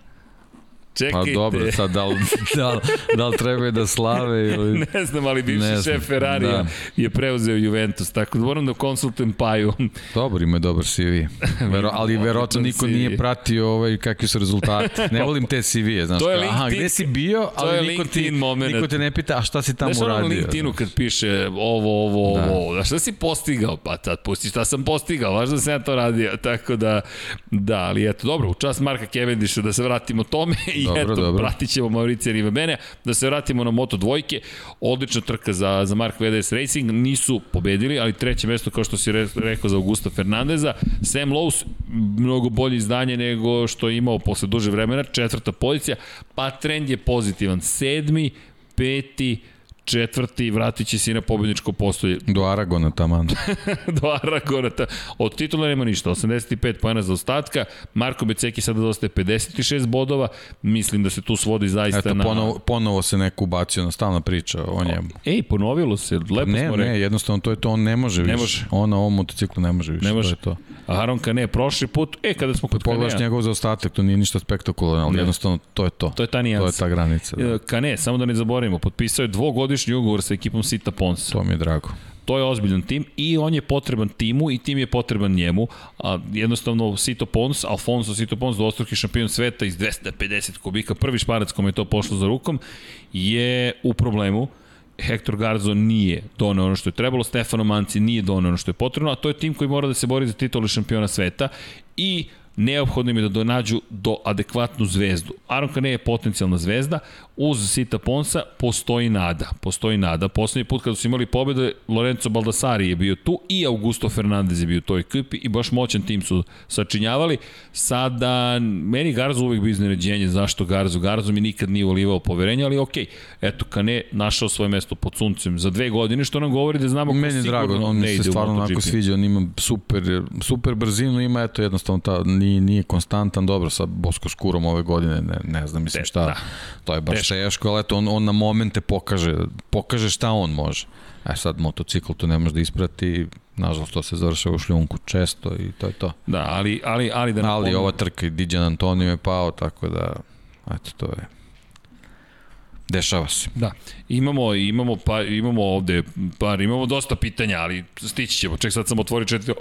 Čekajte. Pa dobro, sad da li, (laughs) da, li, da li treba da slave ili... (laughs) ne znam, ali bivši šef Ferrarija da. je preuzeo Juventus, tako da moram da konsultujem Paju. Dobro, (laughs) ima dobar CV. Vero, ali verovatno niko CV. nije pratio ovaj, kakvi su rezultati. Ne volim te CV-e, znaš. To je LinkedIn, aha, gde si bio, ali niko, ti, moment. niko te ne pita, a šta si tamo znaš, uradio? Znaš ono LinkedInu kad piše ovo, ovo, da. ovo, da šta si postigao? Pa tad pusti šta sam postigao, važno da sam ja to radio, tako da, da, ali eto, dobro, u čast Marka Cavendisha da se vratimo tome i dobro, eto, dobro. pratit ćemo Mauricija Rivabene, da se vratimo na Moto dvojke, odlična trka za, za Mark VDS Racing, nisu pobedili, ali treće mesto, kao što si re, rekao za Augusta Fernandeza, Sam Lowe's, mnogo bolje izdanje nego što je imao posle duže vremena, četvrta pozicija, pa trend je pozitivan, sedmi, peti, četvrti, vratit će se i na pobedničko postolje. (laughs) Do Aragona taman. (laughs) Do Aragona. Ta... Od titula nema ništa, 85 pojena za ostatka, Marko Beceki sada dostaje 56 bodova, mislim da se tu svodi zaista Eto, na... Ponovo, ponovo se neko ubacio na stalna priča o njemu. Ej, ponovilo se, lepo ne, smo rekli. Ne, jednostavno to je to, on ne može više. Ne može. On na ovom motociklu ne može više, ne može. to je to. A Aron Kane, prošli put, e, kada smo kod Pogledaš njegov zaostatak, to nije ništa spektakularno, ali ne. jednostavno to je to. To je ta nijansa. To je ta granica. Da. Kane, samo da ne zaboravimo, potpisao je dvogodišnji ugovor sa ekipom Sita Pons. To mi je drago. To je ozbiljan tim i on je potreban timu i tim je potreban njemu. A, jednostavno Sito Pons, Alfonso Sito Pons, dvostruki šampion sveta iz 250 kubika, prvi šparac kome je to pošlo za rukom, je u problemu. Hector Garzo nije doneo ono što je trebalo, Stefano Manci nije doneo ono što je potrebno, a to je tim koji mora da se bori za titulu šampiona sveta i neophodno im je da donađu do adekvatnu zvezdu. Aron Kane je potencijalna zvezda, uz Sita Ponsa postoji nada. Postoji nada. Poslednji put kada su imali pobjede, Lorenzo Baldassari je bio tu i Augusto Fernandez je bio u toj ekipi i baš moćan tim su sačinjavali. Sada, meni Garzo uvek bi iznenađenje. Zašto Garzo? Garzo mi nikad nije ulivao poverenje, ali okej. Eto, Kane našao svoje mesto pod suncem za dve godine, što nam govori da znamo ko Meni je drago, on ne se stvarno onako sviđa, on ima super, super brzinu, ima eto jednostavno ta, nije, nije konstantan, dobro sa Bosko Skurom ove godine, ne, ne znam, mislim šta, da. to je baš teško ali eto, on, on na momente pokaže, pokaže šta on može. E sad, motocikl to ne može da isprati, nažalost to se završava u šljunku često i to je to. Da, ali, ali, ali da... Ali ova trka i Diđan Antonio je pao, tako da, eto, to je... Dešava se. Da. Imamo, imamo, pa, imamo ovde, par, imamo dosta pitanja, ali stići ćemo. Ček, sad sam otvorio četiri...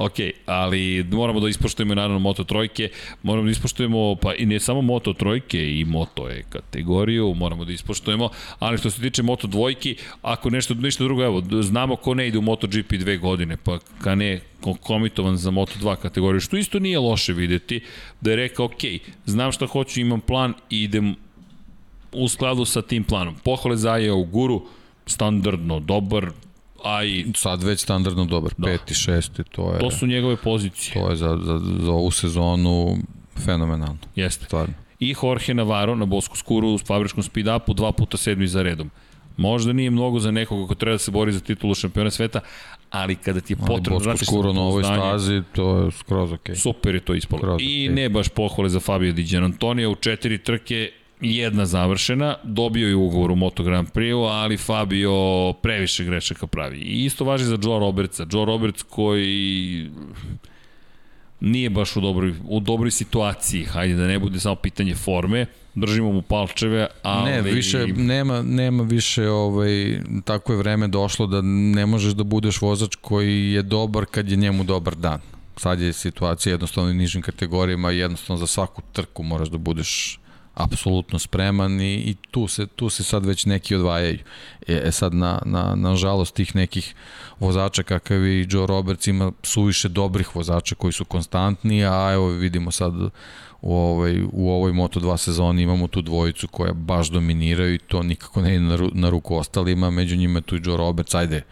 Ok, ali moramo da ispoštujemo naravno Moto trojke, moramo da ispoštujemo pa i ne samo Moto trojke i Moto E kategoriju, moramo da ispoštujemo, ali što se tiče Moto dvojki, ako nešto ništa drugo, evo, znamo ko ne ide u MotoGP dve godine, pa ka ne komitovan za Moto2 kategoriju, što isto nije loše videti, da je rekao, ok, znam šta hoću, imam plan i idem u skladu sa tim planom. Pohvale za u guru, standardno, dobar, a i... Sad već standardno dobar, da. peti, šesti, to je... To su njegove pozicije. To je za, za, za ovu sezonu fenomenalno. Jeste. Stvarno. I Jorge Navarro na Bosku Skuru u fabričkom speed-upu dva puta sedmi za redom. Možda nije mnogo za nekoga ko treba da se bori za titulu šampiona sveta, ali kada ti je potrebno da skuro na ovoj stazi, to je skroz ok. Super je to ispalo. Skroz I okay. ne baš pohvale za Fabio Di Antonio u četiri trke jedna završena, dobio je ugovor u Moto Grand Prix, ali Fabio previše grešaka pravi. I isto važi za Joe Robertsa. Joe Roberts koji nije baš u dobroj, u dobroj situaciji, hajde da ne bude samo pitanje forme, držimo mu palčeve, ali... Ne, više, nema, nema više, ovaj, tako je vreme došlo da ne možeš da budeš vozač koji je dobar kad je njemu dobar dan. Sad je situacija jednostavno u nižim kategorijama, jednostavno za svaku trku moraš da budeš apsolutno spreman i, i tu, se, tu se sad već neki odvajaju. E, e sad, na, na, na žalost tih nekih vozača kakav i Joe Roberts ima suviše dobrih vozača koji su konstantni, a evo vidimo sad u ovoj, u ovoj Moto2 sezoni imamo tu dvojicu koja baš dominiraju i to nikako ne ide na, ru, na ruku ostalima, među njima tu i Joe Roberts, ajde,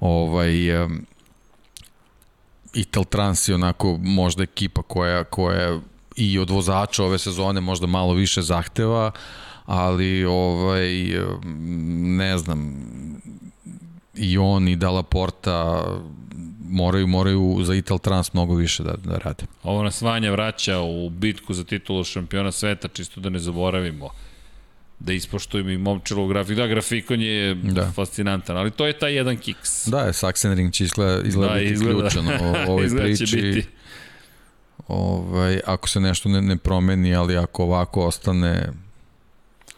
ovaj, um, Ital Trans je onako možda ekipa koja, koja i od vozača ove sezone možda malo više zahteva, ali ovaj ne znam i on i Dalla Porta moraju moraju za Ital Trans mnogo više da, da rade. Ovo nas Vanja vraća u bitku za titulu šampiona sveta, čisto da ne zaboravimo da ispoštujemo i momčelov grafik. Da, grafikon je da. fascinantan, ali to je taj jedan kiks. Da, je Sachsenring će izgleda, izgleda, da, izgleda ključan o ovoj (laughs) priči. Biti ovaj, ako se nešto ne, ne promeni, ali ako ovako ostane,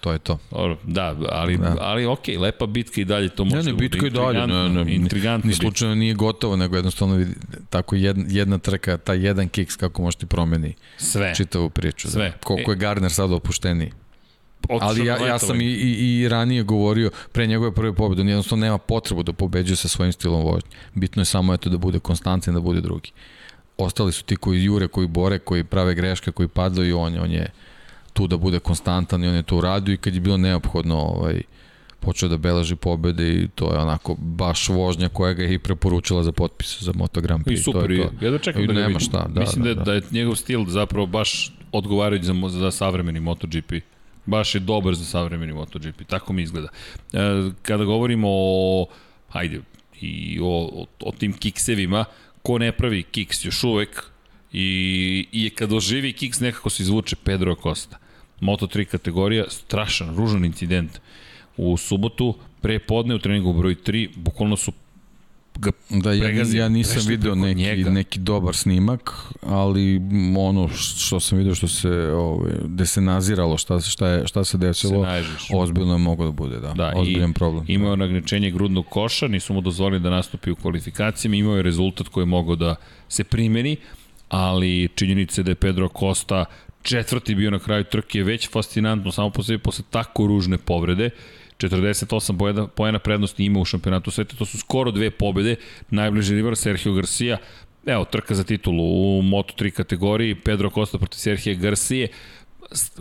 to je to. Dobro, da, ali, da. ali ok, lepa bitka i dalje to može ne, ne, bitka i dalje, ne, ne, intrigantno. Ni slučajno nije gotovo, nego jednostavno vidi, tako jedna, jedna trka, ta jedan kiks kako može ti promeni sve. čitavu priču. Da. Sve. Da. Koliko je Gardner sad opušteniji. Ali ja, ja sam i, i, i ranije govorio, pre njegove prve pobjede, on jednostavno nema potrebu da pobeđuje sa svojim stilom vožnje. Bitno je samo eto da bude konstantan, da bude drugi. Ostali su ti koji jure, koji bore, koji prave greške, koji padaju, on, on je tu da bude konstantan i on je to uradio i kad je bilo neophodno ovaj, počeo da beleži pobede i to je onako baš vožnja koja ga je i preporučila za potpis za Moto Grand Prix. I super, to je to. ja da čekam I da ga nema vidim. šta, da, Mislim da, da, da, da je njegov stil zapravo baš odgovarajući za, za savremeni MotoGP. Baš je dobar za savremeni MotoGP, tako mi izgleda. E, kada govorimo o, hajde, i o, o, o tim kiksevima, ko ne pravi kiks još uvek i, i kada oživi kiks nekako se izvuče Pedro Acosta. Moto3 kategorija, strašan, ružan incident. U subotu, pre podne u treningu broj 3, bukvalno su ga Da, ja, pregazili, ja nisam video neki, njega. neki dobar snimak, ali ono što sam video što se, ove, gde se naziralo šta, se- šta, je, šta se desilo, Se ozbiljno je moglo da bude, da, Da, ozbiljan i problem. Imao je nagnečenje grudnog koša, nisu mu dozvolili da nastupi u kvalifikacijama, imao je rezultat koji je mogao da se primeni, ali činjenica je da je Pedro Costa četvrti bio na kraju trke je već fascinantno, samo po sebi posle tako ružne povrede, 48 poena, prednosti ima u šampionatu sveta, to su skoro dve pobede, najbliži rival Sergio Garcia, evo, trka za titulu u Moto3 kategoriji, Pedro Costa protiv Sergio Garcije,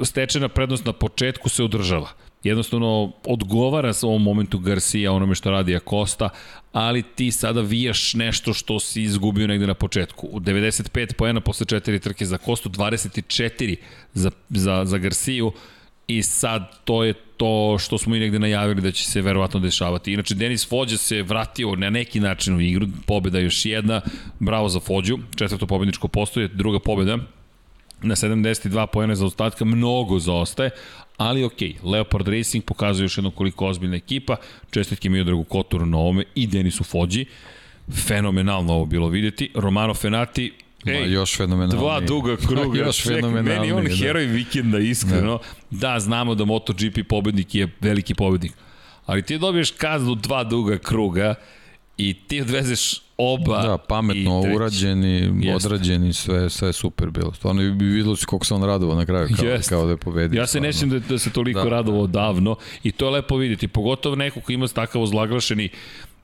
stečena prednost na početku se održava. Jednostavno odgovara sa ovom momentu Garcia onome što radi Acosta, ali ti sada vijaš nešto što si izgubio negde na početku. U 95 poena posle četiri trke za Kostu, 24 za, za, za Garciju i sad to je to što smo i negde najavili da će se verovatno dešavati. Inače, Denis Fođa se vratio na neki način u igru, pobeda još jedna, bravo za Fođu, četvrto pobedničko postoje, druga pobeda, na 72 pojene za ostatka, mnogo zaostaje, ali ok, Leopard Racing pokazuje još jedno koliko ozbiljna ekipa, čestitke Miodragu Koturu na ovome i Denisu Fođi, fenomenalno ovo bilo vidjeti, Romano Fenati, Ma, još fenomenalnije. Dva duga (laughs) kruga. još Ček, fenomenalnije. Meni on da. heroj vikenda, iskreno. Da. da, znamo da MotoGP pobednik je veliki pobednik. Ali ti dobiješ kaznu dva duga kruga i ti odvezeš oba Da, pametno i treći. urađeni, Jeste. odrađeni, sve, sve super bilo. Stvarno bi videlo se koliko se on radovao na kraju, kao, Jeste. kao da je pobedio. Ja se stvarno. nećem da, da se toliko Da, radovao davno i to je lepo vidjeti, pogotovo neko ko ima takav ozlaglašeni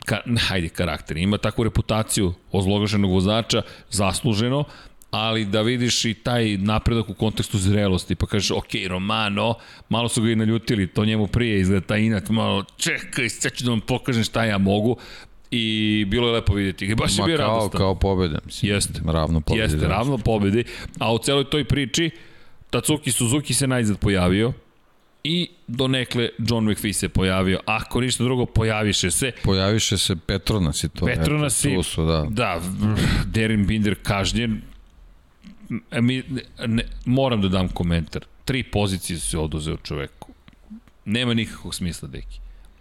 ka, hajde, karakter, ima takvu reputaciju ozloglašenog vozača, zasluženo, ali da vidiš i taj napredak u kontekstu zrelosti, pa kažeš, ok, Romano, malo su ga i naljutili, to njemu prije izgleda taj inat, malo, čekaj, sad ću da vam pokažem šta ja mogu, i bilo je lepo vidjeti ga, baš je Ma bio kao, radostan. kao pobeda, mislim. Jeste. Ravno pobedi. Jeste, da. ravno pobedi, a u celoj toj priči Tatsuki Suzuki se najzad pojavio i donekle John McPhee se pojavio. Ako ništa drugo, pojaviše se. Pojaviše se Petronas i to. Petronas i- su, da. Da, Derin Binder kažnjen. E, Mi, ne, moram da dam komentar. Tri pozicije su se oduzeo čoveku. Nema nikakvog smisla, deki.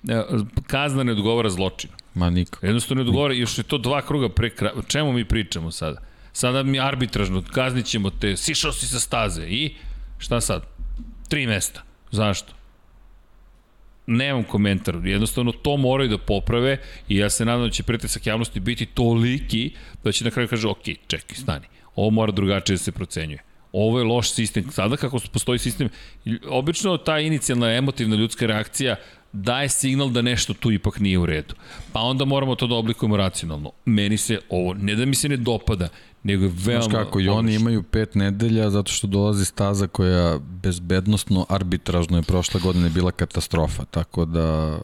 E, Kazna ne odgovara zločinu. Ma niko. Jednostavno ne odgovara, još je to dva kruga pre kraja. Čemu mi pričamo sada? Sada mi arbitražno, kaznit ćemo te, sišao si sa staze i šta sad? Tri mesta. Zašto? Nemam komentar, jednostavno to moraju da poprave i ja se nadam da će pritisak javnosti biti toliki da će na kraju kaže, ok, čekaj, stani, ovo mora drugačije da se procenjuje. Ovo je loš sistem. Sada kako postoji sistem, obično ta inicijalna emotivna ljudska reakcija daje signal da nešto tu ipak nije u redu. Pa onda moramo to da oblikujemo racionalno. Meni se ovo, ne da mi se ne dopada, nego je veoma... Znaš kako, i oni imaju pet nedelja zato što dolazi staza koja bezbednostno, arbitražno je prošle godine bila katastrofa, tako da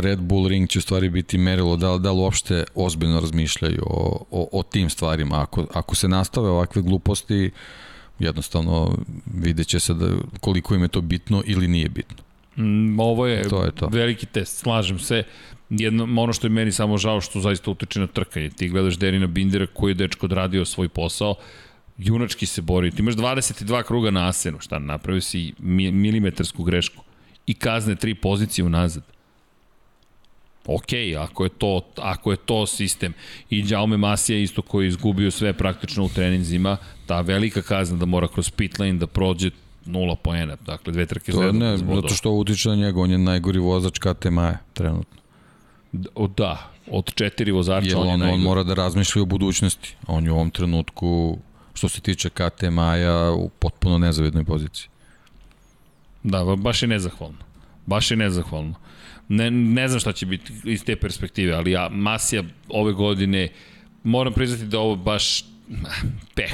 Red Bull Ring će u stvari biti merilo da, li- da li uopšte ozbiljno razmišljaju o, o, o tim stvarima. Ako, ako se nastave ovakve gluposti, jednostavno vidjet će se da koliko im je to bitno ili nije bitno. Mm, ovo je, To je to. veliki test, slažem se. Jedno, ono što je meni samo žao što zaista utiče na trkanje. Ti gledaš Derina Bindera koji je dečko odradio svoj posao, junački se bori. Ti imaš 22 kruga na Asenu, šta napravio si mi, milimetarsku grešku i kazne tri pozicije unazad. ok, ako je to, ako je to sistem. I Jaume Masija isto koji je izgubio sve praktično u treninzima, ta velika kazna da mora kroz pit lane da prođe nula poena, dakle dve trke to za ne, zato što utiče na njega, on je najgori vozač KT Maja trenutno. O, da, od četiri vozača Jer on, on, je on mora da razmišlja o budućnosti. On je u ovom trenutku, što se tiče KT Maja, u potpuno nezavidnoj poziciji. Da, baš je nezahvalno. Baš je nezahvalno. Ne, ne znam šta će biti iz te perspektive, ali ja, Masija ove godine, moram priznati da ovo baš (laughs) peh.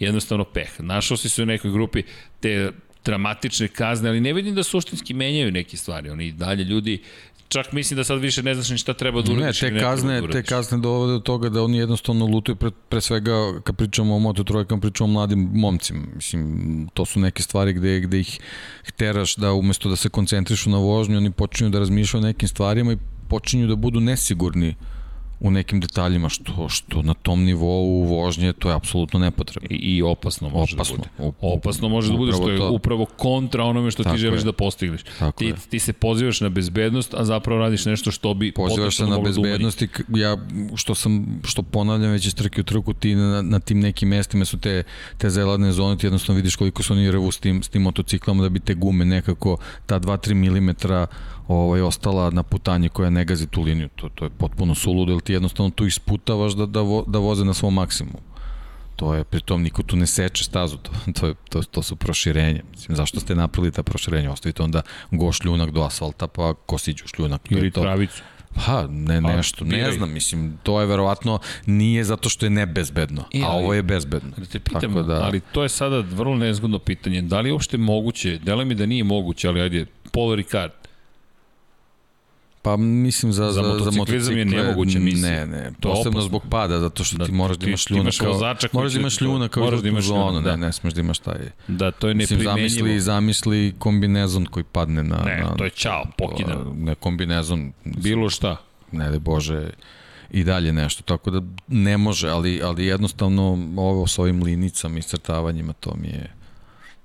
Jednostavno peh. Našao si se u nekoj grupi te dramatične kazne, ali ne vidim da suštinski menjaju neke stvari. Oni dalje ljudi čak mislim da sad više ne znaš ni šta treba da uradiš. Ne, te kazne, da te kazne dovode do toga da oni jednostavno lutuju pre, pre svega kad pričamo o Moto trojkama, pričamo o mladim momcima. Mislim, to su neke stvari gde, gde ih teraš da umesto da se koncentrišu na vožnju, oni počinju da razmišljaju o nekim stvarima i počinju da budu nesigurni u nekim detaljima što što na tom nivou vožnje to je apsolutno nepotrebno i, i opasno može opasno. da bude. opasno može da bude što je to. upravo kontra onome što Tako ti želiš je. da postigneš. Tako ti, je. ti se pozivaš na bezbednost, a zapravo radiš nešto što bi pozivaš se na da bezbednost i ja što sam što ponavljam već iz trke u trku ti na, na tim nekim mestima su te te zelene zone ti jednostavno vidiš koliko su oni revu s tim s tim motociklama da bi te gume nekako ta 2 3 mm ovaj, ostala na putanji koja ne gazi tu liniju. To, to je potpuno suludo, jer ti jednostavno tu isputavaš da, da, vo, da voze na svom maksimumu. To je, pritom niko tu ne seče stazu, to, to, je, to, to su proširenje. Mislim, zašto ste napravili ta proširenja? Ostavite onda go šljunak do asfalta, pa kosiđu šljunak. Ili travicu. Pa, ne, nešto, ne znam, mislim, to je verovatno nije zato što je nebezbedno, I, a ovo je bezbedno. Da te pitam, Tako da... ali to je sada vrlo nezgodno pitanje, da li je uopšte moguće, delo mi da nije moguće, ali ajde, Paul Ricard, Pa mislim za, za, za, za motocikle je nemoguće misija. Ne, ne, to posebno zbog pada, zato što da, ti moraš da imaš ljuna kao, moraš da imaš ljuna kao moraš da imaš zonu, da. ne, ne smeš da imaš taj. Da, to je neprimenjivo. Mislim, zamisli, zamisli kombinezon koji padne na... Ne, na, to je čao, pokidan. Ne, kombinezon. Bilo šta. Ne, da Bože, i dalje nešto, tako da ne može, ali, ali jednostavno ovo s ovim linicama i crtavanjima, to mi je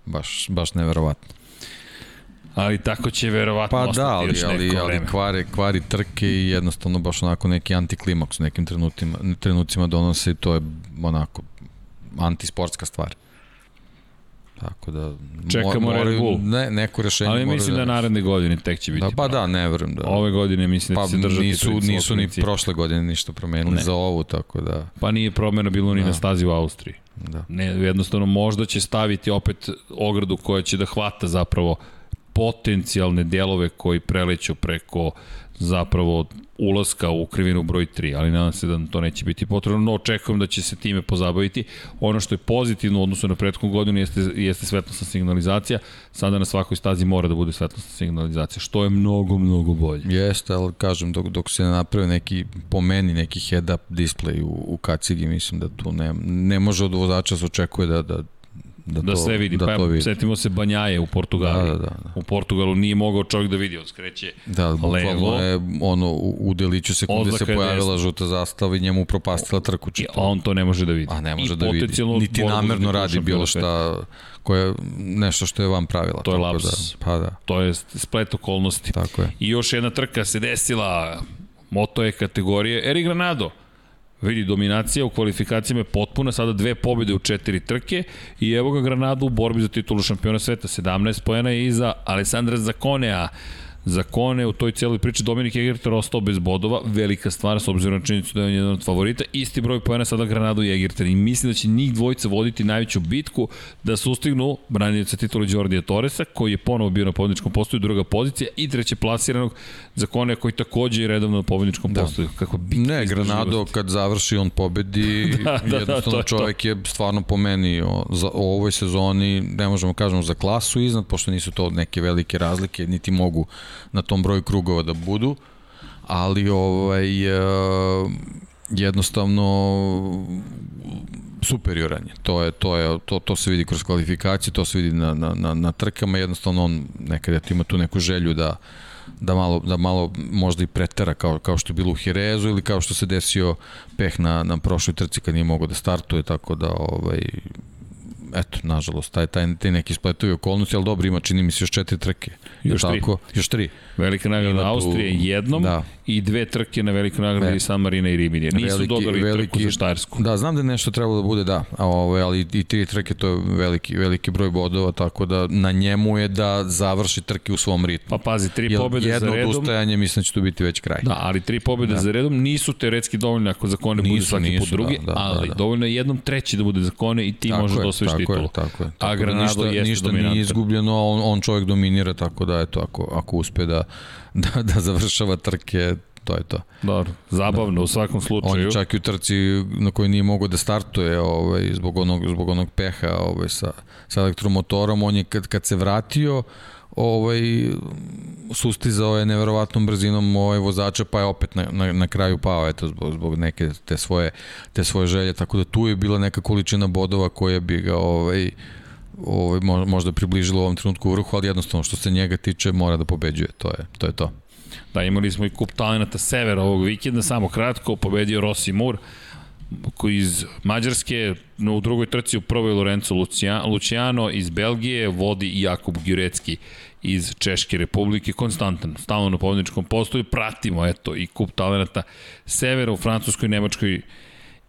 baš, baš neverovatno. Ali tako će verovatno pa da, ali, ali, ali kvari, kvari trke i jednostavno baš onako neki antiklimaks u nekim trenutima, trenucima donose i to je onako antisportska stvar. Tako da čekamo moraju, Red Bull. Ne, neko rešenje Ali mislim da, da naredne godine tek će biti. Da, pa da, ne verujem da. Ove godine mislim da pa, će se držati nisu nisu ni prošle godine ništa promenili ne. za ovu, tako da. Pa nije promena bilo ni da. na stazi u Austriji. Da. Ne, jednostavno možda će staviti opet ogradu koja će da hvata zapravo potencijalne delove koji preleću preko zapravo ulaska u krivinu broj 3, ali nadam se da to neće biti potrebno, no očekujem da će se time pozabaviti. Ono što je pozitivno u odnosu na prethodnu godinu jeste, jeste svetlosna signalizacija, sada na svakoj stazi mora da bude svetlosna signalizacija, što je mnogo, mnogo bolje. Jeste, ali kažem, dok, dok se ne neki, po meni, neki head-up display u, u kacigi, mislim da tu ne, ne može od vozača se očekuje da, da da, da to, sve vidi. Da pa, to vidi. Setimo se Banjaje u Portugalu. Da, da, da, da. U Portugalu nije mogao čovjek da vidi, on skreće da, levo. je ono, u, u deliću sekunde se pojavila desna. žuta zastava i njemu propastila trku. Čito. A on to ne može da vidi. A ne može I da vidi. Niti namerno radi bilo šta koje nešto što je vam pravila. To je laps. Da, pa da. To je splet okolnosti. Tako je. I još jedna trka se desila, moto je kategorije Eri Granado Vidi, dominacija u kvalifikacijama je potpuna, sada dve pobjede u četiri trke i evo ga Granada u borbi za titulu šampiona sveta, 17 pojena je iza Alessandra Zakonea, Za Kone u toj cijeloj priči Dominik Egerter ostao bez bodova, velika stvar s obzirom na činjenicu da je on jedan od favorita, isti broj pojena sada Granado i Egerter i mislim da će njih dvojica voditi najveću bitku da sustignu braniljica titula Đordija Torresa koji je ponovo bio na pobedničkom postoju, druga pozicija i treće plasiranog za Kone koji takođe je redovno na pobedničkom da. postoju. Kako ne, Granado kad završi on pobedi, (laughs) da, da, jednostavno da, čovjek to. je stvarno po meni o, za, o ovoj sezoni, ne možemo kažemo za klasu iznad, pošto nisu to neke velike razlike, niti mogu na tom broju krugova da budu, ali ovaj, e, jednostavno superioran je. To, je, to, je, to, to se vidi kroz kvalifikacije, to se vidi na, na, na, na trkama, jednostavno on nekada ima tu neku želju da, da malo, da malo možda i pretera kao, kao što je bilo u Hirezu ili kao što se desio peh na, na prošloj trci kad nije mogao da startuje, tako da ovaj, eto, nažalost, taj, taj, taj neki spletovi okolnosti, ali dobro, ima, čini mi se još četiri trke. Još tri. tako? Još tri. Velika nagrada tu... Austrije jednom da. i dve trke na velikoj nagradi San Marina i Rimini. Nisu veliki, dodali veliki, trku za Štajersku. Da, znam da je nešto trebalo da bude, da, a, ove, ovaj, ali i tri trke to je veliki, veliki broj bodova, tako da na njemu je da završi trke u svom ritmu. Pa pazi, tri pobede za redom. Jedno odustajanje, mislim da će to biti već kraj. Da, ali tri pobede da. za redom nisu teoretski dovoljne ako za kone budu svaki nisu, put drugi, da, da, ali da, da. dovoljno je jednom treći da bude za kone i ti tako može da osvojiš titulu. Je, tako je, tako A Granado ništa, jeste ništa nije izgubljeno, on, on čovjek dominira, tako da eto, ako, ako uspe da, da, da završava trke, to je to. Dobro, zabavno da. u svakom slučaju. On je čak i u trci na kojoj nije mogao da startuje ovaj, zbog, onog, zbog onog peha ovaj, sa, sa elektromotorom, on je kad, kad se vratio, ovaj, sustizao je neverovatnom brzinom ovaj vozača, pa je opet na, na, na kraju pao eto, zbog, zbog neke te svoje, te svoje želje, tako da tu je bila neka količina bodova koja bi ga ovaj, ovaj, možda približilo u ovom trenutku vrhu, ali jednostavno što se njega tiče mora da pobeđuje, to je to. Je to. Da, imali smo i kup talenata severa ovog vikenda, samo kratko, pobedio Rossi Moore, iz Mađarske, no, u drugoj trci u prvoj Lorenzo Luciano, iz Belgije vodi Jakub Gjurecki iz Češke republike, konstantan, stalno na pobedničkom postoju, pratimo, eto, i kup talenata severa u Francuskoj, Nemačkoj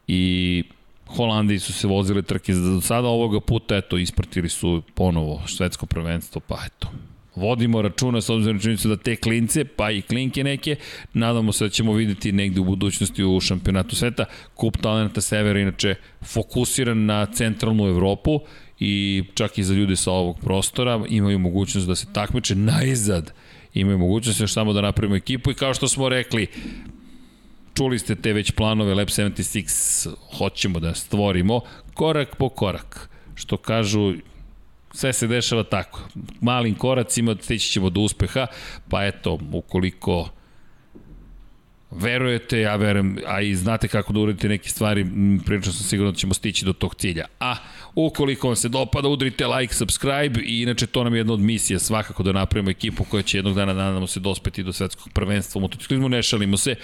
i Holandiji su se vozile trke do sada. Ovoga puta, eto, ispratili su ponovo švedsko prvenstvo, pa eto, vodimo računa s obzirom činjenicu da te klince, pa i klinke neke, nadamo se da ćemo videti negde u budućnosti u šampionatu sveta. Kup talenta Severa inače fokusiran na centralnu Evropu i čak i za ljude sa ovog prostora imaju mogućnost da se takmiče najzad imaju mogućnost još samo da napravimo ekipu i kao što smo rekli čuli ste te već planove Lab 76 hoćemo da stvorimo korak po korak što kažu sve se dešava tako. Malim koracima stići ćemo do uspeha, pa eto, ukoliko verujete, ja verujem, a i znate kako da uradite neke stvari, prilično sam sigurno da ćemo stići do tog cilja. A ukoliko vam se dopada, udrite like, subscribe i inače to nam je jedna od misija svakako da napravimo ekipu koja će jednog dana nadamo se dospeti do svetskog prvenstva u motociklizmu, ne šalimo se.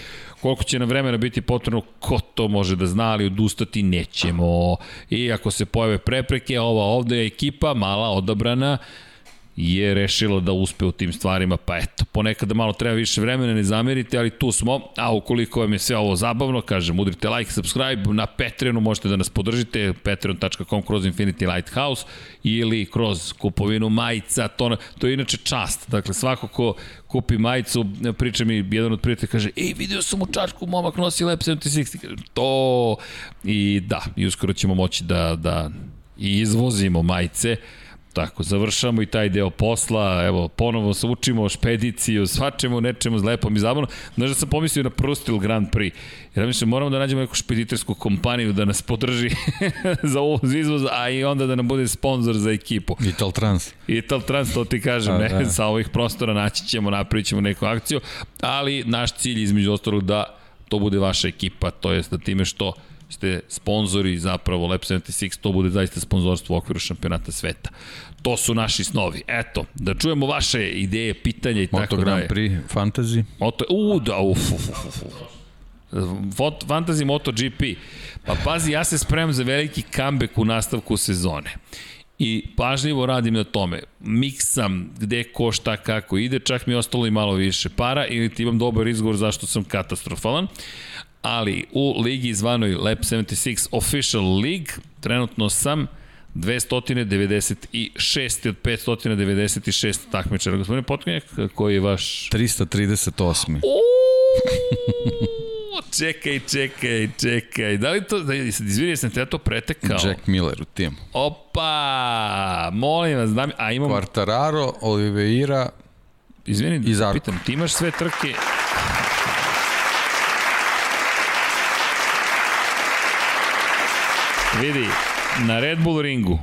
Koliko će nam vremena biti potrebno, ko to može da zna, ali odustati nećemo. I ako se pojave prepreke, ova ovde je ekipa, mala, odabrana, je rešilo da uspe u tim stvarima, pa eto, ponekad da malo treba više vremena, ne zamerite, ali tu smo, a ukoliko vam je sve ovo zabavno, kažem, udrite like, subscribe, na Patreonu možete da nas podržite, patreon.com kroz Infinity Lighthouse ili kroz kupovinu majica, to, to je inače čast, dakle svako ko kupi majicu, priča mi jedan od prijatelja, kaže, ej, vidio sam u čačku, momak nosi Lab 76, to, i da, i uskoro ćemo moći da, da izvozimo majice, Tako, završamo i taj deo posla, evo, ponovo se učimo o špediciju, svačemo nečemu lepom i zabavno. Znaš da sam pomislio na Prustil Grand Prix, jer mislim, moramo da nađemo neku špeditersku kompaniju da nas podrži (laughs) za uvoz izvoz, a i onda da nam bude sponsor za ekipu. Ital Trans. Ital Trans, to ti kažem, a, ne, da. (laughs) sa ovih prostora naći ćemo, napravit ćemo neku akciju, ali naš cilj između ostalog da to bude vaša ekipa, to jest da time što ste sponzori zapravo Lab 76, to bude zaista sponzorstvo u okviru šampionata sveta. To su naši snovi. Eto, da čujemo vaše ideje, pitanja i Moto tako dalje. Moto Grand Prix, Fantasy. Moto, u, da, uf, uf, uf, uf. Fantasy MotoGP. Pa pazi, ja se spremam za veliki comeback u nastavku sezone. I pažljivo radim na tome. Miksam gde ko šta kako ide, čak mi je ostalo i malo više para ili ti imam dobar izgovor zašto sam katastrofalan ali u ligi zvanoj Lab 76 Official League trenutno sam 296 od 596 takmičara. Gospodine Potkonjak, koji je vaš... 338. čekaj, čekaj, čekaj. Da li to, da, izvini, sam te ja to pretekao. Jack Miller u timu. Opa, molim vas, da mi, a imam... Quartararo, Oliveira, Izvini, i pitam, ti imaš sve trke Vidi, na Red Bull ringu,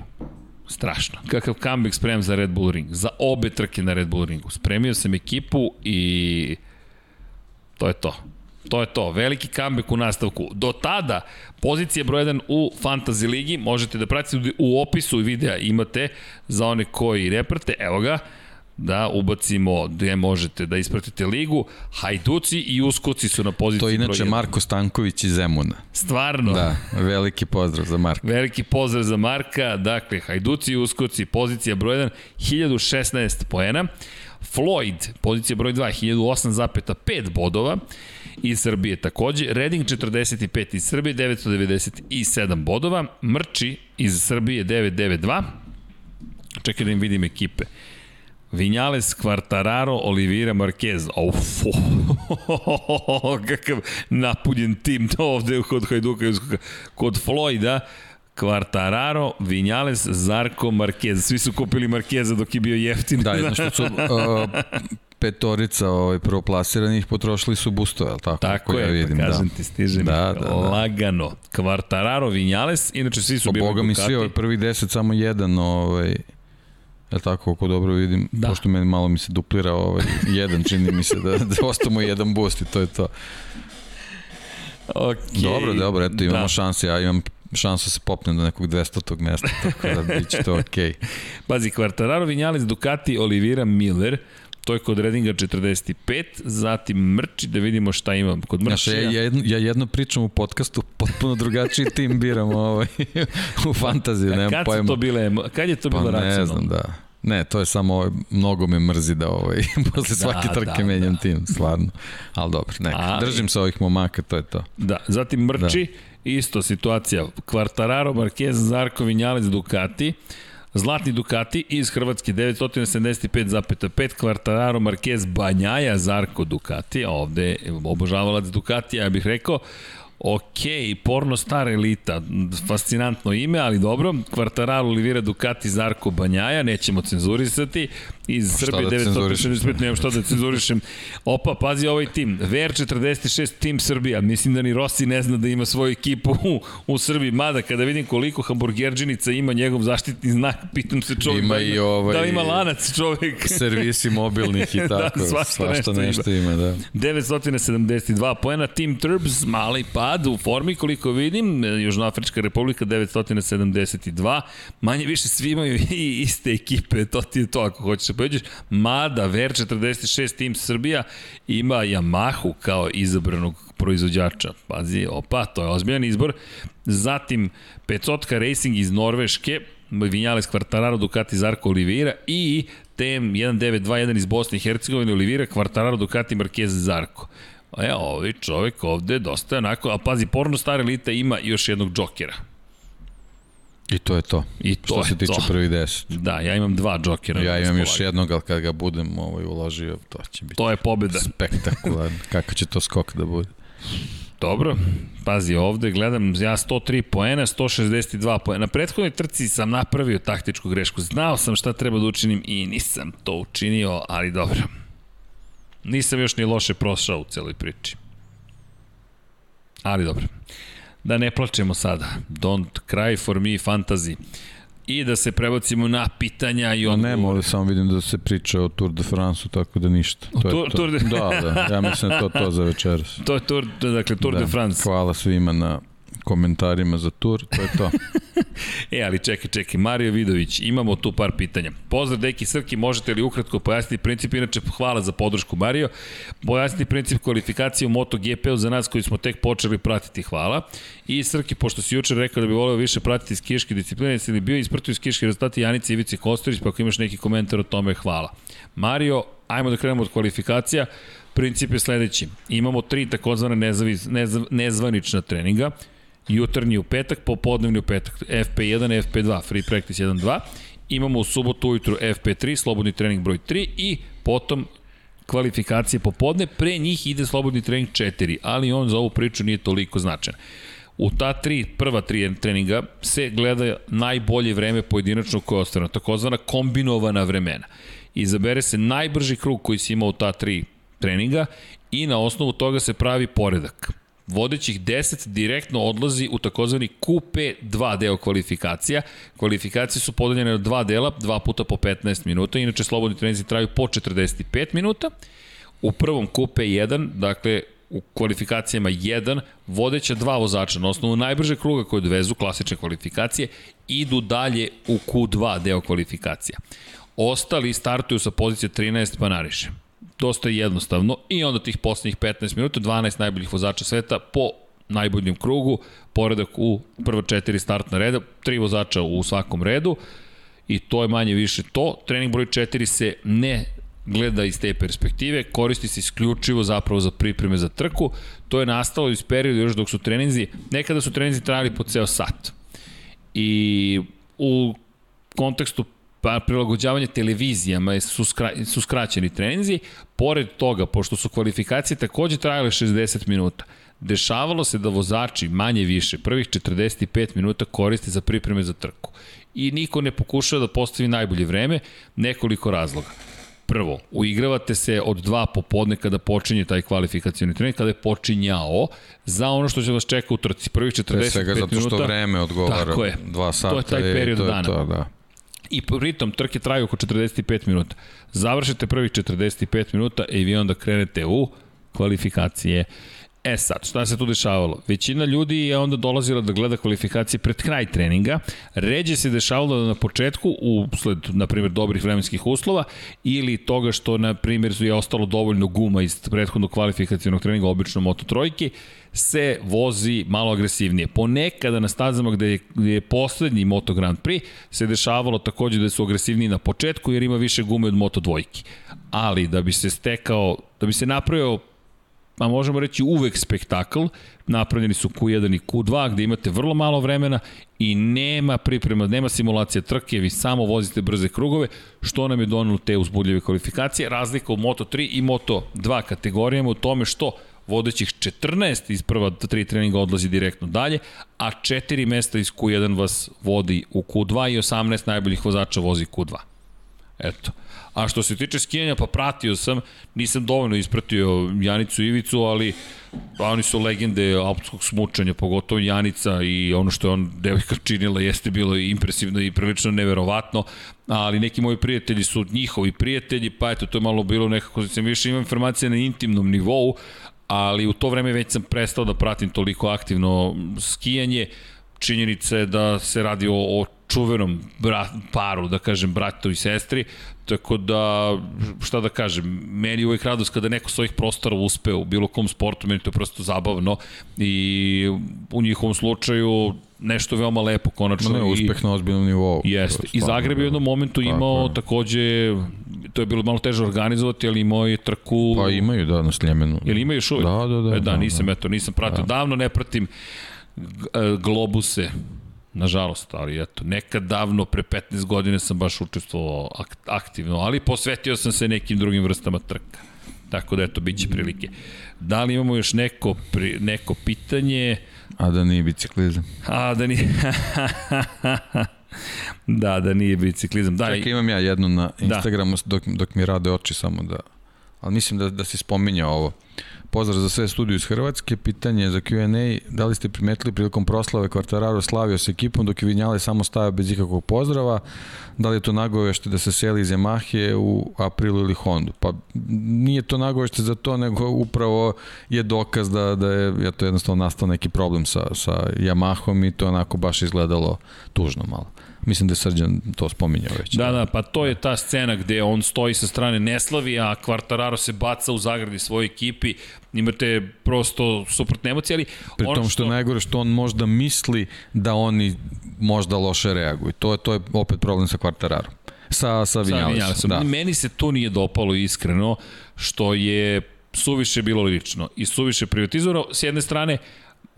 strašno. Kakav comeback spremam za Red Bull ring. Za obe trke na Red Bull ringu. Spremio sam ekipu i to je to. To je to, veliki comeback u nastavku. Do tada, pozicija broj 1 u Fantasy ligi, možete da pratite u opisu videa imate za one koji ne prate, evo ga, da ubacimo gde možete da ispratite ligu. Hajduci i Uskoci su na poziciji To je inače Marko Stanković iz Zemuna. Stvarno? Da, veliki pozdrav za Marka. Veliki pozdrav za Marka. Dakle, Hajduci i Uskoci, pozicija broj 1, 1016 poena. Floyd, pozicija broj 2, 1008,5 bodova iz Srbije takođe. Reding 45 iz Srbije, 997 bodova. Mrči iz Srbije 992. Čekaj da im vidim ekipe. Vinales, Quartararo, Olivira, Marquez. Uf, (laughs) kakav napuljen tim to ovde kod Hajduka, kod Floyda. Quartararo, Vinales, Zarko, Marquez. Svi su kupili Marqueza dok je bio jeftin. Da, jedno što su (laughs) uh, petorica ovaj, prvoplasiranih potrošili su bustove, ali tako? Tako je, ja vidim, pa kažem da. ti, stiže da, da, da, lagano. Quartararo, Vinales, inače svi su po bili Boga mi svi, ovaj prvi deset samo jedan, ovaj, Ja tako, ako dobro vidim, da. pošto meni malo mi se duplira ovaj, jedan, čini mi se da, da ostamo jedan boost i to je to. Okay. Dobro, dobro, eto imamo da. šanse, ja imam šansu da se popnem do nekog 200. mesta, tako da bit će to okej. Okay. (laughs) Pazi, Quartararo, Vinjales, Ducati, Olivira, Miller, to je kod Redinga 45, zatim Mrči, da vidimo šta imam kod Mrči. Ja, ja, jedno, ja jedno pričam u podcastu, potpuno drugačiji tim biram ovaj, (laughs) u fantaziji, nemam kad pojma. To bile, kad je to bilo pa, racionalno? Ne znam, da. Ne, to je samo, ovaj, mnogo me mrzi da ovaj, (laughs) posle svake da, trke da, menjam da. tim, stvarno. Ali dobro, neka. Ali, Držim se ovih momaka, to je to. Da, zatim Mrči, da. isto situacija. Quartararo, Marquez, Zarko, Vinjales, Ducati. Zlatni Ducati iz Hrvatske 975,5 Quartararo Marquez Banjaja Zarko Ducati, a ovde obožavalac Ducati, ja bih rekao, Ok, porno star elita, fascinantno ime, ali dobro. Quartararo, Olivira Ducati, Zarko Banjaja, nećemo cenzurisati. Iz pa Srbije da 965, nemam što da cenzurišem. Opa, pazi ovaj tim. VR46 tim Srbija. Mislim da ni Rossi ne zna da ima svoju ekipu u, u Srbiji. Mada, kada vidim koliko hamburgerđinica ima njegov zaštitni znak, pitam se čovjek ima da, i ovaj, da li ima lanac čovjek. Servisi mobilnih (laughs) i da, tako. da, svašta, svašta nešto, nešto ima. ima da. 972 poena, Team Turbs, mali pa pad u formi, koliko vidim, Južnoafrička republika 972, manje više svi imaju (laughs) i iste ekipe, to ti je to ako hoćeš da pođeš, mada Ver 46 tim Srbija ima Yamahu kao izabranog proizvođača. Pazi, opa, to je ozbiljan izbor. Zatim, Pecotka Racing iz Norveške, Vinjales Quartararo, Ducati Zarko Oliveira i TM 1921 iz Bosne i Hercegovine Oliveira, Quartararo, Ducati Marquez Zarko. E, ovi čovek ovde dosta onako, a pazi, porno stare elite ima još jednog džokera. I to je to. I to Što se tiče to. prvi deset. Da, ja imam dva džokera. Ja imam još jednog, ali kad ga budem ovaj, uložio, to će biti... To je pobjeda. Spektakularno. (laughs) Kako će to skok da bude? Dobro, pazi ovde, gledam ja 103 poena, 162 poena. Na prethodnoj trci sam napravio taktičku grešku. Znao sam šta treba da učinim i nisam to učinio, ali dobro. Nisam još ni loše prošao u celoj priči. Ali dobro. Da ne plačemo sada. Don't cry for me fantasy. I da se prebacimo na pitanja i odgovore. Ne, ovde samo vidim da se priča o Tour de France-u, tako da ništa. To Tour, je to. Tour de... Da, da, ja mislim da to to za večeras. To je Tour, dakle, Tour da. de France. Hvala svima na komentarima za tur, to je to. (laughs) e, ali čekaj, čekaj, Mario Vidović, imamo tu par pitanja. Pozdrav, Deki Srki, možete li ukratko pojasniti princip, inače hvala za podršku Mario, pojasniti princip kvalifikacije u MotoGP-u za nas koji smo tek počeli pratiti, hvala. I Srki, pošto si jučer rekao da bi voleo više pratiti skiške discipline, jesi li bio ispratio skiške rezultati Janice Ivici Kostarić, pa ako imaš neki komentar o tome, hvala. Mario, ajmo da krenemo od kvalifikacija. Princip je sledeći. Imamo tri takozvane nezv, nezvanična treninga jutarnji u petak, popodnevni u petak, FP1, FP2, free practice 1-2, imamo u subotu ujutru FP3, slobodni trening broj 3 i potom kvalifikacije popodne, pre njih ide slobodni trening 4, ali on za ovu priču nije toliko značajan. U ta tri, prva tri treninga se gleda najbolje vreme pojedinačno koje je takozvana kombinovana vremena. Izabere se najbrži krug koji se ima u ta tri treninga i na osnovu toga se pravi poredak vodećih 10 direktno odlazi u takozvani QP2 deo kvalifikacija. Kvalifikacije su podeljene na dva dela, dva puta po 15 minuta, inače slobodni treninzi traju po 45 minuta. U prvom QP1, dakle u kvalifikacijama 1, vodeća dva vozača na osnovu najbrže kruga koje odvezu klasične kvalifikacije, idu dalje u Q2 deo kvalifikacija. Ostali startuju sa pozicije 13 pa nariše. Dosta jednostavno i onda tih poslednjih 15 minuta 12 najboljih vozača sveta po najboljem krugu, poredak u prva četiri startna reda, tri vozača u svakom redu i to je manje više to. Trening broj 4 se ne gleda iz te perspektive, koristi se isključivo zapravo za pripreme za trku. To je nastalo iz perioda još dok su treninzi, nekada su treninzi trajali po ceo sat. I u kontekstu pa prilagođavanje televizijama su, skra, su skraćeni treninzi. Pored toga, pošto su kvalifikacije takođe trajale 60 minuta, dešavalo se da vozači manje više prvih 45 minuta koriste za pripreme za trku. I niko ne pokušava da postavi najbolje vreme, nekoliko razloga. Prvo, uigravate se od dva popodne kada počinje taj kvalifikacioni trening, kada je počinjao za ono što će vas čeka u trci. Prvih 45 minuta. Svega zato što vreme odgovara. Tako je. Dva sata. To je taj period to dana. To, da. I pritom trke traju oko 45 minuta. Završite prvih 45 minuta i vi onda krenete u kvalifikacije. E sad, šta se tu dešavalo? Većina ljudi je onda dolazila da gleda kvalifikacije pred kraj treninga. Ređe se dešavalo da na početku, usled, na primjer, dobrih vremenskih uslova, ili toga što, na primjer, je ostalo dovoljno guma iz prethodnog kvalifikacijonog treninga, obično Moto trojke, se vozi malo agresivnije. Ponekada na stazama gde je, gde je poslednji Moto Grand Prix se dešavalo takođe da su agresivniji na početku jer ima više gume od Moto dvojke. Ali da bi se stekao, da bi se napravio pa možemo reći uvek spektakl, napravljeni su Q1 i Q2 gde imate vrlo malo vremena i nema priprema, nema simulacije trke, vi samo vozite brze krugove, što nam je donalo te uzbudljive kvalifikacije. Razlika u Moto3 i Moto2 kategorijama u tome što vodećih 14 iz prva tri treninga odlazi direktno dalje, a 4 mesta iz Q1 vas vodi u Q2 i 18 najboljih vozača vozi Q2. Eto. A što se tiče skijanja, pa pratio sam, nisam dovoljno ispratio Janicu Ivicu, ali pa oni su legende alpskog smučanja, pogotovo Janica i ono što je on devojka činila jeste bilo impresivno i prilično neverovatno, ali neki moji prijatelji su njihovi prijatelji, pa eto, to je malo bilo nekako, sam više imam informacije na intimnom nivou, ali u to vreme već sam prestao da pratim toliko aktivno skijanje, činjenica je da se radi o, o čuvenom brat, paru, da kažem, bratu i sestri, tako da, šta da kažem, meni je uvijek radost kada neko svojih prostora uspe u bilo kom sportu, meni to je prosto zabavno i u njihovom slučaju nešto veoma lepo konačno. Ne, uspeh na ozbiljnom nivou. Jeste. I Zagreb je u jednom momentu imao je. takođe, to je bilo malo teže organizovati, ali imao je trku... Pa imaju, da, na Sljemenu. Jel imaju još uvijek? Da, da, da. E, da, da nisam, da. eto, nisam pratio. Da. Davno ne pratim e, globuse Nažalost, ali eto, nekad davno, pre 15 godine sam baš učestvovao aktivno, ali posvetio sam se nekim drugim vrstama trka. Tako da eto, bit će prilike. Da li imamo još neko, pri, neko pitanje? A da nije biciklizam. A da nije... (laughs) da, da nije biciklizam. Da, Čekaj, imam ja jednu na da. Instagramu da. dok, dok mi rade oči samo da... Ali mislim da, da si spominja ovo. Uh, Pozdrav za sve studiju iz Hrvatske. Pitanje za Q&A, da li ste primetili prilikom proslave Kvartararo slavio s ekipom dok je Vinjale samo stavio bez ikakvog pozdrava? Da li je to nagovešte da se seli iz Yamahe u aprilu ili Hondu? Pa nije to nagovešte za to, nego upravo je dokaz da, da je, je to jednostavno nastao neki problem sa, sa Yamahom i to onako baš izgledalo tužno malo. Mislim da je Srđan to spominjao već. Da, da, pa to je ta scena gde on stoji sa strane Neslavi, a Kvartararo se baca u zagradi svoje ekipi. Imate prosto suprotne emocije, ali... Pri tom što, što najgore što on možda misli da oni možda loše reaguju. To je, to je opet problem sa Kvartararom. Sa, sa Vinjalesom. Da. Meni se to nije dopalo iskreno, što je suviše bilo lično i suviše privatizovano. S jedne strane,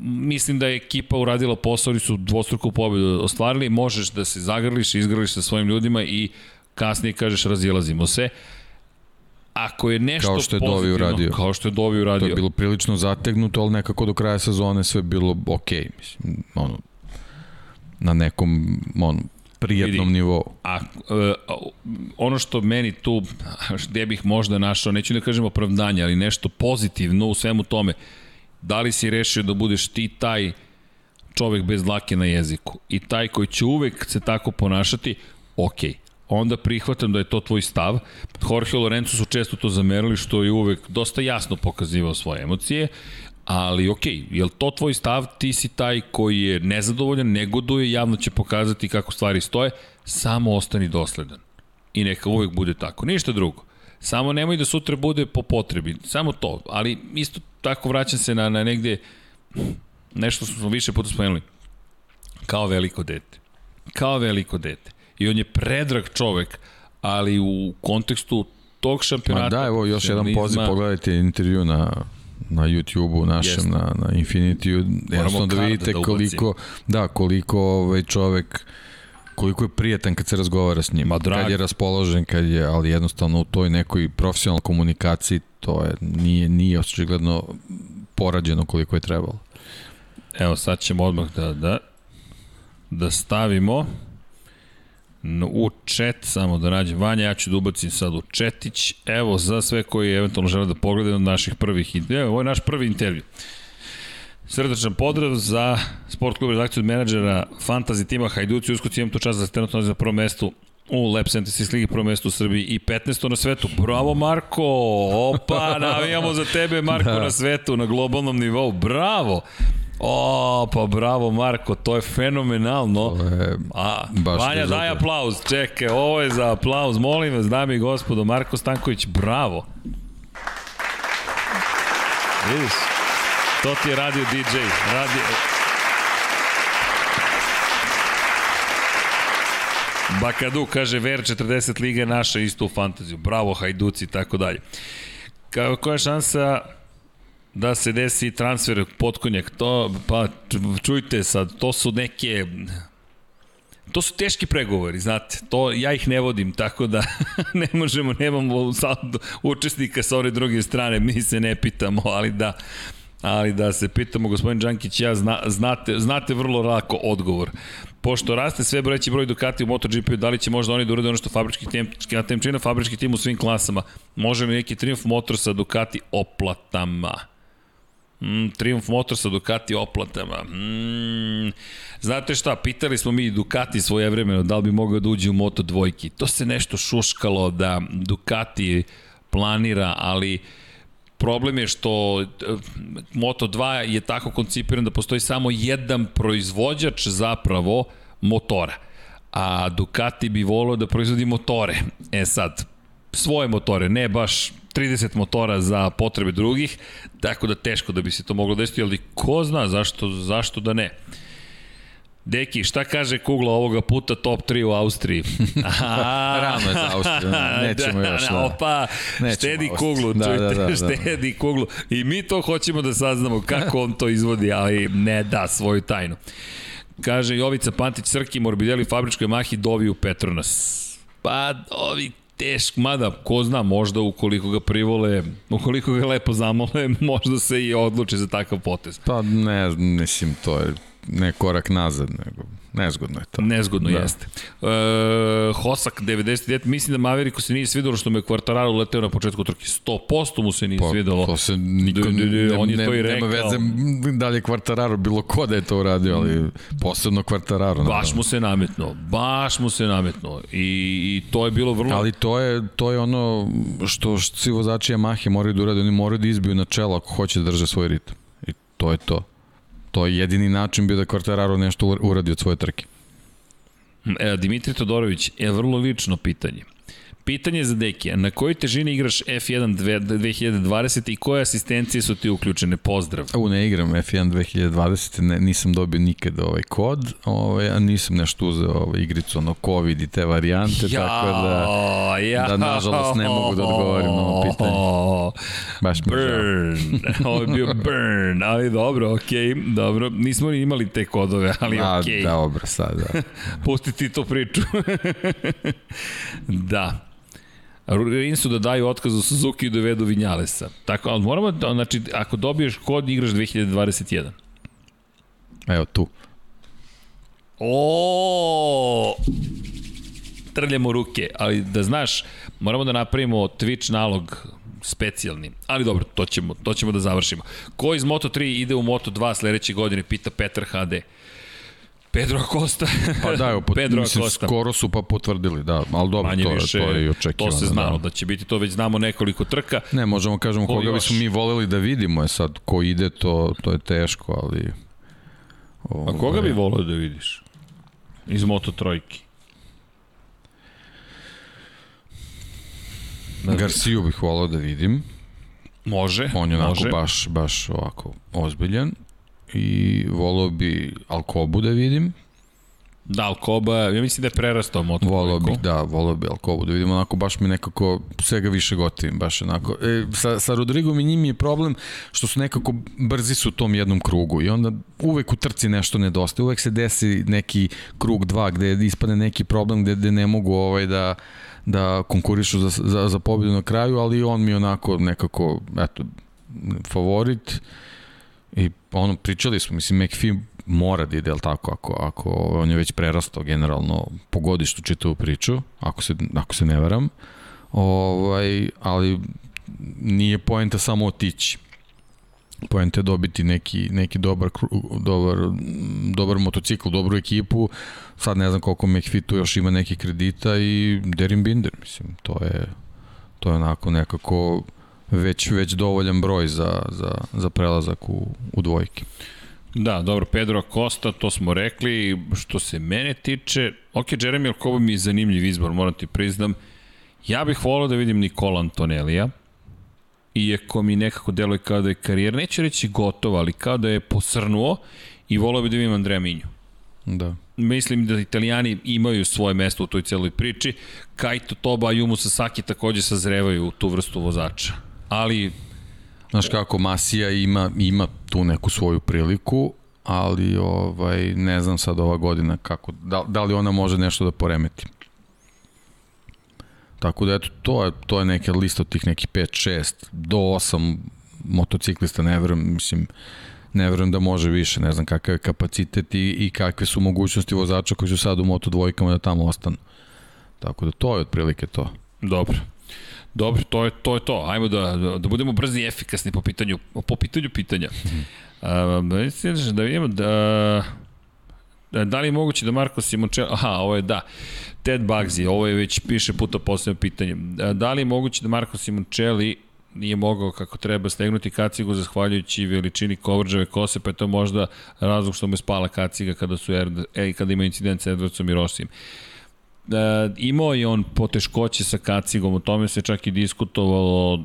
mislim da je ekipa uradila posao, oni su dvostruku pobedu ostvarili, možeš da se zagrliš, izgrliš sa svojim ljudima i kasnije kažeš razilazimo se. Ako je nešto kao što je Dovi uradio. Kao što je Dovi uradio. To je bilo prilično zategnuto, ali nekako do kraja sezone sve bilo ok, mislim, ono, na nekom, ono, prijetnom Vidi, nivou. A, e, ono što meni tu, (laughs) gde bih možda našao, neću da kažem opravdanje, ali nešto pozitivno u svemu tome, Da li si rešio da budeš ti taj čovek bez dlake na jeziku i taj koji će uvek se tako ponašati, okej. Okay onda prihvatam da je to tvoj stav. Jorge Lorenzo su često to zamerali što je uvek dosta jasno pokazivao svoje emocije, ali ok, je li to tvoj stav, ti si taj koji je nezadovoljan, negoduje, javno će pokazati kako stvari stoje, samo ostani dosledan. I neka uvek bude tako. Ništa drugo. Samo nemoj da sutra bude po potrebi. Samo to. Ali isto tako vraćam se na, na negde nešto što smo više puta spomenuli. Kao veliko dete. Kao veliko dete. I on je predrag čovek, ali u kontekstu tog šampionata... Ma da, evo još jedan poziv, pogledajte intervju na na YouTube-u našem, Jest. na, na Infinity-u, jednostavno da vidite da koliko, da, koliko ovaj čovek koliko je prijatan kad se razgovara s njim, Ma, drag. kad je raspoložen, kad je, ali jednostavno u toj nekoj profesionalnoj komunikaciji to je, nije, nije očigledno porađeno koliko je trebalo. Evo, sad ćemo odmah da, da, da stavimo u chat, samo da nađem Vanja, ja ću da ubacim sad u chatić. Evo, za sve koji eventualno žele da pogledaju od naših prvih, evo, ovo je naš prvi intervju. Srdačan podrev za sport klub redakciju od menadžera Fantasy tima Hajduci Uskoci, imam to čas da se trenutno na prvom mestu u Lab 76 Ligi prvo mesto u Srbiji i 15. na svetu. Bravo Marko! Opa, (laughs) navijamo za tebe Marko da. na svetu, na globalnom nivou. Bravo! O, pa bravo Marko, to je fenomenalno. To je A, baš Vanja, daj aplauz, čekaj, ovo je za aplauz, molim vas, dame i gospodo, Marko Stanković, bravo. Vidiš, to ti je radio DJ, radio... Bakadu kaže Ver 40 liga naša isto u fantaziju. Bravo Hajduci i tako dalje. Kao koja je šansa da se desi transfer potkonjak, to, pa čujte sad, to su neke to su teški pregovori, znate, to ja ih ne vodim, tako da (laughs) ne možemo, nemamo sad učesnika sa ove druge strane, mi se ne pitamo, ali da, ali da se pitamo, gospodin Đankić, ja zna, znate, znate vrlo lako odgovor. Pošto raste sve breći broj Ducati u MotoGP-u, da li će možda oni da urade ono što fabrički tim, tim čina fabrički tim u svim klasama? Može li neki triumf motor sa Ducati oplatama? Mm, Triumf Motor sa Ducati oplatama. Mm, znate šta, pitali smo mi Ducati svoje vremeno da li bi mogao da uđe u Moto dvojki. To se nešto šuškalo da Ducati planira, ali problem je što eh, Moto 2 je tako koncipiran da postoji samo jedan proizvođač zapravo motora. A Ducati bi volio da proizvodi motore. E sad, svoje motore, ne baš 30 motora za potrebe drugih, tako da teško da bi se to moglo desiti, ali ko zna zašto, zašto da ne. Deki, šta kaže Kugla ovoga puta top 3 u Austriji? (laughs) Rano je za Austriju, nećemo da, još. Da. Opa, nećemo štedi Austriju. Kuglu, da, čujte, da, da, da. štedi Kuglu. I mi to hoćemo da saznamo kako on to izvodi, ali ne da svoju tajnu. Kaže Jovica Pantić, Srki, Morbidelli, Fabričkoj Mahi, Dovi u Petronas. Pa, ovi tešk, mada, ko zna, možda ukoliko ga privole, ukoliko ga lepo zamole, (laughs) možda se i odluči za takav potez. Pa ne, mislim, to je ne korak nazad, nego nezgodno je to. Nezgodno da. jeste. E, Hosak 99, mislim da Maveriku se nije svidelo što me Quartararo leteo na početku trke. 100% mu se nije pa, svidelo. To se niko, d, d, d, on je ne, to i rekao. Nema veze da li je Quartararo, bilo ko da je to uradio, ali posebno Quartararo. Baš mu se nametno, baš mu se nametno. I, I to je bilo vrlo... Ali to je, to je ono što, što svi vozači Yamahe moraju da urade, oni moraju da izbiju na čelo ako hoće da drže svoj ritam. I to je to. To je jedini način bio da Quartararo nešto uradi od svoje trke. E, Dimitri Todorović, je vrlo lično pitanje. Pitanje za Dekija, na kojoj težini igraš F1 2020 i koje asistencije su ti uključene? Pozdrav. U, ne igram F1 2020, ne, nisam dobio nikad ovaj kod, ovaj, a nisam nešto uzeo ovaj, igricu, ono, COVID i te varijante, ja, tako da, ja, da nažalost ne mogu da odgovorim na ovo pitanje. Baš mi burn, (laughs) ovo je bio burn, ali dobro, okej, okay, dobro, nismo imali te kodove, ali okej. Okay. Dobro, sad, da. (laughs) Pusti ti to priču. (laughs) da. Rinsu da daju otkaz u Suzuki i dovedu Vinjalesa. Tako, ali moramo, da, znači, ako dobiješ kod, igraš 2021. Evo tu. O, trljamo ruke, ali da znaš, moramo da napravimo Twitch nalog specijalni. Ali dobro, to ćemo, to ćemo da završimo. Ko iz Moto3 ide u Moto2 sledeće godine, pita Petar HD. Pedro Acosta. pa da, evo, pot, (laughs) Pedro mislim, Acosta. skoro su pa potvrdili, da, ali dobro, Manje to, više, to je i očekivano. To se znalo da. da će biti, to već znamo nekoliko trka. Ne, možemo kažemo ko koga bismo mi voleli da vidimo, je sad, ko ide, to, to je teško, ali... Ovo, A koga bi voleo da vidiš? Iz Moto Trojki. Da... Garciju bih volao da vidim. Može, On je onako može. baš, baš ovako ozbiljan. I volao bi Alkobu da vidim. Da, Alcoba, ja mislim da je prerastao moto. Volao bih, da, volao bih Alkobu da vidim, onako baš mi nekako svega više gotivim, baš onako. E, sa, sa Rodrigom i njim je problem što su nekako brzi su u tom jednom krugu i onda uvek u trci nešto nedostaje, uvek se desi neki krug dva gde ispane neki problem gde, gde ne mogu ovaj da da konkurišu za, za, za pobedu na kraju, ali on mi onako nekako, eto, favorit i ono, pričali smo, mislim, McPhee mora da ide, jel tako, ako, ako on je već prerastao generalno po godištu čitavu priču, ako se, ako se ne varam, ovaj, ali nije poenta samo otići. Poenta je dobiti neki, neki dobar, dobar, dobar motocikl, dobru ekipu, sad ne znam koliko McPhee tu još ima neki kredita i Derin Binder, mislim, to je, to je onako nekako već, već dovoljan broj za, za, za prelazak u, u dvojke. Da, dobro, Pedro Acosta, to smo rekli. Što se mene tiče, ok, Jeremy Alcoba mi je zanimljiv izbor, moram ti priznam. Ja bih volao da vidim Nikola Antonelija, iako mi nekako deluje kao da je karijera, neću reći gotova, ali kao da je posrnuo i volao bih da vidim Andreja Minju. Da. Mislim da italijani imaju svoje mesto u toj celoj priči. Kaito Toba i Yumu Sasaki takođe sazrevaju u tu vrstu vozača. Ali Znaš kako, Masija ima, ima tu neku svoju priliku, ali ovaj ne znam sad ova godina kako, da, da li ona može nešto da poremeti. Tako da eto, to je, to je neka lista od tih nekih 5, 6 do 8 motociklista, ne verujem, mislim, ne verujem da može više, ne znam kakav je kapacitet i, i kakve su mogućnosti vozača koji su sad u Moto dvojkama da tamo ostanu. Tako da to je otprilike to. Dobro. Dobro, to je to. Je to. Ajmo da, da budemo brzi i efikasni po pitanju, po pitanju pitanja. Um, da vidimo da... Da li je moguće da Marko Simončel... Aha, ovo je da. Ted Bugsy, ovo je već piše puta poslednje pitanje. Da li je moguće da Marko Simončeli nije mogao kako treba stegnuti kacigu zahvaljujući veličini kovrđave kose, pa je to možda razlog što mu je spala kaciga kada, su, e, kada ima incident sa Edwardsom i Rossijem. Uh, e, imao je on poteškoće sa kacigom, o tome se čak i diskutovalo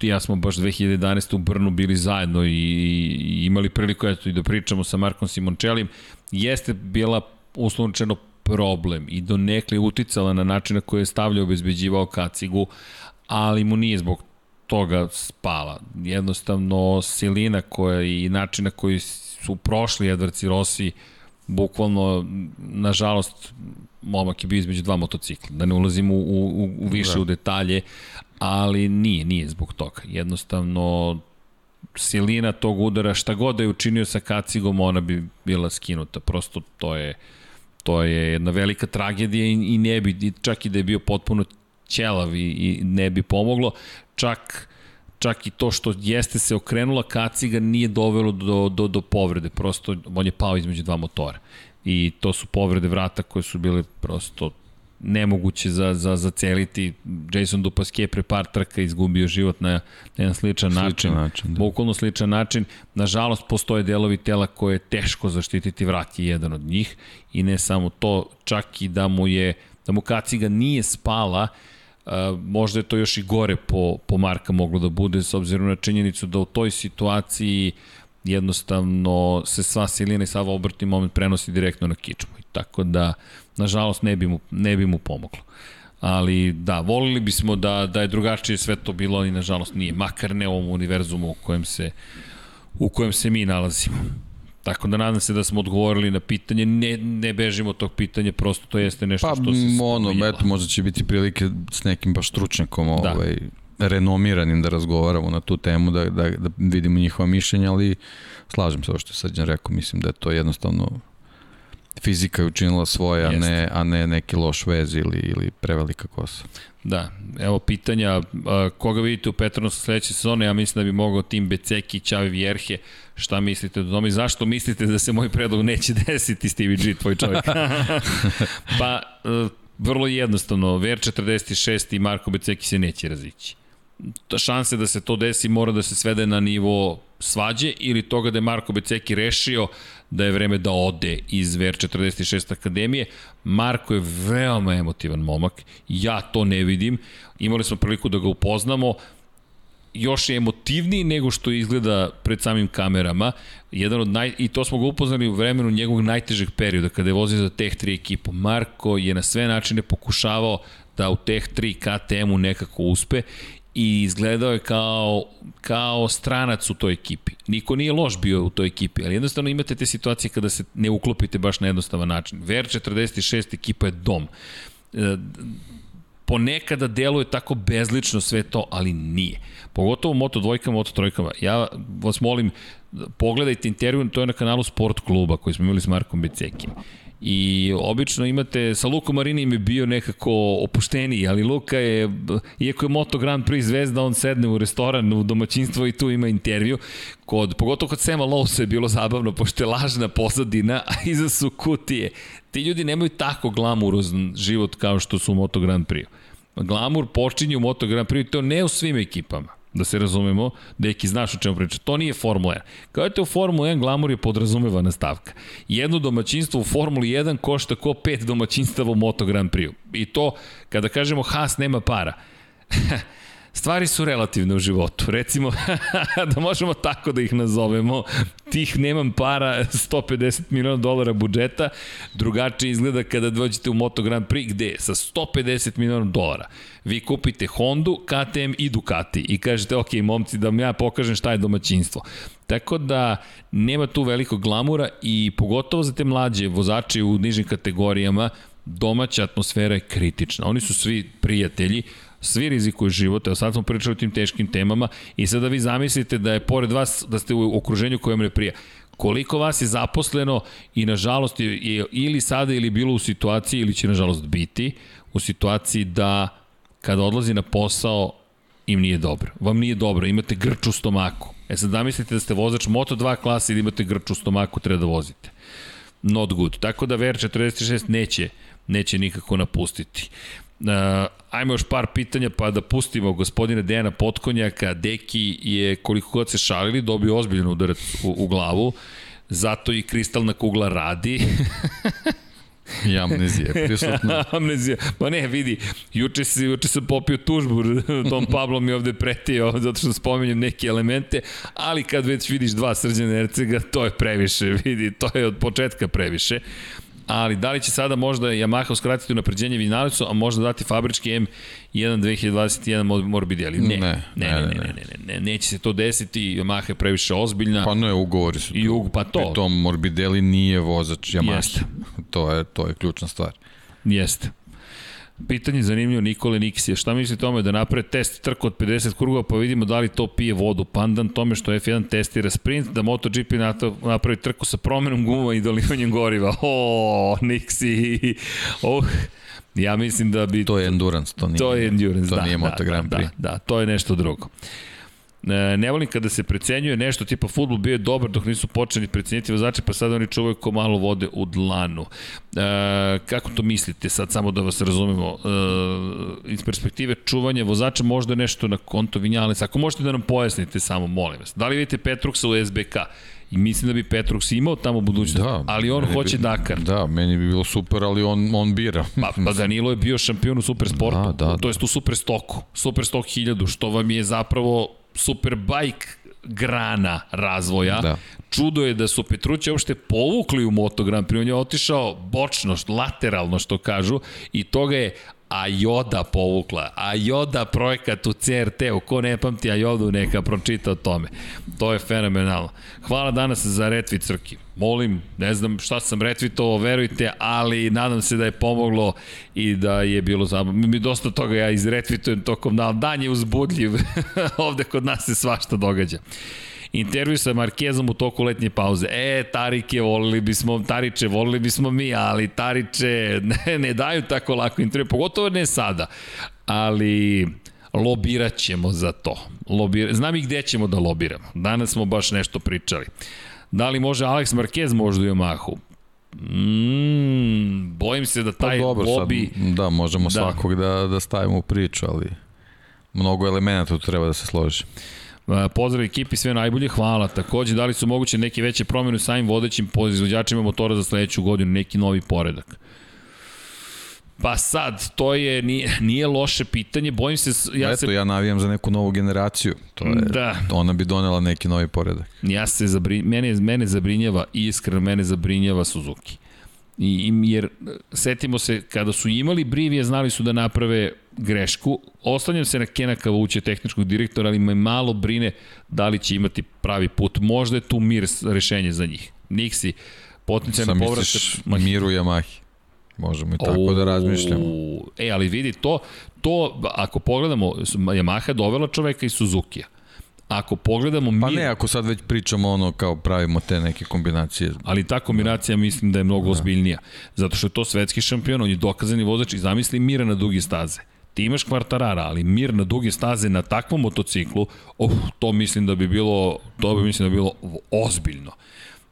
ja smo baš 2011. u Brnu bili zajedno i, i imali priliku eto, i da pričamo sa Markom Simončelim. Jeste bila uslovničeno problem i do nekle uticala na način na koji je stavljao obezbeđivao kacigu, ali mu nije zbog toga spala. Jednostavno, silina koja i način na koji su prošli Edvarci Rossi, bukvalno, nažalost, momak je bio između dva motocikla, da ne ulazim u, u, u više da. u detalje, ali nije, nije zbog toga. Jednostavno, silina tog udara, šta god da je učinio sa kacigom, ona bi bila skinuta. Prosto to je, to je jedna velika tragedija i, i ne bi, čak i da je bio potpuno ćelav i, i ne bi pomoglo. Čak čak i to što jeste se okrenula kaciga nije dovelo do, do, do povrede, prosto on je pao između dva motora i to su povrede vrata koje su bile prosto nemoguće za, za, za celiti. Jason Dupasquier pre par trka izgubio život na, jedan sličan, sličan način. način da. Bukvalno sličan način. Nažalost, postoje delovi tela koje je teško zaštititi, vrat je jedan od njih. I ne samo to, čak i da mu je, da mu kaciga nije spala, Uh, možda je to još i gore po, po Marka moglo da bude s obzirom na činjenicu da u toj situaciji uh, jednostavno se sva silina i sav obrtni moment prenosi direktno na kičmu. I tako da, nažalost, ne bi mu, ne bi mu pomoglo. Ali da, volili bismo da, da je drugačije sve to bilo, ali nažalost nije. Makar ne u ovom univerzumu u kojem se, u kojem se mi nalazimo. Tako da nadam se da smo odgovorili na pitanje, ne, ne bežimo od tog pitanja, prosto to jeste nešto pa, što se ono, eto, možda će biti prilike s nekim baš stručnjakom da. ovaj, renomiranim da razgovaramo na tu temu, da, da, da vidimo njihova mišljenja, ali slažem se ovo što je Srđan rekao, mislim da je to jednostavno fizika je učinila svoje, a ne, a ne neki loš vez ili, ili prevelika kosa. Da, evo pitanja, koga vidite u Petronosu sledeće sezone, ja mislim da bi mogao tim Beceki Čavi Vjerhe, šta mislite o tome, zašto mislite da se moj predlog neće (laughs) desiti, Stevie G, tvoj čovjek? (laughs) pa, e, vrlo jednostavno, Ver 46 i Marko Beceki se neće razići šanse da se to desi mora da se svede na nivo svađe ili toga da je Marko Beceki rešio da je vreme da ode iz VR46 Akademije. Marko je veoma emotivan momak, ja to ne vidim, imali smo priliku da ga upoznamo, još je emotivniji nego što izgleda pred samim kamerama. Jedan od naj, I to smo ga upoznali u vremenu njegovog najtežeg perioda, kada je vozio za Teh 3 ekipu. Marko je na sve načine pokušavao da u Teh 3 KTM-u nekako uspe i izgledao je kao, kao stranac u toj ekipi. Niko nije loš bio u toj ekipi, ali jednostavno imate te situacije kada se ne uklopite baš na jednostavan način. VR46 ekipa je dom. E, ponekada deluje tako bezlično sve to, ali nije. Pogotovo Moto dvojkama, Moto trojkama. Ja vas molim, pogledajte intervju, to je na kanalu Sport kluba koji smo imali s Markom Becekim. I obično imate, sa Lukom Marinim je bio nekako opušteniji, ali Luka je, iako je Moto Grand Prix zvezda, on sedne u restoran, u domaćinstvo i tu ima intervju. Kod, pogotovo kod Sema Lowsa je bilo zabavno, pošto je lažna pozadina, a iza su kutije. Ti ljudi nemaju tako glamurozan život kao što su u Moto Grand Prix. Glamur počinje u Moto Grand Prix, to ne u svim ekipama da se razumemo, deki znaš o čemu priča. To nije Formula 1. Kao je u Formula 1, glamur je podrazumevana stavka. Jedno domaćinstvo u Formuli 1 košta ko pet domaćinstava u Moto Grand Prix. I to, kada kažemo Haas nema para, (laughs) stvari su relativne u životu. Recimo, (laughs) da možemo tako da ih nazovemo, tih nemam para (laughs) 150 miliona dolara budžeta, drugačije izgleda kada dođete u Moto Grand Prix, gde sa 150 miliona dolara vi kupite Hondu, KTM i Ducati i kažete, ok, momci, da vam ja pokažem šta je domaćinstvo. Tako da nema tu velikog glamura i pogotovo za te mlađe vozače u nižim kategorijama, domaća atmosfera je kritična. Oni su svi prijatelji, svi rizikuju život, evo sad smo pričali o tim teškim temama i sada vi zamislite da je pored vas, da ste u okruženju kojem ne prija. Koliko vas je zaposleno i nažalost je ili sada ili bilo u situaciji ili će nažalost biti u situaciji da kada odlazi na posao im nije dobro. Vam nije dobro, imate grč u stomaku. E sad zamislite da ste vozač Moto2 klase i da imate grč u stomaku, treba da vozite. Not good. Tako da VR46 neće, neće nikako napustiti. Uh, ajmo još par pitanja pa da pustimo gospodina Dejana Potkonjaka. Deki je koliko god se šalili dobio ozbiljan udarac u, u glavu. Zato i kristalna kugla radi. (laughs) I amnezija prisutna. (laughs) amnezija. Pa ne, vidi, juče, si, juče sam popio tužbu, (laughs) Tom Pablo mi ovde pretio, zato što spominjem neke elemente, ali kad već vidiš dva srđana Ercega, to je previše, vidi, to je od početka previše ali da li će sada možda Yamaha uskratiti napređenje Vinalicu, a možda dati fabrički M1 2021 Morbidelli? Ne. Ne, ne, ne, ne, ne, ne, ne, ne, neće se to desiti, Yamaha je previše ozbiljna. Pa ne, ugovori su. I ug, pa to. Pri tom Morbidelli nije vozač Yamaha. Jeste. (laughs) To je, to je ključna stvar. Jeste. Pitanje zanimljivo Nikole Niksija. Šta misli tome da naprave test trku od 50 krugova pa vidimo da li to pije vodu? Pandan tome što F1 testira sprint, da MotoGP napravi trku sa promenom guma i dolivanjem goriva. O, Niksi. Oh. Ja mislim da bi... To je endurance, to nije, to je endurance, to da, nije Moto da, Grand da, Prix. Da, da, to je nešto drugo. E, ne volim kada se precenjuje nešto tipa futbol bio je dobar dok nisu počeli precenjiti vozače, pa sada oni čuvaju ko malo vode u dlanu. E, kako to mislite sad, samo da vas razumemo? E, iz perspektive čuvanja vozača možda nešto na konto Vinjales. Ako možete da nam pojasnite samo, molim vas. Da li vidite Petruksa u SBK? I mislim da bi Petrux imao tamo budućnost, da, ali on hoće bi, Dakar. Da, meni bi bilo super, ali on, on bira. Pa, pa Danilo je bio šampion u Supersportu, da, da, to jest u Superstoku, Superstok 1000, što vam je zapravo Superbike grana razvoja. Da. Čudo je da su Petruće uopšte povukli u Moto Grand Prix. On je otišao bočno, lateralno što kažu i toga je Ajoda povukla. Ajoda projekat u CRT-u. Ko ne pamti Ajodu, neka pročita o tome. To je fenomenalno. Hvala danas za retvi crki. Molim, ne znam šta sam retvitovao, verujte, ali nadam se da je pomoglo i da je bilo zabavno. Mi dosta toga ja izretvitujem tokom dana. Dan je uzbudljiv. (laughs) Ovde kod nas se svašta događa intervju sa Markezom u toku letnje pauze. E, Tarike, volili bismo, Tariče, volili bismo mi, ali Tariče (laughs) ne, ne daju tako lako intervju, pogotovo ne sada. Ali lobirat ćemo za to. Lobir... Znam i gde ćemo da lobiramo. Danas smo baš nešto pričali. Da li može Alex Marquez možda u Yamahu? Mm, bojim se da pa taj pa dobro, lobby... Sad, da, možemo da. svakog da, da stavimo u priču, ali mnogo elemenata tu treba da se složi. Pozdrav ekipi, sve najbolje, hvala. Takođe, da li su moguće neke veće promjene u samim vodećim izvođačima motora za sledeću godinu, neki novi poredak? Pa sad, to je, nije, nije loše pitanje, bojim se... Ja Eto, se... ja navijam za neku novu generaciju, to je, da. ona bi donela neki novi poredak. Ja se zabri, mene, mene zabrinjava, iskreno mene zabrinjava Suzuki. I, jer setimo se, kada su imali Brivije, znali su da naprave grešku. Ostanjam se na Kena Kavuće, tehničkog direktora, ali me malo brine da li će imati pravi put. Možda je tu mir rešenje za njih. Niksi, potencijalno povratak... Sam miru Yamahi. Možemo i tako o, da razmišljamo. E, ali vidi, to, to ako pogledamo, Yamaha dovela čoveka iz Suzuki-a. Ako pogledamo mi... Pa ne, ako sad već pričamo ono kao pravimo te neke kombinacije. Ali ta kombinacija da. mislim da je mnogo da. ozbiljnija. Zato što je to svetski šampion, on je dokazani vozač i zamisli mira na dugi staze. Ti imaš kvartarara, ali mir na duge staze na takvom motociklu, oh, to mislim da bi bilo, to bi mislim da bi bilo ozbiljno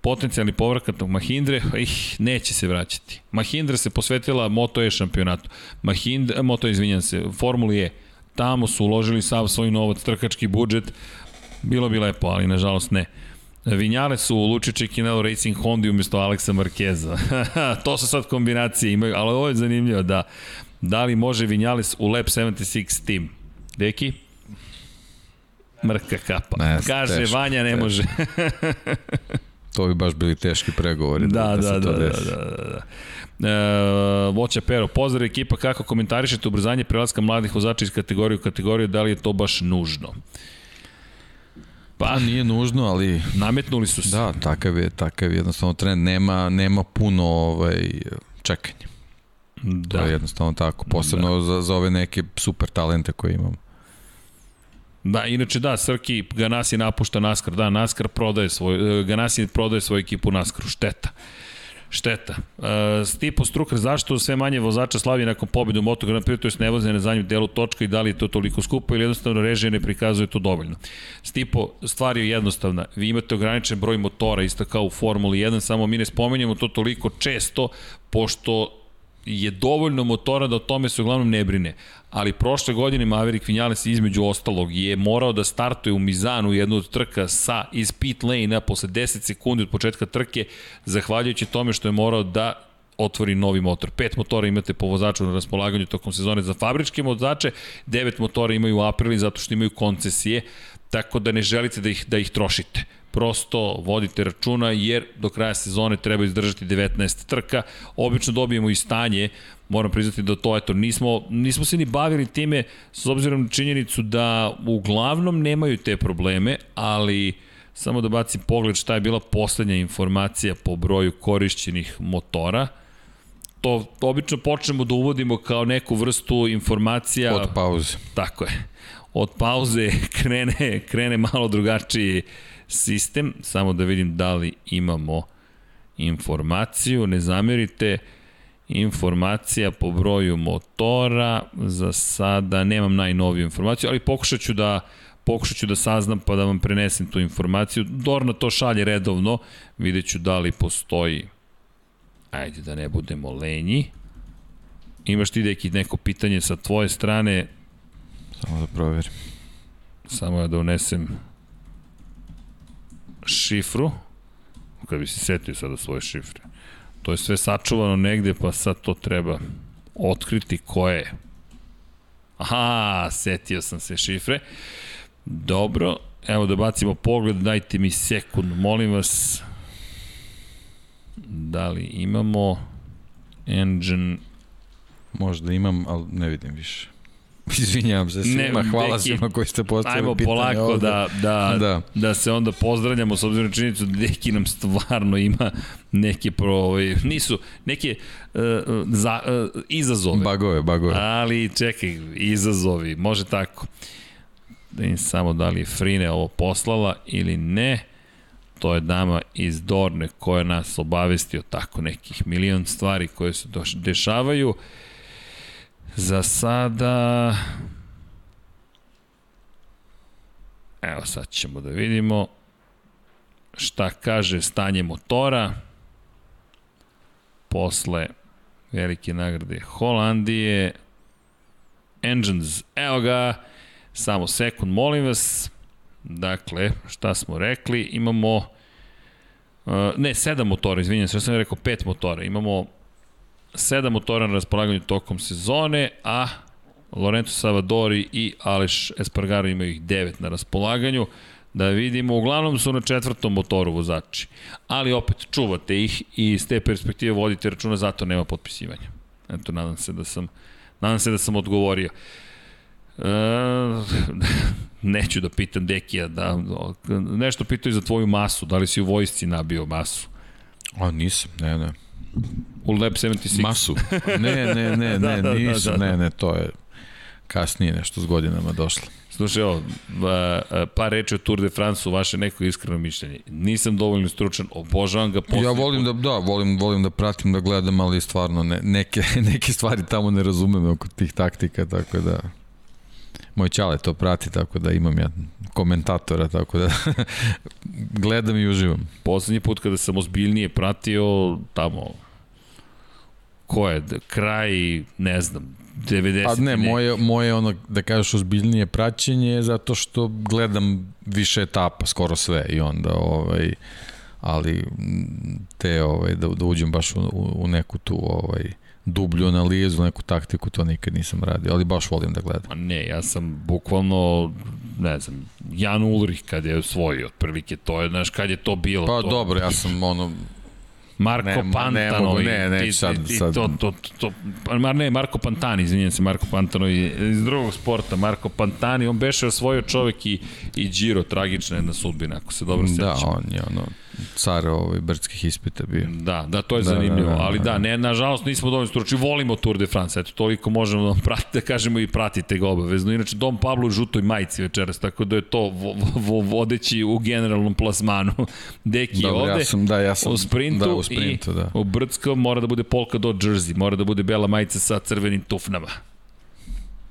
potencijalni povratak Mahindre, ih, neće se vraćati. Mahindra se posvetila Moto E šampionatu. Mahindra, Moto izvinjam se, Formuli E. Tamo su uložili sav svoj novac, trkački budžet. Bilo bi lepo, ali nažalost ne. Vinjale su u Luči Čekinelo Racing Honda umjesto Aleksa Markeza. (laughs) to su sad kombinacije imaju, ali ovo je zanimljivo da da li može Vinjales u Lab 76 tim. Deki? Mrka kapa. Ne, Kaže teško, Vanja ne teško. može. (laughs) To bi baš bili teški pregovori da, da, da, da, da, da, da. E, Voća Pero, pozdrav ekipa, kako komentarišete ubrzanje prelaska mladih vozača iz kategorije u kategoriju, da li je to baš nužno? Pa, pa nije nužno, ali... Nametnuli su se. Da, takav je, takav je jednostavno trend. Nema, nema puno ovaj, čekanja. Da. To je jednostavno tako. Posebno da. za, za ove neke super talente koje imamo. Da, inače da, Srki Ganasi napušta NASCAR, da, NASCAR prodaje svoj, e, Ganasi prodaje svoju ekipu NASCAR-u, šteta. Šteta. Uh, Stipo Strukar, zašto sve manje vozača slavi nakon pobjede u Moto Grand Prix, to je ne voze na zadnjem delu točka i da li je to toliko skupo ili jednostavno režija ne prikazuje to dovoljno. Stipo, stvar je jednostavna. Vi imate ograničen broj motora, isto kao u Formuli 1, samo mi ne spomenjamo to toliko često, pošto je dovoljno motora da o tome se uglavnom ne brine. Ali prošle godine Maverick Vinales između ostalog je morao da startuje u Mizanu jednu od trka sa iz pit lane-a posle 10 sekundi od početka trke, zahvaljujući tome što je morao da otvori novi motor. Pet motora imate po vozaču na raspolaganju tokom sezone za fabričke vozače, devet motora imaju u aprili zato što imaju koncesije, tako da ne želite da ih, da ih trošite prosto vodite računa jer do kraja sezone treba izdržati 19 trka. Obično dobijemo i stanje, moram priznati da to, eto, nismo, nismo se ni bavili time s obzirom na činjenicu da uglavnom nemaju te probleme, ali samo da bacim pogled šta je bila poslednja informacija po broju korišćenih motora. To, to obično počnemo da uvodimo kao neku vrstu informacija... Od pauze. Tako je. Od pauze (laughs) krene, krene malo drugačiji sistem, samo da vidim da li imamo informaciju, ne zamerite, informacija po broju motora, za sada nemam najnoviju informaciju, ali pokušat ću da pokušat ću da saznam pa da vam prenesem tu informaciju. Dorna to šalje redovno, vidjet ću da li postoji, ajde da ne budemo lenji. Imaš ti neki neko pitanje sa tvoje strane? Samo da proverim. Samo da unesem šifru, kad bi se setio sada svoje šifre, to je sve sačuvano negde, pa sad to treba otkriti ko je. Aha, setio sam se šifre. Dobro, evo da bacimo pogled, dajte mi sekund, molim vas. Da li imamo engine... Možda imam, ali ne vidim više. Izvinjavam se svima, ne, hvala deki, svima koji ste postavili pitanje Ajmo polako da, da, da. da se onda pozdravljamo s obzirom na činjenicu da Deki nam stvarno ima neke pro, ovaj, nisu, neke uh, za, uh, izazove. Bagove, bagove. Ali čekaj, izazovi, može tako. Da im samo da li je Frine ovo poslala ili ne. To je dama iz Dorne koja nas obavesti o tako nekih milion stvari koje se dešavaju. Uh, Za sada... Evo sad ćemo da vidimo šta kaže stanje motora posle velike nagrade Holandije. Engines, evo ga, Samo sekund, molim vas. Dakle, šta smo rekli? Imamo, uh, ne, sedam motora, izvinjam se, ja sam rekao pet motora. Imamo sedam motora na raspolaganju tokom sezone, a Lorenzo Savadori i Aleš Espargaro imaju ih devet na raspolaganju. Da vidimo, uglavnom su na četvrtom motoru vozači. Ali opet čuvate ih i iz te perspektive vodite računa, zato nema potpisivanja. Eto, nadam se da sam, nadam se da sam odgovorio. E, (laughs) neću da pitam Dekija, da, nešto pitaju za tvoju masu, da li si u vojsci nabio masu? A nisam, ne, ne. U Lab 76? Masu. Ne, ne, ne, (laughs) da, ne, da, nisam, da, da, da. ne, ne, to je kasnije nešto s godinama došlo. Slušaj, evo, pa reči o Tour de France u vaše neko iskreno mišljenje. Nisam dovoljno stručan, obožavam ga posle. Ja volim da, da, volim, volim da pratim, da gledam, ali stvarno ne, neke, (laughs) neke stvari tamo ne razumem oko tih taktika, tako da moj čale to prati, tako da imam ja komentatora, tako da (laughs) gledam i uživam. Poslednji put kada sam ozbiljnije pratio tamo ko je, kraj, ne znam, 90. Pa ne, moje, moje ono, da kažeš, ozbiljnije praćenje zato što gledam više etapa, skoro sve i onda, ovaj, ali te, ovaj, da, da uđem baš u, u neku tu, ovaj, dublju analizu, neku taktiku, to nikad nisam radio, ali baš volim da gledam. Pa ne, ja sam bukvalno, ne znam, Jan Ulrich kad je osvojio, otprilike to je, znaš, kad je to bilo. Pa to... dobro, ja sam ono, Marko ne, Pantano ne, ne, ne, sad, i, sad. to, to, to, Mar, ne, Marko Pantani, izvinjam se, Marko Pantano iz drugog sporta, Marko Pantani, on beše osvojio čovek i, i Giro, tragična jedna sudbina, ako se dobro sećam. Da, on je ono, car ovaj brdskih ispita bio. Da, da, to je da, zanimljivo, da, da, da, ali da, ne, nažalost nismo dovoljno stručni, volimo Tour de France, eto, toliko možemo da pratite, da kažemo i pratite ga obavezno. Inače, Dom Pablo u žutoj majici večeras, tako da je to vo, vo, vodeći u generalnom plasmanu. Deki Dobre, ovde, ja sam, da, ja sam, u sprintu, da, u sprintu i da. u brdskom mora da bude polka do jersey, mora da bude bela majica sa crvenim tufnama.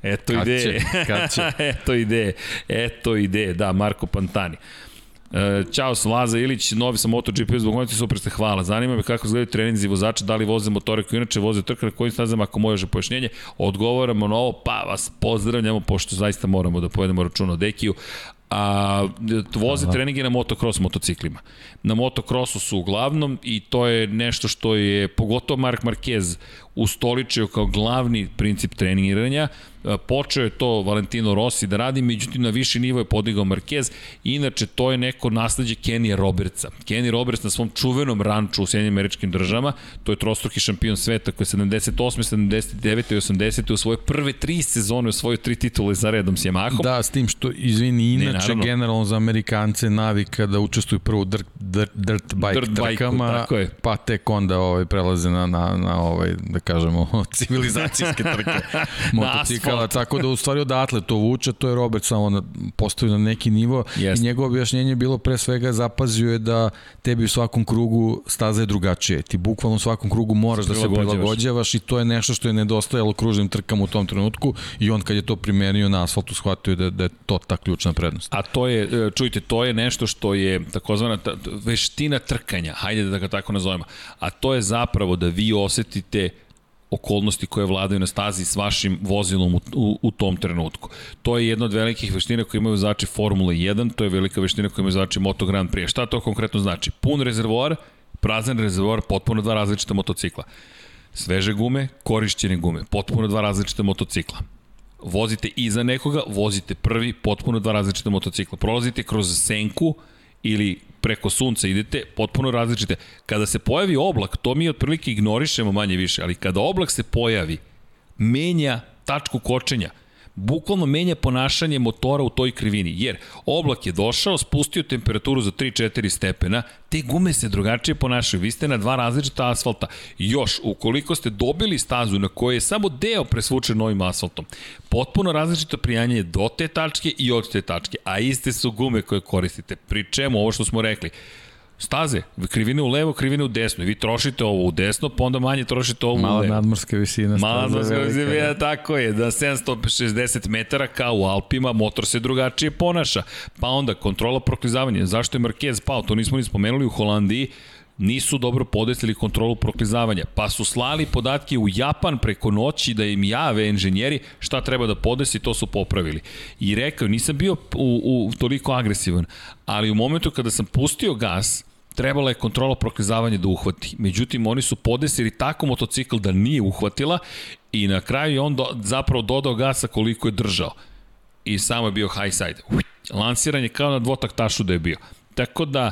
Eto kad ideje. Će, kad će. (laughs) Eto ideje. Eto ideje, da, Marko Pantani. E, Ćao, Laza Ilić, novi sam MotoGP zbog super ste, hvala. Zanima me kako izgledaju treninzi vozača, da li voze motore koji inače voze trka na kojim stazama, ako može pojašnjenje. Odgovaramo na ovo, pa vas pozdravljamo, pošto zaista moramo da povedemo račun o Dekiju a voze Aha. treninge na motocross motociklima. Na motocrossu su uglavnom i to je nešto što je pogotovo Mark Marquez ustoličio kao glavni princip treniranja. E, počeo je to Valentino Rossi da radi, međutim na viši nivo je podigao Marquez. Inače, to je neko nasledđe Kenija Robertsa. Kenny Roberts na svom čuvenom ranču u Sjedinim američkim državama, to je trostruki šampion sveta koji je 78. 79. i 80. u svoje prve tri sezone osvojio tri titule za redom s Yamahom. Da, s tim što, izvini, inače ne, generalno za Amerikance navika da učestvuju prvo u dirt, dirt, dirt bike dirt trkama, pa tek onda ovaj, prelaze na, na, na ovaj, da kažemo, (laughs) civilizacijske trke (laughs) motocikala, tako da u stvari odatle to vuče, to je Robert samo na, postavio na neki nivo yes. i njegovo objašnjenje je bilo pre svega zapazio je da tebi u svakom krugu staza je drugačije. Ti bukvalno u svakom krugu moraš da se prilagođavaš i to je nešto što je nedostajalo kružnim trkama u tom trenutku i on kad je to primenio na asfaltu shvatio da, da je to ta ključna prednost. A to je, e, čujte, to je nešto što je takozvana ta, veština trkanja, hajde da ga tako nazovemo, a to je zapravo da vi osetite okolnosti koje vladaju na stazi s vašim vozilom u, u, u tom trenutku. To je jedna od velikih veština koje imaju znači Formula 1, to je velika veština koja imaju znači Moto Grand Prix. Šta to konkretno znači? Pun rezervoar, prazan rezervoar, potpuno dva različita motocikla. Sveže gume, korišćene gume, potpuno dva različita motocikla. Vozite iza nekoga, vozite prvi, potpuno dva različita motocikla. Prolazite kroz senku ili preko sunca idete, potpuno različite. Kada se pojavi oblak, to mi otprilike ignorišemo manje više, ali kada oblak se pojavi, menja tačku kočenja bukvalno menja ponašanje motora u toj krivini, jer oblak je došao, spustio temperaturu za 3-4 stepena, te gume se drugačije ponašaju, vi ste na dva različita asfalta. Još, ukoliko ste dobili stazu na kojoj je samo deo presvučen novim asfaltom, potpuno različito prijanje do te tačke i od te tačke, a iste su gume koje koristite. Pri čemu, ovo što smo rekli, staze, krivine u levo, krivine u desno. Vi trošite ovo u desno, pa onda manje trošite ovo Mala u levo. Mala nadmorska visina. Mala nadmorska visina, da. tako je. Da 760 metara kao u Alpima, motor se drugačije ponaša. Pa onda kontrola proklizavanja. Zašto je Marquez pao? To nismo ni spomenuli u Holandiji nisu dobro podesili kontrolu proklizavanja, pa su slali podatke u Japan preko noći da im jave inženjeri šta treba da podesi, to su popravili. I rekao, nisam bio u, u toliko agresivan, ali u momentu kada sam pustio gas, trebala je kontrola proklizavanja da uhvati. Međutim, oni su podesili tako motocikl da nije uhvatila i na kraju je on do, zapravo dodao gasa koliko je držao. I samo je bio high side. Lansiranje kao na dvotaktašu da je bio. Tako da,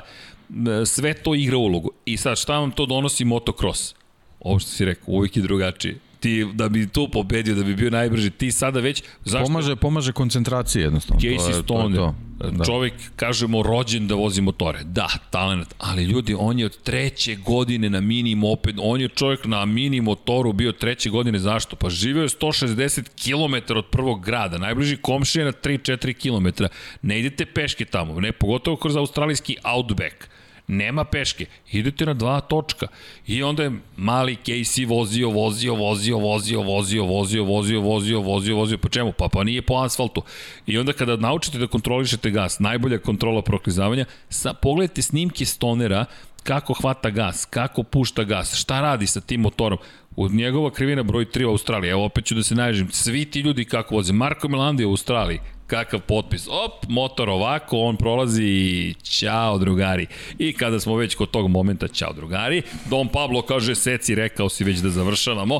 sve to igra ulogu. I sad, šta vam to donosi motocross? Ovo što si rekao, uvijek je drugačije ti da bi tu pobedio, da bi bio najbrži, ti sada već zašto pomaže pomaže koncentraciji jednostavno. Casey Stone, to, to, da. čovjek kažemo rođen da vozi motore. Da, talent, ali ljudi on je od treće godine na mini moped, on je čovjek na mini motoru bio treće godine zašto? Pa živeo je 160 km od prvog grada, najbliži komšija na 3-4 km. Ne idete peške tamo, ne pogotovo kroz australijski outback nema peške, idete na dva točka. I onda je mali Casey vozio, vozio, vozio, vozio, vozio, vozio, vozio, vozio, vozio, vozio, po čemu? Pa, pa nije po asfaltu. I onda kada naučite da kontrolišete gas, najbolja kontrola proklizavanja, sa, pogledajte snimke stonera kako hvata gas, kako pušta gas, šta radi sa tim motorom. U njegova krivina broj 3 u Australiji, evo opet ću da se naježim, svi ti ljudi kako voze, Marko Milandi u Australiji, kakav potpis, op, motor ovako, on prolazi i ćao drugari. I kada smo već kod tog momenta, ćao drugari, Don Pablo kaže, seci, rekao si već da završavamo.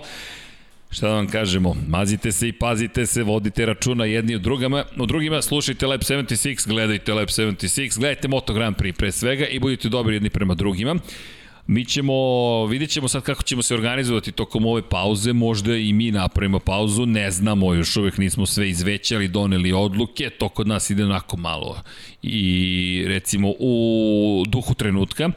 Šta da vam kažemo, mazite se i pazite se, vodite računa jedni od drugama, u drugima slušajte Lab 76, gledajte Lab 76, gledajte Moto Grand Prix pre svega i budite dobri jedni prema drugima. Mi ćemo, vidjet ćemo sad kako ćemo se organizovati tokom ove pauze, možda i mi napravimo pauzu, ne znamo, još uvek nismo sve izvećali, doneli odluke, to kod nas ide onako malo i recimo u duhu trenutka,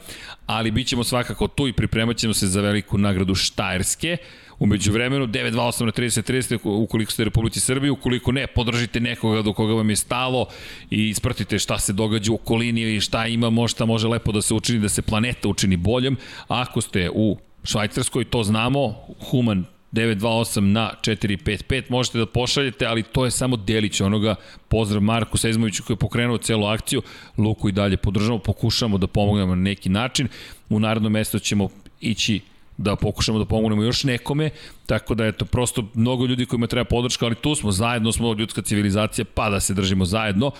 ali bit ćemo svakako tu i pripremat ćemo se za veliku nagradu Štajerske, Umeđu vremenu 928 na 30 30 ukoliko ste u Republici Srbiji, ukoliko ne, podržite nekoga do koga vam je stalo i ispratite šta se događa u okolini i šta ima, šta može lepo da se učini, da se planeta učini boljom. Ako ste u Švajcarskoj, to znamo, Human 928 na 455 možete da pošaljete, ali to je samo delić onoga. Pozdrav Marku Sezmoviću koji je pokrenuo celu akciju. Luku i dalje podržamo, pokušamo da pomognemo na neki način. U narodnom mestu ćemo ići da pokušamo da pomognemo još nekome, tako da eto, prosto mnogo ljudi kojima treba podrška, ali tu smo, zajedno smo ljudska civilizacija, pa da se držimo zajedno.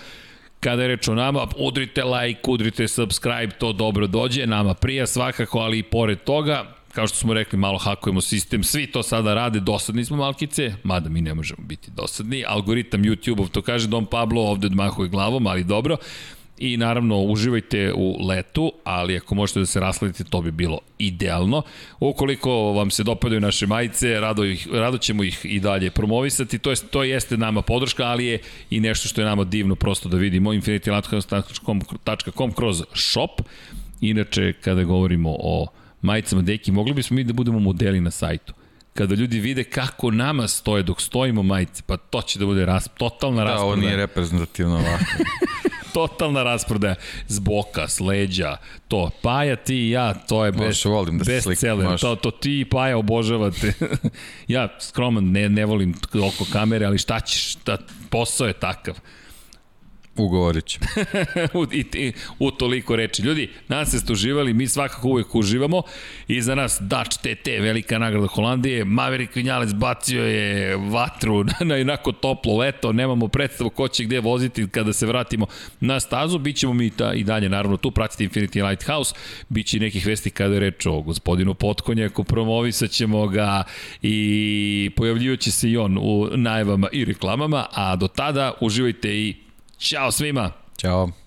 Kada je reč o nama, udrite like, udrite subscribe, to dobro dođe, nama prija svakako, ali i pored toga, kao što smo rekli, malo hakujemo sistem, svi to sada rade, dosadni smo malkice, mada mi ne možemo biti dosadni, algoritam YouTube-ov to kaže Don Pablo, ovde odmahuje glavom, ali dobro, i naravno uživajte u letu, ali ako možete da se rasladite, to bi bilo idealno. Ukoliko vam se dopadaju naše majice, rado, ih, rado ćemo ih i dalje promovisati, to, je, to jeste nama podrška, ali je i nešto što je nama divno prosto da vidimo, infinitylatcom kroz shop. Inače, kada govorimo o majicama deki, mogli bismo mi da budemo modeli na sajtu kada ljudi vide kako nama stoje dok stojimo majice, pa to će da bude ras, totalna rasprava. Da, ovo nije reprezentativno ovako. (laughs) totalna rasprodaja. S boka, s leđa, to. Paja, ti i ja, to je bez, volim da bez cele. To, to ti i Paja obožavate. (laughs) ja, skroman, ne, ne volim oko kamere, ali šta ćeš, šta, posao je takav. Ugovorit ću. (laughs) u, i, i, u toliko reči. Ljudi, nas ste uživali, mi svakako uvek uživamo. I za nas Dutch TT, velika nagrada Holandije. Maverick Vinjalec bacio je vatru (laughs) na jednako toplo leto. Nemamo predstavu ko će gde voziti kada se vratimo na stazu. Bićemo mi ta, i dalje, naravno, tu pratiti Infinity Lighthouse. Biće nekih vesti kada je reč o gospodinu Potkonjaku. Promovisat ćemo ga i pojavljivaće se i on u najavama i reklamama. A do tada uživajte i Ćao svima. Ćao.